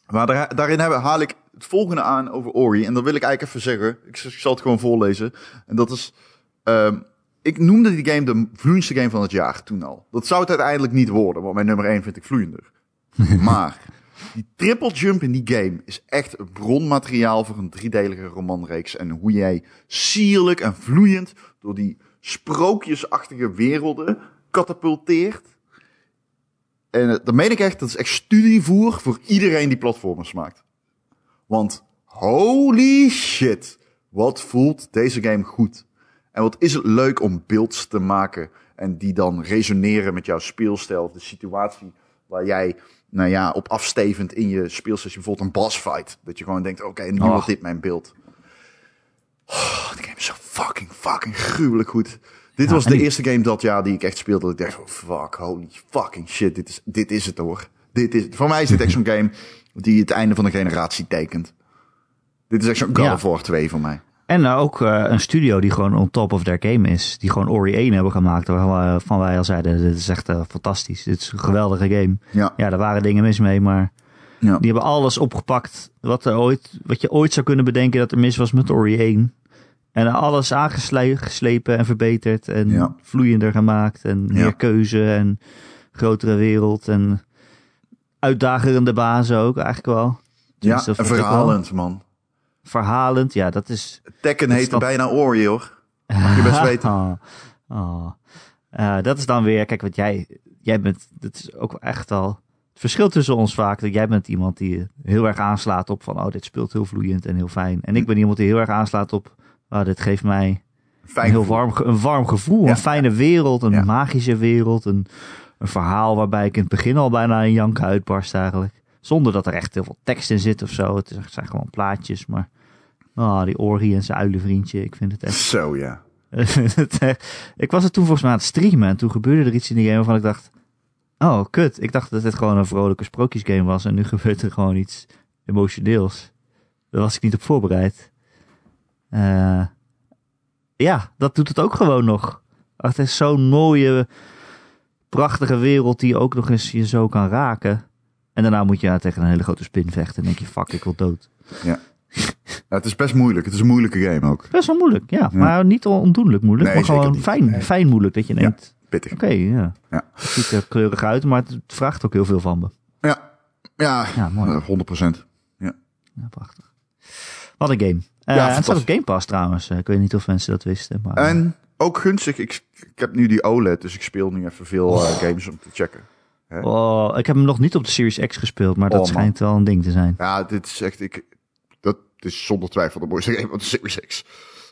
Maar daar, daarin hebben, haal ik het volgende aan over Ori. En dat wil ik eigenlijk even zeggen. Ik zal het gewoon voorlezen. En dat is... ehm, ik noemde die game de vloeiendste game van het jaar toen al. Dat zou het uiteindelijk niet worden, want mijn nummer 1 vind ik vloeiender. (laughs) maar Die triple jump in die game is echt bronmateriaal voor een driedelige romanreeks. En hoe jij sierlijk en vloeiend door die sprookjesachtige werelden katapulteert. En eh, dat meen ik echt, dat is echt studievoer voor iedereen die platformers maakt. Want holy shit, wat voelt deze game goed. En wat is het leuk om beelds te maken en die dan resoneren met jouw speelstijl of de situatie waar jij nou ja, op afstevend in je speelsessie bijvoorbeeld een boss fight. Dat je gewoon denkt, oké, nu Oh. wordt dit mijn beeld. Oh, die game is zo fucking, fucking gruwelijk goed. Dit Ja, was de eerste game dat jaar die ik echt speelde. Dat ik dacht, oh, fuck, holy fucking shit, dit is, dit is het hoor. Dit is, voor mij is dit echt zo'n (laughs) game die het einde van de generatie tekent. Dit is echt zo'n God Ja. of War 2 voor mij. En nou ook eh, een studio die gewoon on top of their game is. Die gewoon Ori 1 hebben gemaakt. Waarvan wij al zeiden, dit is echt eh, fantastisch. Dit is een geweldige game. Ja, Ja, daar waren dingen mis mee, maar ja. die hebben alles opgepakt. Wat, er ooit, wat je ooit zou kunnen bedenken dat er mis was met Ori 1. En alles aangeslepen en verbeterd. En Ja. vloeiender gemaakt. En meer Ja. keuze en grotere wereld. En uitdagerende bazen ook eigenlijk wel. ja Dus dat en wel. verhalend, man. Verhalend, ja, dat is... Tekken Dat heette stap- bijna Ori, hoor. Mag je best (laughs) weten. Oh, oh. Eh, dat is dan weer, kijk, wat jij, jij bent, dat is ook echt al het verschil tussen ons vaak. Dat jij bent iemand die heel erg aanslaat op van, oh, dit speelt heel vloeiend en heel fijn. En ik ben iemand die heel erg aanslaat op, oh, dit geeft mij een Fijn heel gevoel. warm, een warm gevoel, Ja. een fijne wereld, een Ja. magische wereld, een, een verhaal waarbij ik in het begin al bijna een jank uitbarst eigenlijk. Zonder dat er echt heel veel tekst in zit of zo. Het zijn gewoon plaatjes, maar oh, die Ori en zijn uilenvriendje, ik vind het echt Zo, ja. (laughs) ik was het toen volgens mij aan het streamen en toen gebeurde er iets in die game waarvan ik dacht, oh kut, ik dacht dat dit gewoon een vrolijke sprookjesgame was en nu (laughs) gebeurt er gewoon iets emotioneels. Daar was ik niet op voorbereid. Eh, ja, dat doet het ook gewoon nog. Het is zo'n mooie, prachtige wereld die ook nog eens je zo kan raken. En daarna moet je ja, tegen een hele grote spin vechten en denk je, fuck, ik wil dood. Ja, (laughs) het is best moeilijk. Het is een moeilijke game ook. Best wel moeilijk, ja. Maar niet ondoenlijk moeilijk, Nee, maar gewoon fijn, Nee. fijn moeilijk. Dat je denkt, Pittig. oké, ja. Ja. Het ziet er kleurig uit, maar het vraagt ook heel veel van me. Ja, ja, Ja, mooi. eh, 100%. Ja, prachtig. Wat een game. Eh Ja, en het staat op. Game Pass trouwens. Eh, ik weet niet of mensen dat wisten. Maar, En ook gunstig, ik, ik heb nu die OLED, dus ik speel nu even veel eh, games om te checken. oh, ik heb hem nog niet op de Series X gespeeld, maar dat Oh, man. schijnt wel een ding te zijn. Ja, dit is echt, ik, dat is zonder twijfel de mooiste game van de Series X.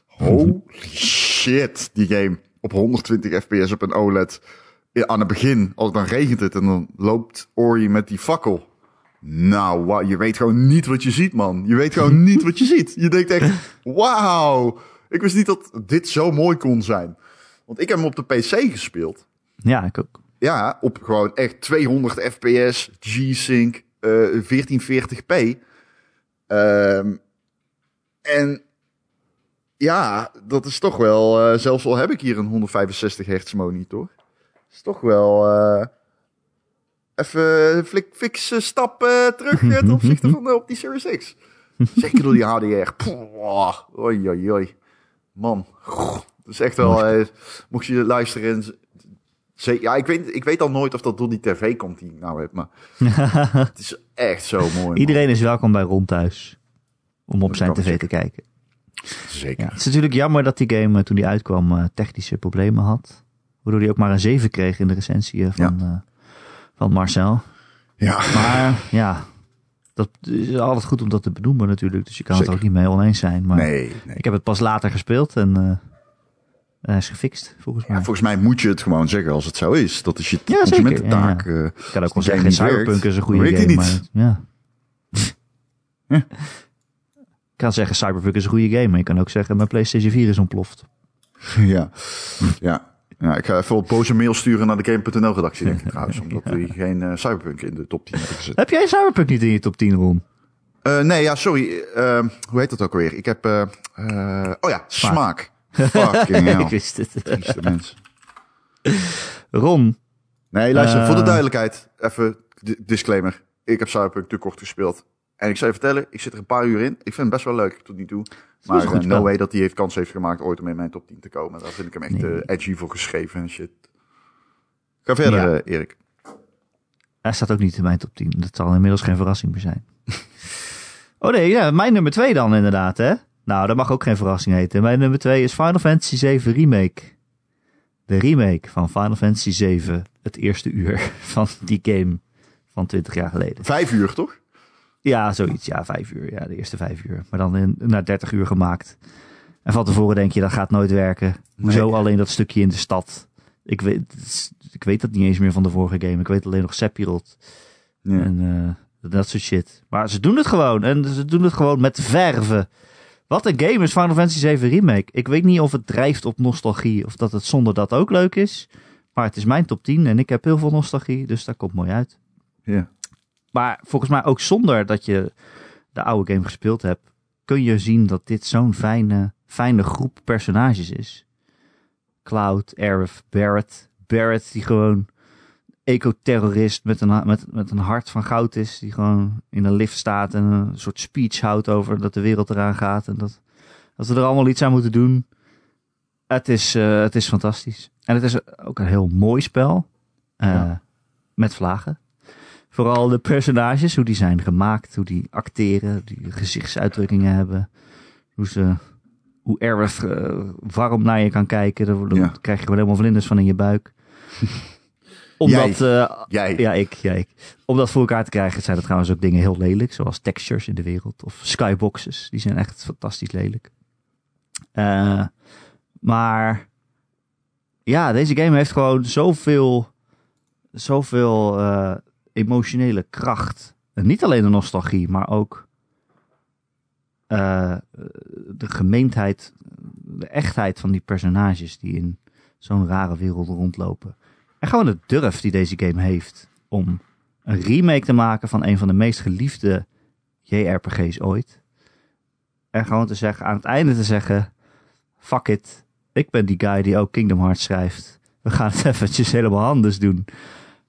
Holy (laughs) shit, die game op 120 fps op een OLED. Aan het begin, als dan regent het en dan loopt Ori met die fakkel. Nou, je weet gewoon niet wat je ziet, man. Je weet gewoon (laughs) niet wat je ziet. Je denkt echt, wauw. Ik wist niet dat dit zo mooi kon zijn. Want ik heb hem op de PC gespeeld. Ja, ik ook. Ja, op gewoon echt 200 fps, G-Sync, eh 1440p. Ehm, en ja, dat is toch wel, eh, zelfs al heb ik hier een 165 hertz monitor, is toch wel eh, even flik, fikse stap terug (laughs) ten opzichte van eh, op die Series X. Zeker door die HDR. Poh, Oei, oei, oei. Man, goh, dat is echt wel, mocht je luisteren ja, ik weet, ik weet al nooit of dat door die tv komt die ik nou heb, maar (laughs) het is echt zo mooi. man. Iedereen is welkom bij Ron thuis. Om op zijn tv te kijken. Zeker. Ja, het is natuurlijk jammer dat die game eh, toen die uitkwam eh, technische problemen had. Waardoor hij ook maar een 7 kreeg in de recensie eh, van, van Marcel. Ja. Maar ja, dat is altijd goed om dat te benoemen natuurlijk. Dus je kan het ook niet mee oneens zijn. Maar Nee, nee. ik heb het pas later gespeeld en hij is gefixt volgens mij. Ja, volgens mij moet je het gewoon zeggen als het zo is. Dat is je Ja, consumententaak. eh, ik kan ook wel zeggen, Cyberpunk werkt, is een goede game. die Maar, niet. ja. (laughs) (laughs) Ja. Ik kan zeggen, Cyberpunk is een goede game. Maar je kan ook zeggen, mijn PlayStation 4 is ontploft. (laughs) ja. ja. Ja, ik ga even wat boze mail sturen naar de Game.nl redactie, denk ik trouwens. (laughs) Omdat we geen eh, Cyberpunk in de top 10 hebben gezet. Heb jij Cyberpunk niet in je top 10, Ron? Eh, nee, ja, sorry. Eh, hoe heet dat ook alweer? Ik heb... eh, oh ja, smaak. (laughs) Fucking ik wist het. Trieste mens. Ron, Nee, luister, voor de duidelijkheid, even di- disclaimer. Ik heb Cyberpunk te kort gespeeld. En ik zou je vertellen, ik zit er een paar uur in. Ik vind hem best wel leuk tot nu toe. Maar goed eh, no way dat hij heeft kans heeft gemaakt ooit om in mijn top 10 te komen. Daar vind ik hem echt Nee. eh, edgy voor geschreven en shit. Ga verder, Ja. eh, Erik. Hij staat ook niet in mijn top 10. Dat zal inmiddels geen verrassing meer zijn. (laughs) oh nee, ja, mijn nummer 2 dan inderdaad, hè? Nou, dat mag ook geen verrassing heten. Mijn nummer 2 is Final Fantasy 7 Remake. De remake van Final Fantasy 7, het eerste uur (laughs) van die game van 20 jaar geleden. Vijf uur, toch? Ja, zoiets. Ja, vijf uur. Ja, de eerste vijf uur. Maar dan in, na 30 uur gemaakt. En van tevoren denk je, dat gaat nooit werken. Hoezo Nee. alleen dat stukje in de stad? Ik weet, ik weet dat niet eens meer van de vorige game. Ik weet alleen nog Sephiroth. Ja. En eh, dat soort shit. Maar ze doen het gewoon. En ze doen het gewoon met verven. Wat een game is Final Fantasy 7 Remake. Ik weet niet of het drijft op nostalgie. Of dat het zonder dat ook leuk is. Maar het is mijn top 10. En ik heb heel veel nostalgie. Dus dat komt mooi uit. Ja. Maar volgens mij ook zonder dat je de oude game gespeeld hebt, kun je zien dat dit zo'n fijne, fijne groep personages is. Cloud, Aerith, Barrett. Barrett die gewoon ecoterrorist met een, met, met een hart van goud is. Die gewoon in een lift staat en een soort speech houdt over dat de wereld eraan gaat. En dat, dat we er allemaal iets aan moeten doen. Het is, eh, het is fantastisch. En het is ook een heel mooi spel. eh, Ja. Met vlagen. Vooral de personages, hoe die zijn gemaakt, hoe die acteren, die gezichtsuitdrukkingen hebben. Hoe ze, hoe Aerith eh, warm naar je kan kijken. Daar daar Ja. krijg je gewoon helemaal vlinders van in je buik. (laughs) Omdat, eh, Jij. ja, ik, ja, ik. Om dat voor elkaar te krijgen zijn er trouwens ook dingen heel lelijk. Zoals textures in de wereld. Of skyboxes. Die zijn echt fantastisch lelijk. Eh, maar ja, deze game heeft gewoon zoveel, zoveel emotionele kracht. En niet alleen de nostalgie, maar ook eh, de gemeendheid, de echtheid van die personages die in zo'n rare wereld rondlopen. En gewoon de durf die deze game heeft om een remake te maken van een van de meest geliefde JRPG's ooit. En gewoon te zeggen, aan het einde te zeggen, fuck it, ik ben die guy die ook Kingdom Hearts schrijft. We gaan het (laughs) eventjes helemaal anders doen.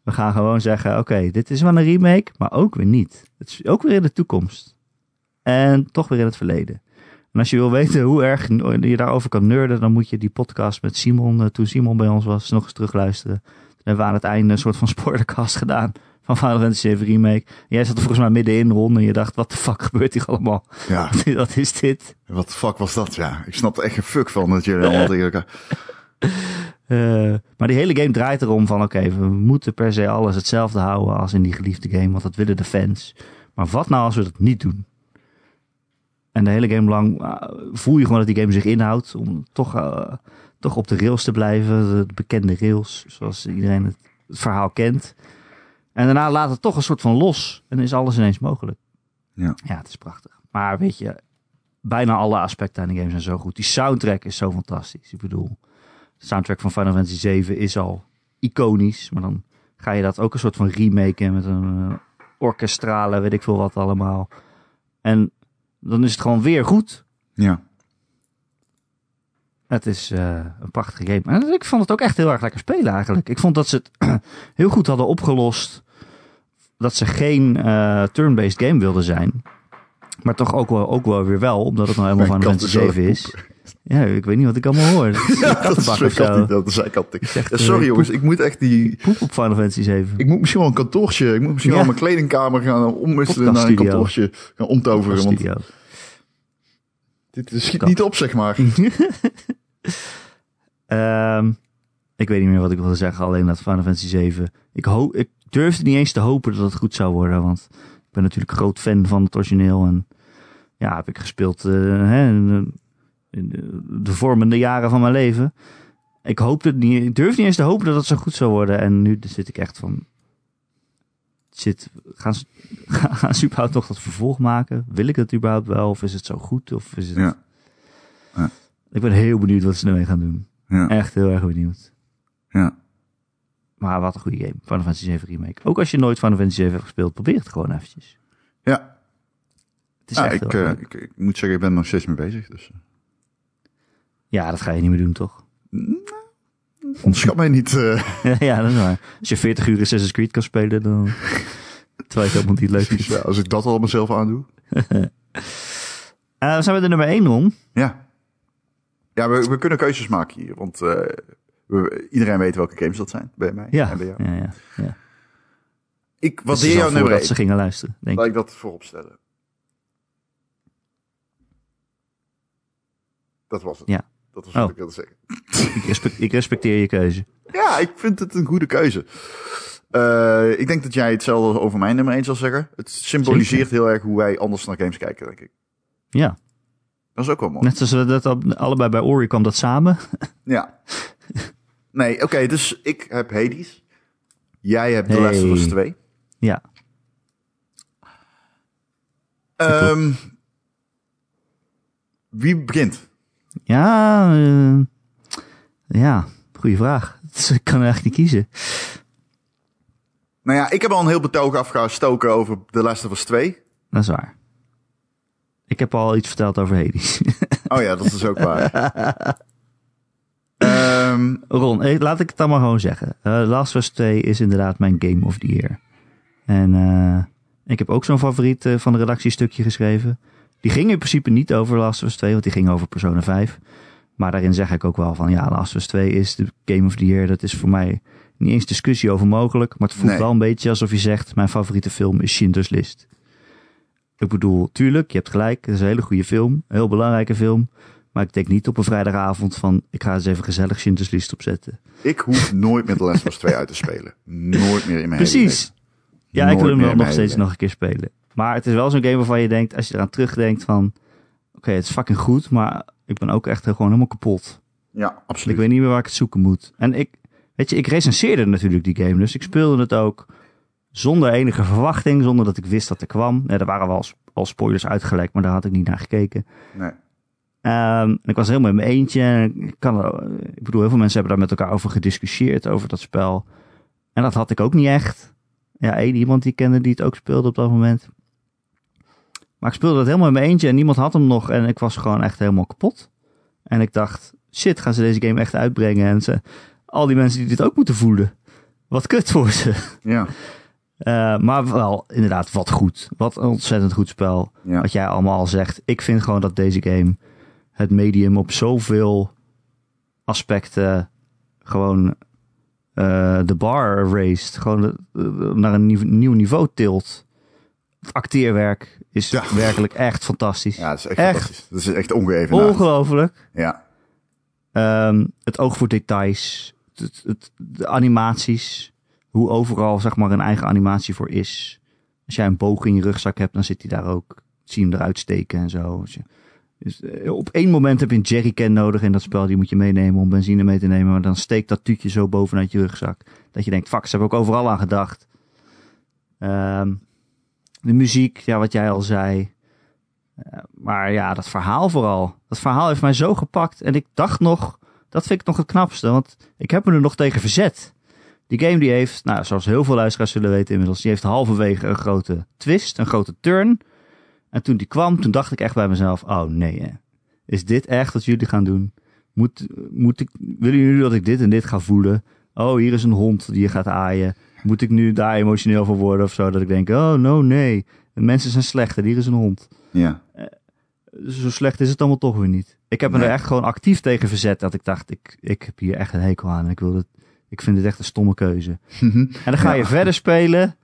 We gaan gewoon zeggen, oké, dit is wel een remake, maar ook weer niet. Het is ook weer in de toekomst. En toch weer in het verleden. En als je wil weten hoe erg je daarover kan nerden, dan moet je die podcast met Simon, eh, toen Simon bij ons was, nog eens terugluisteren. Toen hebben we aan het einde een soort van spoilercast gedaan van Final Fantasy 7 Remake. En jij zat er volgens mij middenin rond en je dacht, wat de fuck gebeurt hier allemaal? Ja. (laughs) wat is dit? Wat de fuck was dat? Ja, ik snap er echt geen fuck van dat jullie allemaal (laughs) tegen elkaar... Eh, maar die hele game draait erom van, oké, we moeten per se alles hetzelfde houden als in die geliefde game, want dat willen de fans. Maar wat nou als we dat niet doen? En de hele game lang eh, voel je gewoon dat die game zich inhoudt om toch, eh, toch op de rails te blijven, de bekende rails, zoals iedereen het, het verhaal kent. En daarna laat het toch een soort van los en is alles ineens mogelijk. Ja. Ja, het is prachtig. Maar weet je, bijna alle aspecten aan de game zijn zo goed. Die soundtrack is zo fantastisch. Ik bedoel, soundtrack van Final Fantasy 7 is al iconisch. Maar dan ga je dat ook een soort van remaken met een eh, orkestrale, weet ik veel wat allemaal. En dan is het gewoon weer goed. Ja. Het is eh, een prachtige game. En ik vond het ook echt heel erg lekker spelen eigenlijk. Ik vond dat ze het (clears throat) heel goed hadden opgelost. Dat ze geen eh, turn-based game wilden zijn. Maar toch ook wel, ook wel weer wel, omdat het nou helemaal Mijn kat Fantasy is 7 aan is. Ja, ik weet niet wat ik allemaal hoor. (laughs) Dat is een dat is zo. dat echt, Ja, sorry eh, jongens, ik moet echt die... Poep op Final Fantasy 7. Ik moet misschien wel een kantoortje, ik moet misschien Ja. wel mijn kledingkamer gaan omwisselen naar een kantoortje gaan omtoveren. Want dit schiet niet op, zeg maar. (laughs) Ehm, ik weet niet meer wat ik wilde zeggen, alleen dat Final Fantasy 7. Ik, ik durfde niet eens te hopen dat het goed zou worden, want ik ben natuurlijk groot fan van het origineel. En ja, heb ik gespeeld eh, hè, in, de, vormende jaren van mijn leven. Ik, hoopte het niet, ik durfde niet eens te hopen dat het zo goed zou worden. En nu zit ik echt van... Zit, gaan, ze, (laughs) gaan ze überhaupt nog dat vervolg maken? Wil ik het überhaupt wel? Of is het zo goed? Of is het... Ja. Ja. Ik ben heel benieuwd wat ze ermee gaan doen. Ja, Echt heel erg benieuwd. ja. Maar wat een goede game. Final Fantasy 7 Remake. Ook als je nooit Final Fantasy 7 hebt gespeeld, probeer het gewoon eventjes. ja. Het is Ja, echt ik, heel eh, ik, ik moet zeggen, ik ben er nog steeds mee bezig. Dus. Eh. Ja, dat ga je niet meer doen, toch? Onderschat mij niet. eh. (laughs) ja, dat is waar. Als je 40 uur Assassin's Creed kan spelen, dan... (laughs) Terwijl je het helemaal niet leuk is. ja, als ik dat al mezelf aandoe. (laughs) Eh, we zijn bij de nummer 1, Ron. Ja. Ja, we, we kunnen keuzes maken hier. Want eh, we- iedereen weet welke games dat zijn bij mij Ja. en bij jou. ja, ja, ja. Ik waardeer het is al jou nummer voordat 1. ze gingen luisteren, denk Laat ik. ik dat voorop stellen. Dat was het. Ja. Dat was wat Oh. ik wilde zeggen. (laughs) Ik, respect- ik respecteer je keuze. Ja, ik vind het een goede keuze. Eh, ik denk dat jij hetzelfde over mijn nummer 1 zal zeggen. Het symboliseert heel erg hoe wij anders naar games kijken, denk ik. Ja, Dat is ook wel mooi. net zoals we dat al- allebei bij Ori kwam dat samen. (laughs) Ja. Nee, oké, dus ik heb Hades. Jij hebt The Hey. Last of Us 2. Ja, Ehm, wie begint? Ja, eh, ja, goede vraag. (laughs) Dus ik kan echt niet kiezen. Nou ja, ik heb al een heel betoog afgestoken over The Last of Us 2. Dat is waar. Ik heb al iets verteld over Hades. (laughs) Oh ja, dat is ook waar. (laughs) Ehm, Ron, eh, laat ik het dan maar gewoon zeggen. Eh Last of Us 2 is inderdaad mijn Game of the Year. En ik heb ook zo'n favoriet van de redactiestukje geschreven. Die ging in principe niet over Last of Us 2, want die ging over Persona 5. Maar daarin zeg ik ook wel van, ja, Last of Us 2 is de Game of the Year. Dat is voor mij niet eens discussie over mogelijk. Maar het voelt Nee. wel een beetje alsof je zegt, mijn favoriete film is Schindler's List. Ik bedoel, tuurlijk, je hebt gelijk. Het is een hele goede film. Een heel belangrijke film. Maar ik denk niet op een vrijdagavond van, ik ga eens even gezellig Schindler's List opzetten. ik hoef nooit meer The Last of Us 2 uit te spelen. Nooit meer in mijn Precies. Ja, ik wil hem wel nog steeds nog een keer spelen. Maar het is wel zo'n game waarvan je denkt, als je eraan terugdenkt van... Oké, het is fucking goed, maar ik ben ook echt gewoon helemaal kapot. Ja, En ik absoluut. weet niet meer waar ik het zoeken moet. En ik, weet je, ik recenseerde natuurlijk die game. Dus ik speelde het ook zonder enige verwachting, zonder dat ik wist dat er kwam. Ja, er waren wel al, al spoilers uitgelekt, maar daar had ik niet naar gekeken. Nee. Ehm, en ik was helemaal in mijn eentje. En Ik, kan, ik bedoel, heel veel mensen hebben daar met elkaar over gediscussieerd, over dat spel. En dat had ik ook niet echt. Ja, één iemand die ik kende die het ook speelde op dat moment. Maar ik speelde dat helemaal in mijn eentje en niemand had hem nog. En ik was gewoon echt helemaal kapot. En ik dacht, shit, gaan ze deze game echt uitbrengen? En ze, al die mensen die dit ook moeten voelen. Wat kut voor ze. Ja. (laughs) Eh, maar wel, inderdaad, wat goed. Wat een ontzettend goed spel Ja. wat jij allemaal al zegt. Ik vind gewoon dat deze game het medium op zoveel aspecten gewoon eh, de bar raised. Gewoon de- de- naar een nieuw, nieuw niveau tilt. Acteerwerk is Ja. werkelijk echt fantastisch. ja, dat is echt, Echt? fantastisch. Dat is echt ongeëvenaard. Ongelooflijk. Ja. Ehm, het oog voor details. Het, het- de animaties. Hoe overal zeg maar een eigen animatie voor is. Als jij een boog in je rugzak hebt, dan zit hij daar ook. Zie je hem eruit steken en zo. Je- dus, eh, op één moment heb je een jerrycan nodig in dat spel. Die moet je meenemen om benzine mee te nemen. Maar dan steekt dat tuutje zo bovenuit je rugzak. Dat je denkt, fuck, ze hebben ook overal aan gedacht. Ehm, de muziek, ja, wat jij al zei. Eh, maar ja, dat verhaal vooral. Dat verhaal heeft mij zo gepakt. En ik dacht nog, dat vind ik nog het knapste. Want ik heb me er nog tegen verzet. Die game die heeft, nou, zoals heel veel luisteraars zullen weten inmiddels, die heeft halverwege een grote twist, een grote turn. En toen die kwam, toen dacht ik echt bij mezelf, oh nee, hè. is dit echt wat jullie gaan doen? Moet, moet ik, willen jullie dat ik dit en dit ga voelen? Oh, hier is een hond die je gaat aaien. Moet ik nu daar emotioneel voor worden of zo? Dat ik denk, oh no, nee. Mensen zijn slecht en hier is een hond. Ja. Zo slecht is het allemaal toch weer niet. Ik heb me Nee. er echt gewoon actief tegen verzet. Dat ik dacht, ik, ik heb hier echt een hekel aan. Ik, wil het, ik vind het echt een stomme keuze. En dan ga je Ja. verder spelen.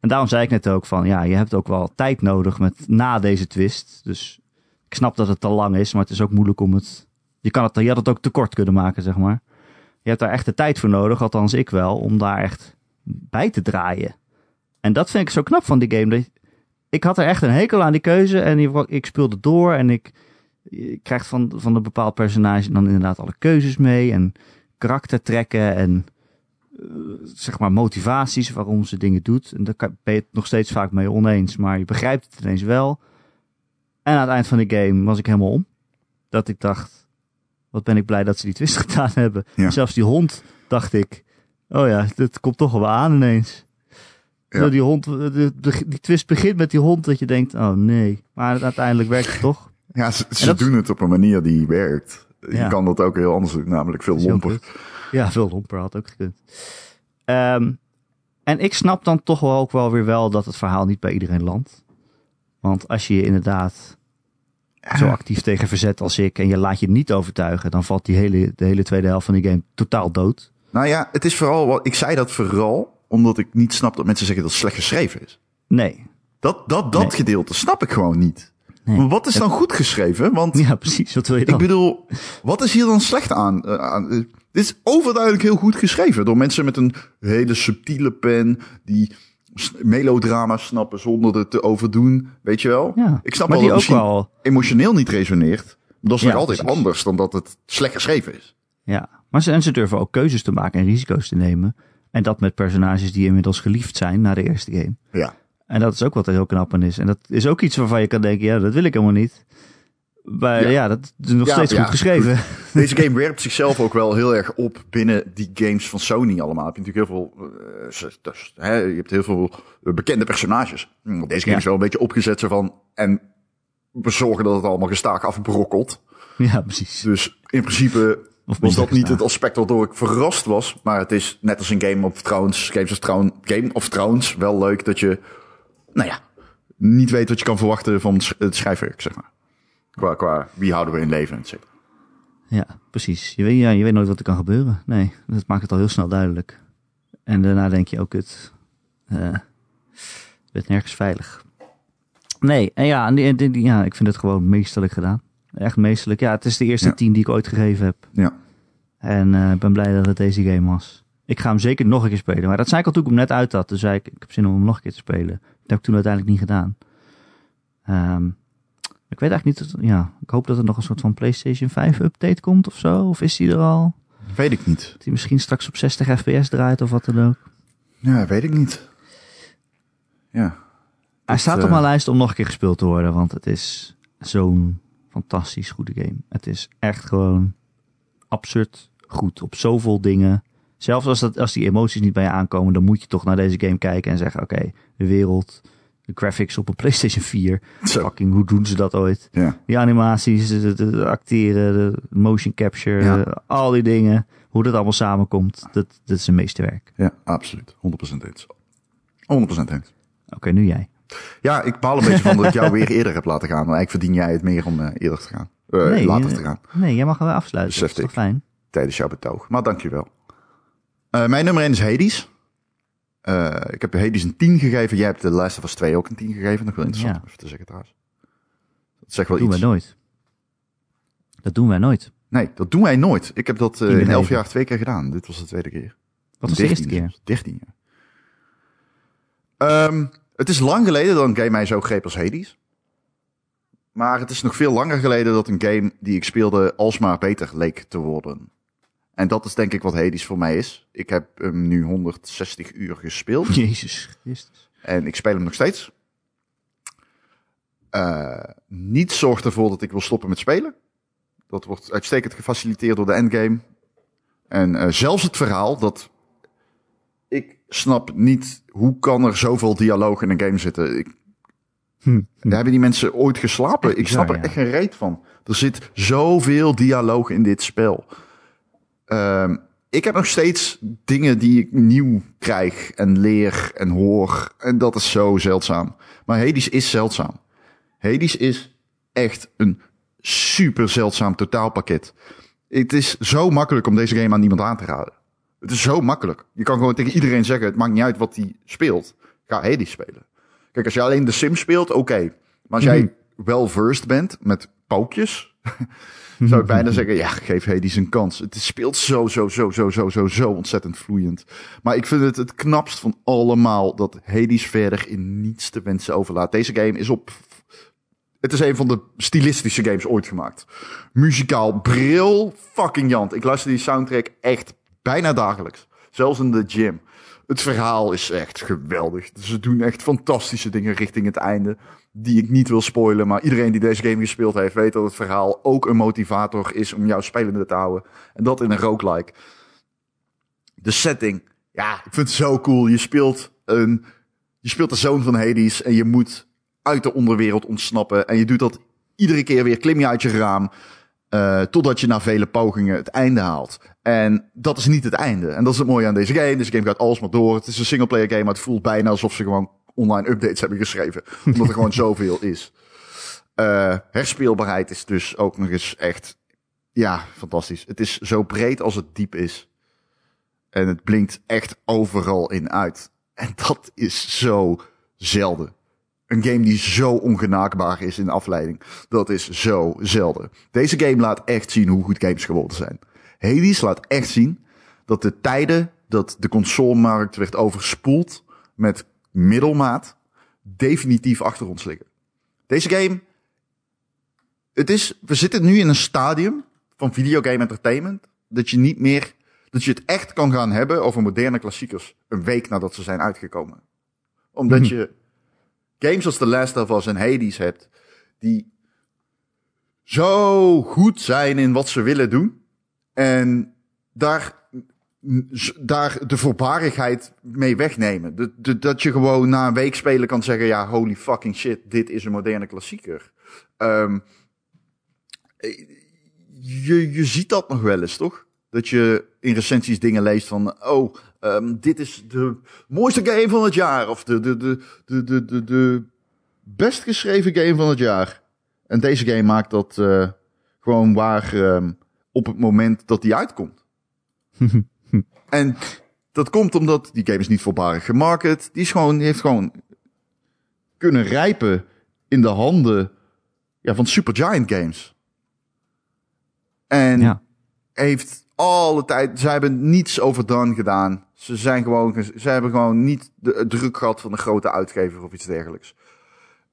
En daarom zei ik net ook van, ja, je hebt ook wel tijd nodig met, na deze twist. Dus ik snap dat het te lang is, maar het is ook moeilijk om het... Je, kan het, je had het ook te kort kunnen maken, zeg maar. Je hebt daar echt de tijd voor nodig, althans ik wel, om daar echt bij te draaien. En dat vind ik zo knap van die game. Ik had er echt een hekel aan die keuze en ik, ik speelde door en ik, je krijgt van, van een bepaald personage dan inderdaad alle keuzes mee en karaktertrekken en eh, zeg maar motivaties waarom ze dingen doet. En daar ben je het nog steeds vaak mee oneens, maar je begrijpt het ineens wel. En aan het eind van de game was ik helemaal om. Dat ik dacht, wat ben ik blij dat ze die twist (laughs) gedaan hebben. Ja. Zelfs die hond dacht ik, oh ja, dit komt toch wel aan ineens. Ja. Zo Die, hond, de, de- die twist begint met die hond dat je denkt, oh nee. Maar uiteindelijk werkt het toch. Ja, ze, ze En dat- doen het op een manier die werkt. Je Ja. kan dat ook heel anders doen, namelijk veel Dat lomper. Ja, veel lomper had ook gekund. Ehm, en ik snap dan toch wel ook wel weer wel dat het verhaal niet bij iedereen landt. Want als je je inderdaad zo actief tegen verzet als ik en je laat je niet overtuigen, dan valt die hele, de hele tweede helft van die game totaal dood. Nou ja, het is vooral, wat ik zei dat vooral omdat ik niet snap dat mensen zeggen dat het slecht geschreven is. Nee. Dat, dat, dat Nee. gedeelte snap ik gewoon niet. Nee. Maar wat is dan goed geschreven? Want Ja, precies. Wat wil je dan? ik bedoel, wat is hier dan slecht aan? Eh, aan eh, dit is overduidelijk heel goed geschreven door mensen met een hele subtiele pen die melodrama snappen zonder het te overdoen. Weet je wel? Ja, Ik snap wel dat wel. emotioneel niet resoneert. Maar dat is Ja, nog altijd precies. anders dan dat het slecht geschreven is. Ja, maar ze, en ze durven ook keuzes te maken en risico's te nemen. En dat met personages die inmiddels geliefd zijn na de eerste game. Ja. En dat is ook wat er heel knap aan is. En dat is ook iets waarvan je kan denken, ja, dat wil ik helemaal niet. Maar Ja. ja, dat is nog Ja, steeds ja, goed geschreven. (laughs) Deze game werpt zichzelf ook wel heel erg op binnen die games van Sony allemaal. Heb je natuurlijk heel veel, dus, hè, je hebt heel veel eh, bekende personages. Hm, Deze game is wel een beetje opgezet zo van, en we zorgen dat het allemaal gestaag afbrokkelt. Ja, precies. Dus in principe Of was dat niet het aspect waardoor ik verrast was. Maar het is net als een Game of Thrones, Games of Thrones, Game of Thrones wel leuk dat je, nou ja, niet weet wat je kan verwachten van het sch- het schrijfwerk, zeg maar. Qua, qua wie houden we in leven, et cetera. Ja, precies. Je weet, ja, je weet nooit wat er kan gebeuren. Nee, dat maakt het al heel snel duidelijk. En daarna denk je ook, het eh werd nergens veilig. Nee, en ja, en die- ja, ik vind het gewoon meesterlijk gedaan. Echt meesterlijk. Ja, het is de eerste Ja. tien die ik ooit gegeven heb. Ja. En eh, ik ben blij dat het deze game was. Ik ga hem zeker nog een keer spelen. Maar dat zei ik al toen ik hem net uit had. Dus zei ik, ik heb zin om hem nog een keer te spelen. Dat heb ik toen uiteindelijk niet gedaan. Ehm, ik weet eigenlijk niet. Ja, ik hoop dat er nog een soort van PlayStation 5 update komt of zo. Of is die er al? Weet ik niet. Dat hij misschien straks op 60 fps draait of wat dan ook. Ja, weet ik niet. Ja. Hij Dat, staat op eh, mijn lijst om nog een keer gespeeld te worden. Want het is zo'n fantastisch goede game. Het is echt gewoon absurd goed op zoveel dingen. Zelfs als, dat, als die emoties niet bij je aankomen, dan moet je toch naar deze game kijken en zeggen: Oké, de wereld, de graphics op een PlayStation 4. Zo. Fucking, hoe doen ze dat ooit? Ja. Die animaties, de, de- de acteren, de motion capture, Ja. al die dingen. Hoe dat allemaal samenkomt, dat, dat is een meesterwerk. Ja, absoluut. 100% eens. 100% eens. Oké, nu jij. Ja, ik baal een beetje van dat ik jou (laughs) weer eerder heb laten gaan. Maar eigenlijk verdien jij het meer om eh, eerder te gaan. Eh, nee, later te gaan. Nee, jij mag wel afsluiten. Dat is toch fijn? Tijdens jouw betoog. Maar dankjewel. Eh mijn nummer 1 is Hades. Ik heb Hades een 10 gegeven. Jij hebt de Last of Us 2 ook een 10 gegeven. Nog wel interessant Ja. even te zeggen trouwens. Dat zegt wel Dat doen wij nooit. Dat doen wij nooit. Nee, dat doen wij nooit. Ik heb dat In in het 11 leven. jaar twee keer gedaan. Dit was de tweede keer. Wat was de eerste 13 keer? 13 jaar. Ehm, het is lang geleden dat een game mij zo greep als Hades. Maar het is nog veel langer geleden dat een game die ik speelde alsmaar beter leek te worden. En dat is denk ik wat Hades voor mij is. Ik heb hem nu 160 uur gespeeld. (laughs) Jezus Christus. En ik speel hem nog steeds. Eh niets zorgt ervoor dat ik wil stoppen met spelen. Dat wordt uitstekend gefaciliteerd door de endgame. En eh, zelfs het verhaal dat... Snap niet hoe kan er zoveel dialoog in een game zitten. Ik, Hm. hebben die mensen ooit geslapen? Echt ik snap er echt geen reet van. Er zit zoveel dialoog in dit spel. Ehm, ik heb nog steeds dingen die ik nieuw krijg en leer en hoor. En dat is zo zeldzaam. Maar Hades is zeldzaam. Hades is echt een super zeldzaam totaalpakket. Het is zo makkelijk om deze game aan iemand aan te raden. Het is zo makkelijk. Je kan gewoon tegen iedereen zeggen, het maakt niet uit wat hij speelt. Ga Hades spelen. Kijk, als je alleen de Sims speelt, oké. Maar als jij wel versed bent met paukjes, (laughs) zou ik bijna zeggen, ja, geef Hades een kans. Het speelt zo, zo, zo, zo, zo, zo, zo ontzettend vloeiend. Maar ik vind het het knapst van allemaal dat Hades verder in niets te wensen overlaat. Deze game is op... Het is een van de stilistische games ooit gemaakt. Muzikaal, bril, fucking jant. Ik luister die soundtrack echt bijna dagelijks. Zelfs in de gym. Het verhaal is echt geweldig. Ze doen echt fantastische dingen richting het einde. Die ik niet wil spoilen. Maar iedereen die deze game gespeeld heeft, weet dat het verhaal ook een motivator is om jou spelende te houden. En dat in een roguelike. De setting. Ja, ik vind het zo cool. Je speelt een. Je speelt de zoon van Hades. En je moet uit de onderwereld ontsnappen. En je doet dat iedere keer weer. Klim je uit je raam. Eh, totdat je na vele pogingen het einde haalt. En dat is niet het einde. En dat is het mooie aan deze game. Deze game gaat alsmaar door. Het is een singleplayer game, maar het voelt bijna alsof ze gewoon online updates hebben geschreven. (laughs) Omdat er gewoon zoveel is. Eh, herspeelbaarheid is dus ook nog eens echt, ja, fantastisch. Het is zo breed als het diep is. En het blinkt echt overal in uit. En dat is zo zelden. Een game die zo ongenaakbaar is in afleiding. Dat is zo zelden. Deze game laat echt zien hoe goed games geworden zijn. Hades laat echt zien dat de tijden dat de consolemarkt werd overspoeld met middelmaat definitief achter ons liggen. Deze game, het is, we zitten nu in een stadium van videogame entertainment dat je niet meer, dat je het echt kan gaan hebben over moderne klassiekers een week nadat ze zijn uitgekomen. Omdat Mhm. je games als The Last of Us en Hades hebt, die zo goed zijn in wat ze willen doen. En daar, daar de voorbarigheid mee wegnemen. Dat je gewoon na een week spelen kan zeggen, ja, holy fucking shit, dit is een moderne klassieker. Ehm, je, je ziet dat nog wel eens, toch? Dat je in recensies dingen leest van, oh, ehm, dit is de mooiste game van het jaar. Of de, de, de, de, de, de, de best geschreven game van het jaar. En deze game maakt dat eh, gewoon waar ehm, op het moment dat die uitkomt. (laughs) en dat komt omdat die game is niet voorbarig gemarket. Die, is gewoon, die heeft gewoon kunnen rijpen in de handen ja, van Supergiant Games. En Ja. heeft alle tijd, ze hebben niets overdone gedaan. Ze zijn gewoon, ze hebben gewoon niet de druk gehad van een grote uitgever of iets dergelijks.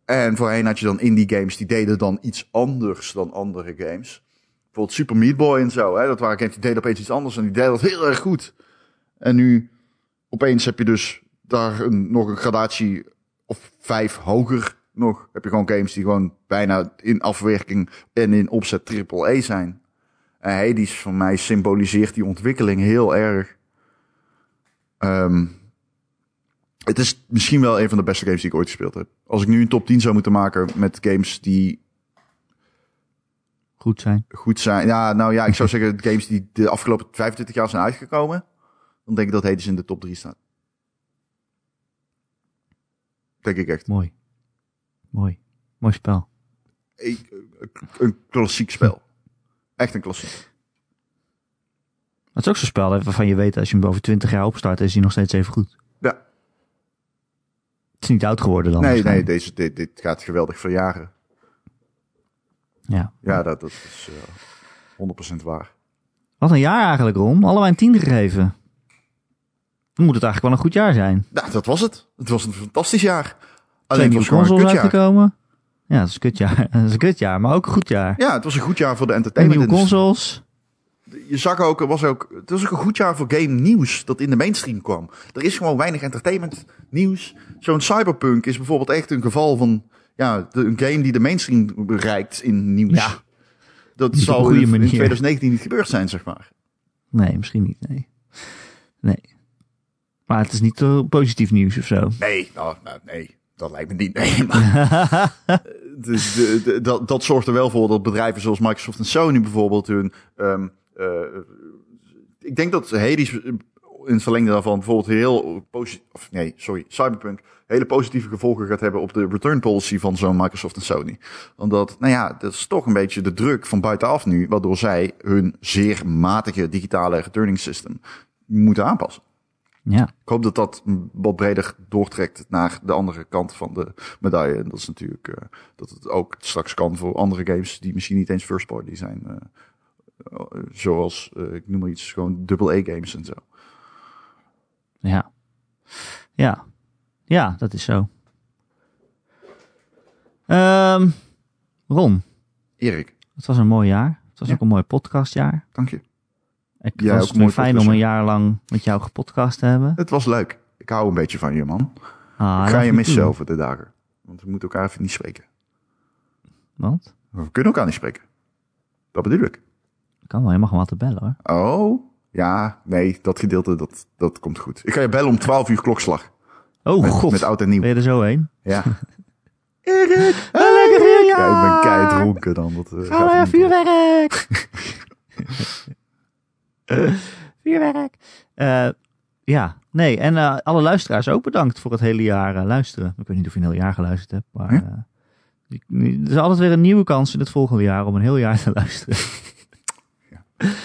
En voorheen had je dan indie games, die deden dan iets anders dan andere games. Bijvoorbeeld Super Meat Boy en zo, hè? dat waren games die deden opeens iets anders en die deden dat heel erg goed. En nu, opeens heb je dus daar een, nog een gradatie of vijf hoger nog. Heb je gewoon games die gewoon bijna in afwerking en in opzet triple E zijn. En Hades voor mij symboliseert die ontwikkeling heel erg. Ehm, het is misschien wel een van de beste games die ik ooit gespeeld heb. Als ik nu een top 10 zou moeten maken met games die Goed zijn. goed zijn. Ja, nou ja, ik zou (laughs) zeggen games die de afgelopen 25 jaar zijn uitgekomen. Dan denk ik dat Hades in de top 3 staat. Denk ik echt. Mooi. Mooi. Mooi spel. Een klassiek spel. (laughs) Echt een klassiek. Het is ook zo'n spel hè, waarvan je weet als je hem over 20 jaar opstart, is hij nog steeds even goed. Ja. Het is niet oud geworden dan. Nee, nee, deze, dit, dit gaat geweldig verjaren. Ja. Ja, dat, dat is eh 100% waar. Wat een jaar eigenlijk, Ron. Allebei een tien gegeven. Dan moet het eigenlijk wel een goed jaar zijn. Nou, dat was het. Het was een fantastisch jaar. Alleen het nieuwe was gewoon kutjaar. uitgekomen. Ja, dat is een kutjaar. (laughs) Dat is een kutjaar, maar ook een goed jaar. Ja, het was een goed jaar voor de entertainment. nieuwe consoles. Je zag ook, er was ook, het was ook een goed jaar voor game nieuws dat in de mainstream kwam. Er is gewoon weinig entertainment nieuws. Zo'n Cyberpunk is bijvoorbeeld echt een geval van, ja, de, een game die de mainstream bereikt in nieuws. Ja. Dat Niet een zal in, in manier. 2019 niet gebeurd zijn, zeg maar. Nee, misschien niet. Nee. Nee. Maar het is niet eh, positief nieuws of zo. Nee, nou, nou, nee, dat lijkt me niet. Nee, maar (laughs) dus de, de- dat, dat zorgt er wel voor dat bedrijven zoals Microsoft en Sony bijvoorbeeld hun. ehm, eh, ik denk dat Hades in het verlengde daarvan bijvoorbeeld heel positief. Of nee, sorry, Cyberpunk hele positieve gevolgen gaat hebben op de return policy van zo'n Microsoft en Sony. Omdat, nou ja, dat is toch een beetje de druk van buitenaf nu, waardoor zij hun zeer matige digitale returning system moeten aanpassen. Ja. Ik hoop dat dat wat breder doortrekt naar de andere kant van de medaille. En dat is natuurlijk eh, dat het ook straks kan voor andere games die misschien niet eens first party zijn. eh, eh, zoals, eh, ik noem maar iets, gewoon double A games en zo. Ja. Ja. Ja, dat is zo. Ehm, Ron, Erik, het was een mooi jaar. Het was Ja. ook een mooi podcastjaar. dank je. Ik Jij was het mooi fijn om een jaar lang met jou gepodcast te hebben. Het was leuk. Ik hou een beetje van je, man. Ah, ik ga je missen over de dagen. Want we moeten elkaar even niet spreken. Want? We kunnen elkaar niet spreken. Dat bedoel ik. Kan wel, je mag hem altijd bellen hoor. Oh, ja, nee, dat gedeelte, dat, dat komt goed. Ik ga je bellen om 12 uur klokslag. Oh Met, god, met oud en nieuw. ben je er zo heen? Ja. (laughs) Erik! lekker Ja, ik ben kei dronken dan. Dat, ja, niet door. vuurwerk! (laughs) (laughs) vuurwerk! Eh, ja, nee, en eh, alle luisteraars ook bedankt voor het hele jaar eh, luisteren. Ik weet niet of je een heel jaar geluisterd hebt, maar die- er is altijd weer een nieuwe kans in het volgende jaar om een heel jaar te luisteren.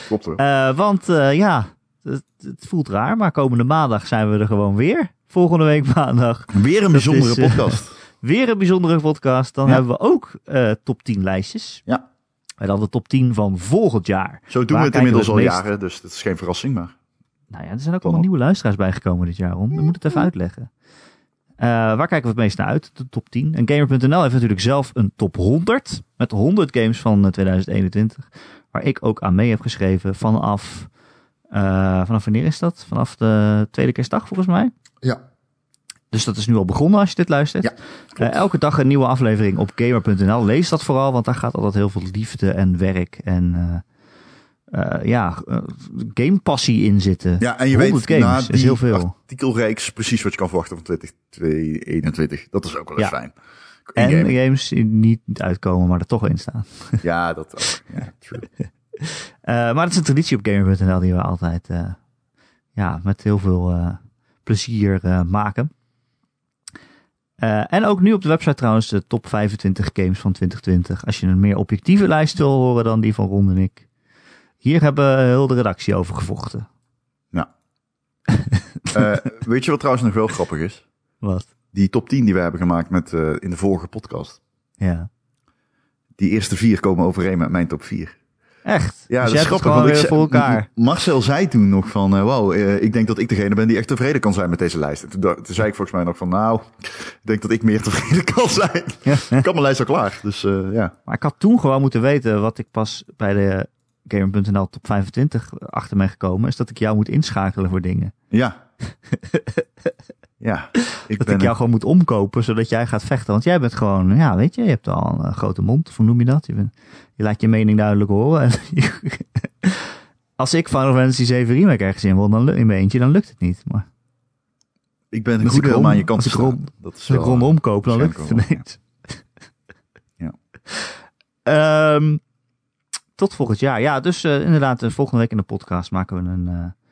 Klopt. Eh, want eh, ja, Het, het voelt raar, maar komende maandag zijn we er gewoon weer. Volgende week maandag. Weer een bijzondere is, eh, podcast. (laughs) Weer een bijzondere podcast. Dan Ja. hebben we ook top 10 lijstjes. Ja. En dan de top 10 van volgend jaar. Zo doen Waar we het inmiddels we al meest- jaren, dus dat is geen verrassing. Maar Nou ja, er zijn ook allemaal nieuwe luisteraars bijgekomen dit jaar, Ron. We moeten het even uitleggen. Waar kijken we het meest naar uit? De top 10. En Gamer.nl heeft natuurlijk zelf een top 100. Met 100 games van eh, 2021. Waar ik ook aan mee heb geschreven vanaf... eh, vanaf wanneer is dat? Vanaf de tweede kerstdag volgens mij. ja, Dus dat is nu al begonnen als je dit luistert. Ja, Eh, elke dag een nieuwe aflevering op gamer.nl. Lees dat vooral, want daar gaat altijd heel veel liefde en werk en eh, ja, gamepassie in zitten. ja, en je 100 weet games na is die heel veel. artikelreeks precies wat je kan verwachten van 2021. Dat is ook wel eens Ja. fijn. En In-game. games die niet uitkomen, maar er toch in staan. (laughs) Ja, dat ook. Ja, true. (laughs) Eh, maar het is een traditie op gamer.nl die we altijd eh, ja, met heel veel eh, plezier maken. En ook nu op de website trouwens de top 25 games van 2020. Als je een meer objectieve lijst wil horen dan die van Ron en ik. Hier hebben heel de redactie over gevochten. (laughs) Eh, weet je wat trouwens nog wel grappig is? Wat? Die top 10 die we hebben gemaakt met, eh, in de vorige podcast. Ja. Die eerste vier komen overeen met mijn top 4. Echt? Ja, dus dat is grappig. Want ik voor elkaar. Marcel zei toen nog van, eh, wow, eh, ik denk dat ik degene ben die echt tevreden kan zijn met deze lijst. En toen, zei ik volgens mij nog van, nou, ik denk dat ik meer (laughs) tevreden kan zijn. (laughs) ik had mijn lijst al klaar, dus ja. Maar ik had toen gewoon moeten weten wat ik pas bij de Gamer.nl top 25 achter ben gekomen. Is dat ik jou moet inschakelen voor dingen. Ja. (laughs) ja, ik Dat ben ik jou gewoon moet omkopen, zodat jij gaat vechten. Want jij bent gewoon, ja, weet je, je hebt al een grote mond. Hoe noem je dat? Je, bent, je laat je mening duidelijk horen. En (laughs) als ik Final Fantasy 7 Remake ergens in wil, dan in mijn eentje, dan lukt het niet. Maar ik ben Als goed ik om aan je kant als ik Ron- staan. Dat is als ik dan lukt het waarschijnlijk ineens. (laughs) Ehm, tot volgend jaar. Ja, dus eh, inderdaad, eh, volgende week in de podcast maken we een, eh,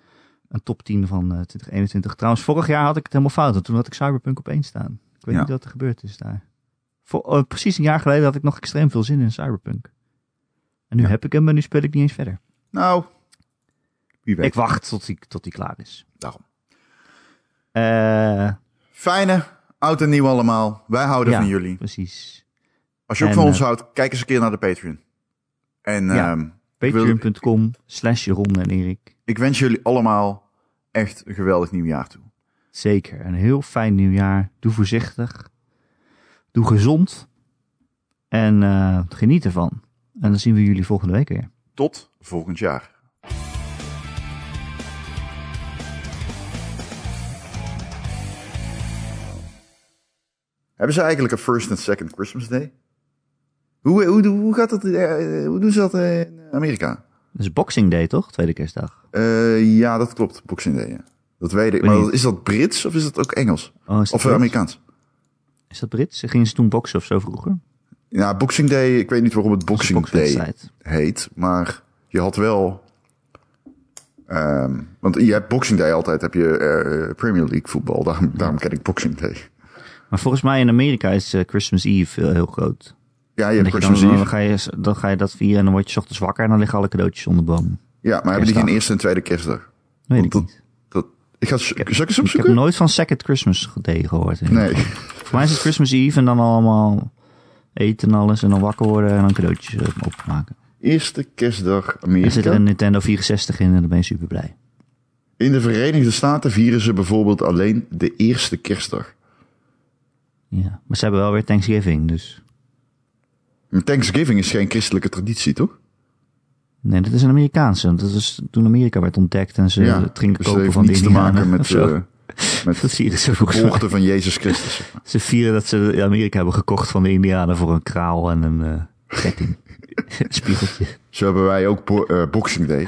een top 10 van eh, 2021. Trouwens, vorig jaar had ik het helemaal fout. Toen had ik Cyberpunk op één staan. Ik weet Ja. niet wat er gebeurd is daar. Voor, oh, precies een jaar geleden had ik nog extreem veel zin in Cyberpunk. En nu Ja. heb ik hem en nu speel ik niet eens verder. Nou, wie weet. Ik wacht tot die, tot klaar is. Daarom. Eh, Fijne, oud en nieuw allemaal. Wij houden Ja. van jullie. precies. Als je ook van ons eh, houdt, kijk eens een keer naar de Patreon. En Ja. ehm, Patreon.com slash Ron en Erik. Ik wens jullie allemaal echt een geweldig nieuwjaar toe. Zeker. Een heel fijn nieuwjaar. Doe voorzichtig. Doe gezond. En eh, geniet ervan. En dan zien we jullie volgende week weer. Tot volgend jaar. Hebben ze eigenlijk een first en second Christmas day? Hoe, hoe, hoe gaat dat? eh, hoe doen ze dat in Amerika? Dat is Boxing Day, toch? Tweede kerstdag. Eh, ja, dat klopt. Boxing Day. ja. Dat weet ik. Maar is dat Brits of is dat ook Engels? Oh, dat Of Brits? Amerikaans? Is dat Brits? Gingen ze toen boksen of zo vroeger? Ja, Boxing Day. Ik weet niet waarom het Boxing Day heet, maar je had wel. ehm, want je hebt Boxing Day altijd, heb je eh, Premier League voetbal. Daarom, daarom ken ik Boxing Day. Maar volgens mij in Amerika is eh, Christmas Eve heel, heel groot. Ja, je hebt dan, dan, ga je, dan ga je dat vieren en dan word je ochtends wakker en dan liggen alle cadeautjes onder de boom. Ja, maar hebben die geen eerste en tweede kerstdag? Weet ik dat- niet. Dat, ik ga, ik eens Ik heb opzoeken? nooit van Second Christmas Day gehoord. Nee. Voor mij is het Christmas Eve en dan allemaal eten en alles. En dan wakker worden en dan cadeautjes eh, opmaken. Eerste kerstdag Er zit er Amerika. een Nintendo 64 in en dan ben je super blij. In de Verenigde Staten vieren ze bijvoorbeeld alleen de eerste kerstdag. Ja. Maar ze hebben wel weer Thanksgiving, dus... Thanksgiving is geen christelijke traditie, toch? Nee, dat is een Amerikaanse. Dat is toen Amerika werd ontdekt en ze gingen dus dat kopen heeft van de niets te Indianen maken met, eh, (laughs) met Dat volgens de geboorte van Jezus Christus. Ze vieren dat ze Amerika hebben gekocht van de Indianen voor een kraal en een eh ketting. (laughs) spiegeltje. Zo hebben wij ook bo- eh, Boxing Day.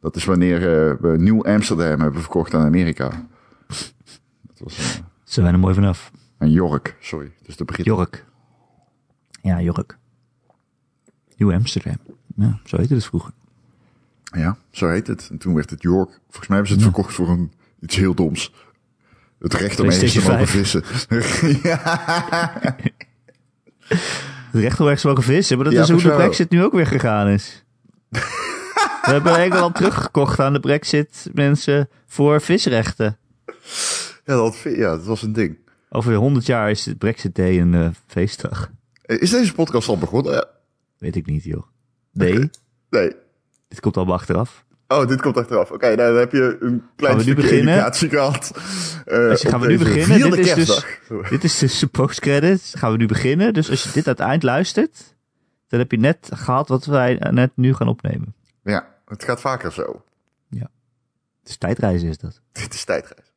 Dat is wanneer we Nieuw Amsterdam hebben verkocht aan Amerika. Dat was Ze zijn er mooi vanaf. een York, sorry. Dus de Britten. Jork. Ja, Jork. Nieuw Amsterdam. Ja, zo heette het vroeger. Ja, zo heet het. En toen werd het York. Volgens mij hebben ze het verkocht voor een, iets heel doms. Het recht om ergens te mogen vissen. (laughs) ja, Het recht om ergens mogen vissen, maar dat Ja, is hoe de Brexit nu ook weer gegaan is. We hebben Engeland teruggekocht aan de brexit mensen voor visrechten. Ja, dat, ja, dat was een ding. Over 100 jaar is het Brexit Day een eh, feestdag. Is deze podcast al begonnen? Ja. Weet ik niet, joh. Nee, Nee. dit komt allemaal achteraf. Oh, dit komt achteraf. Oké, nou, dan heb je een klein stukje beginnen? educatie gehad. Eh, Dus gaan we nu beginnen? vierde Dit is dus-. Dit is dus de postcredits. Gaan we nu beginnen. Dus als je dit aan het eind luistert, dan heb je net gehad wat wij net nu gaan opnemen. Ja, het gaat vaker zo. Dus tijdreizen is dat. Dit is tijdreis.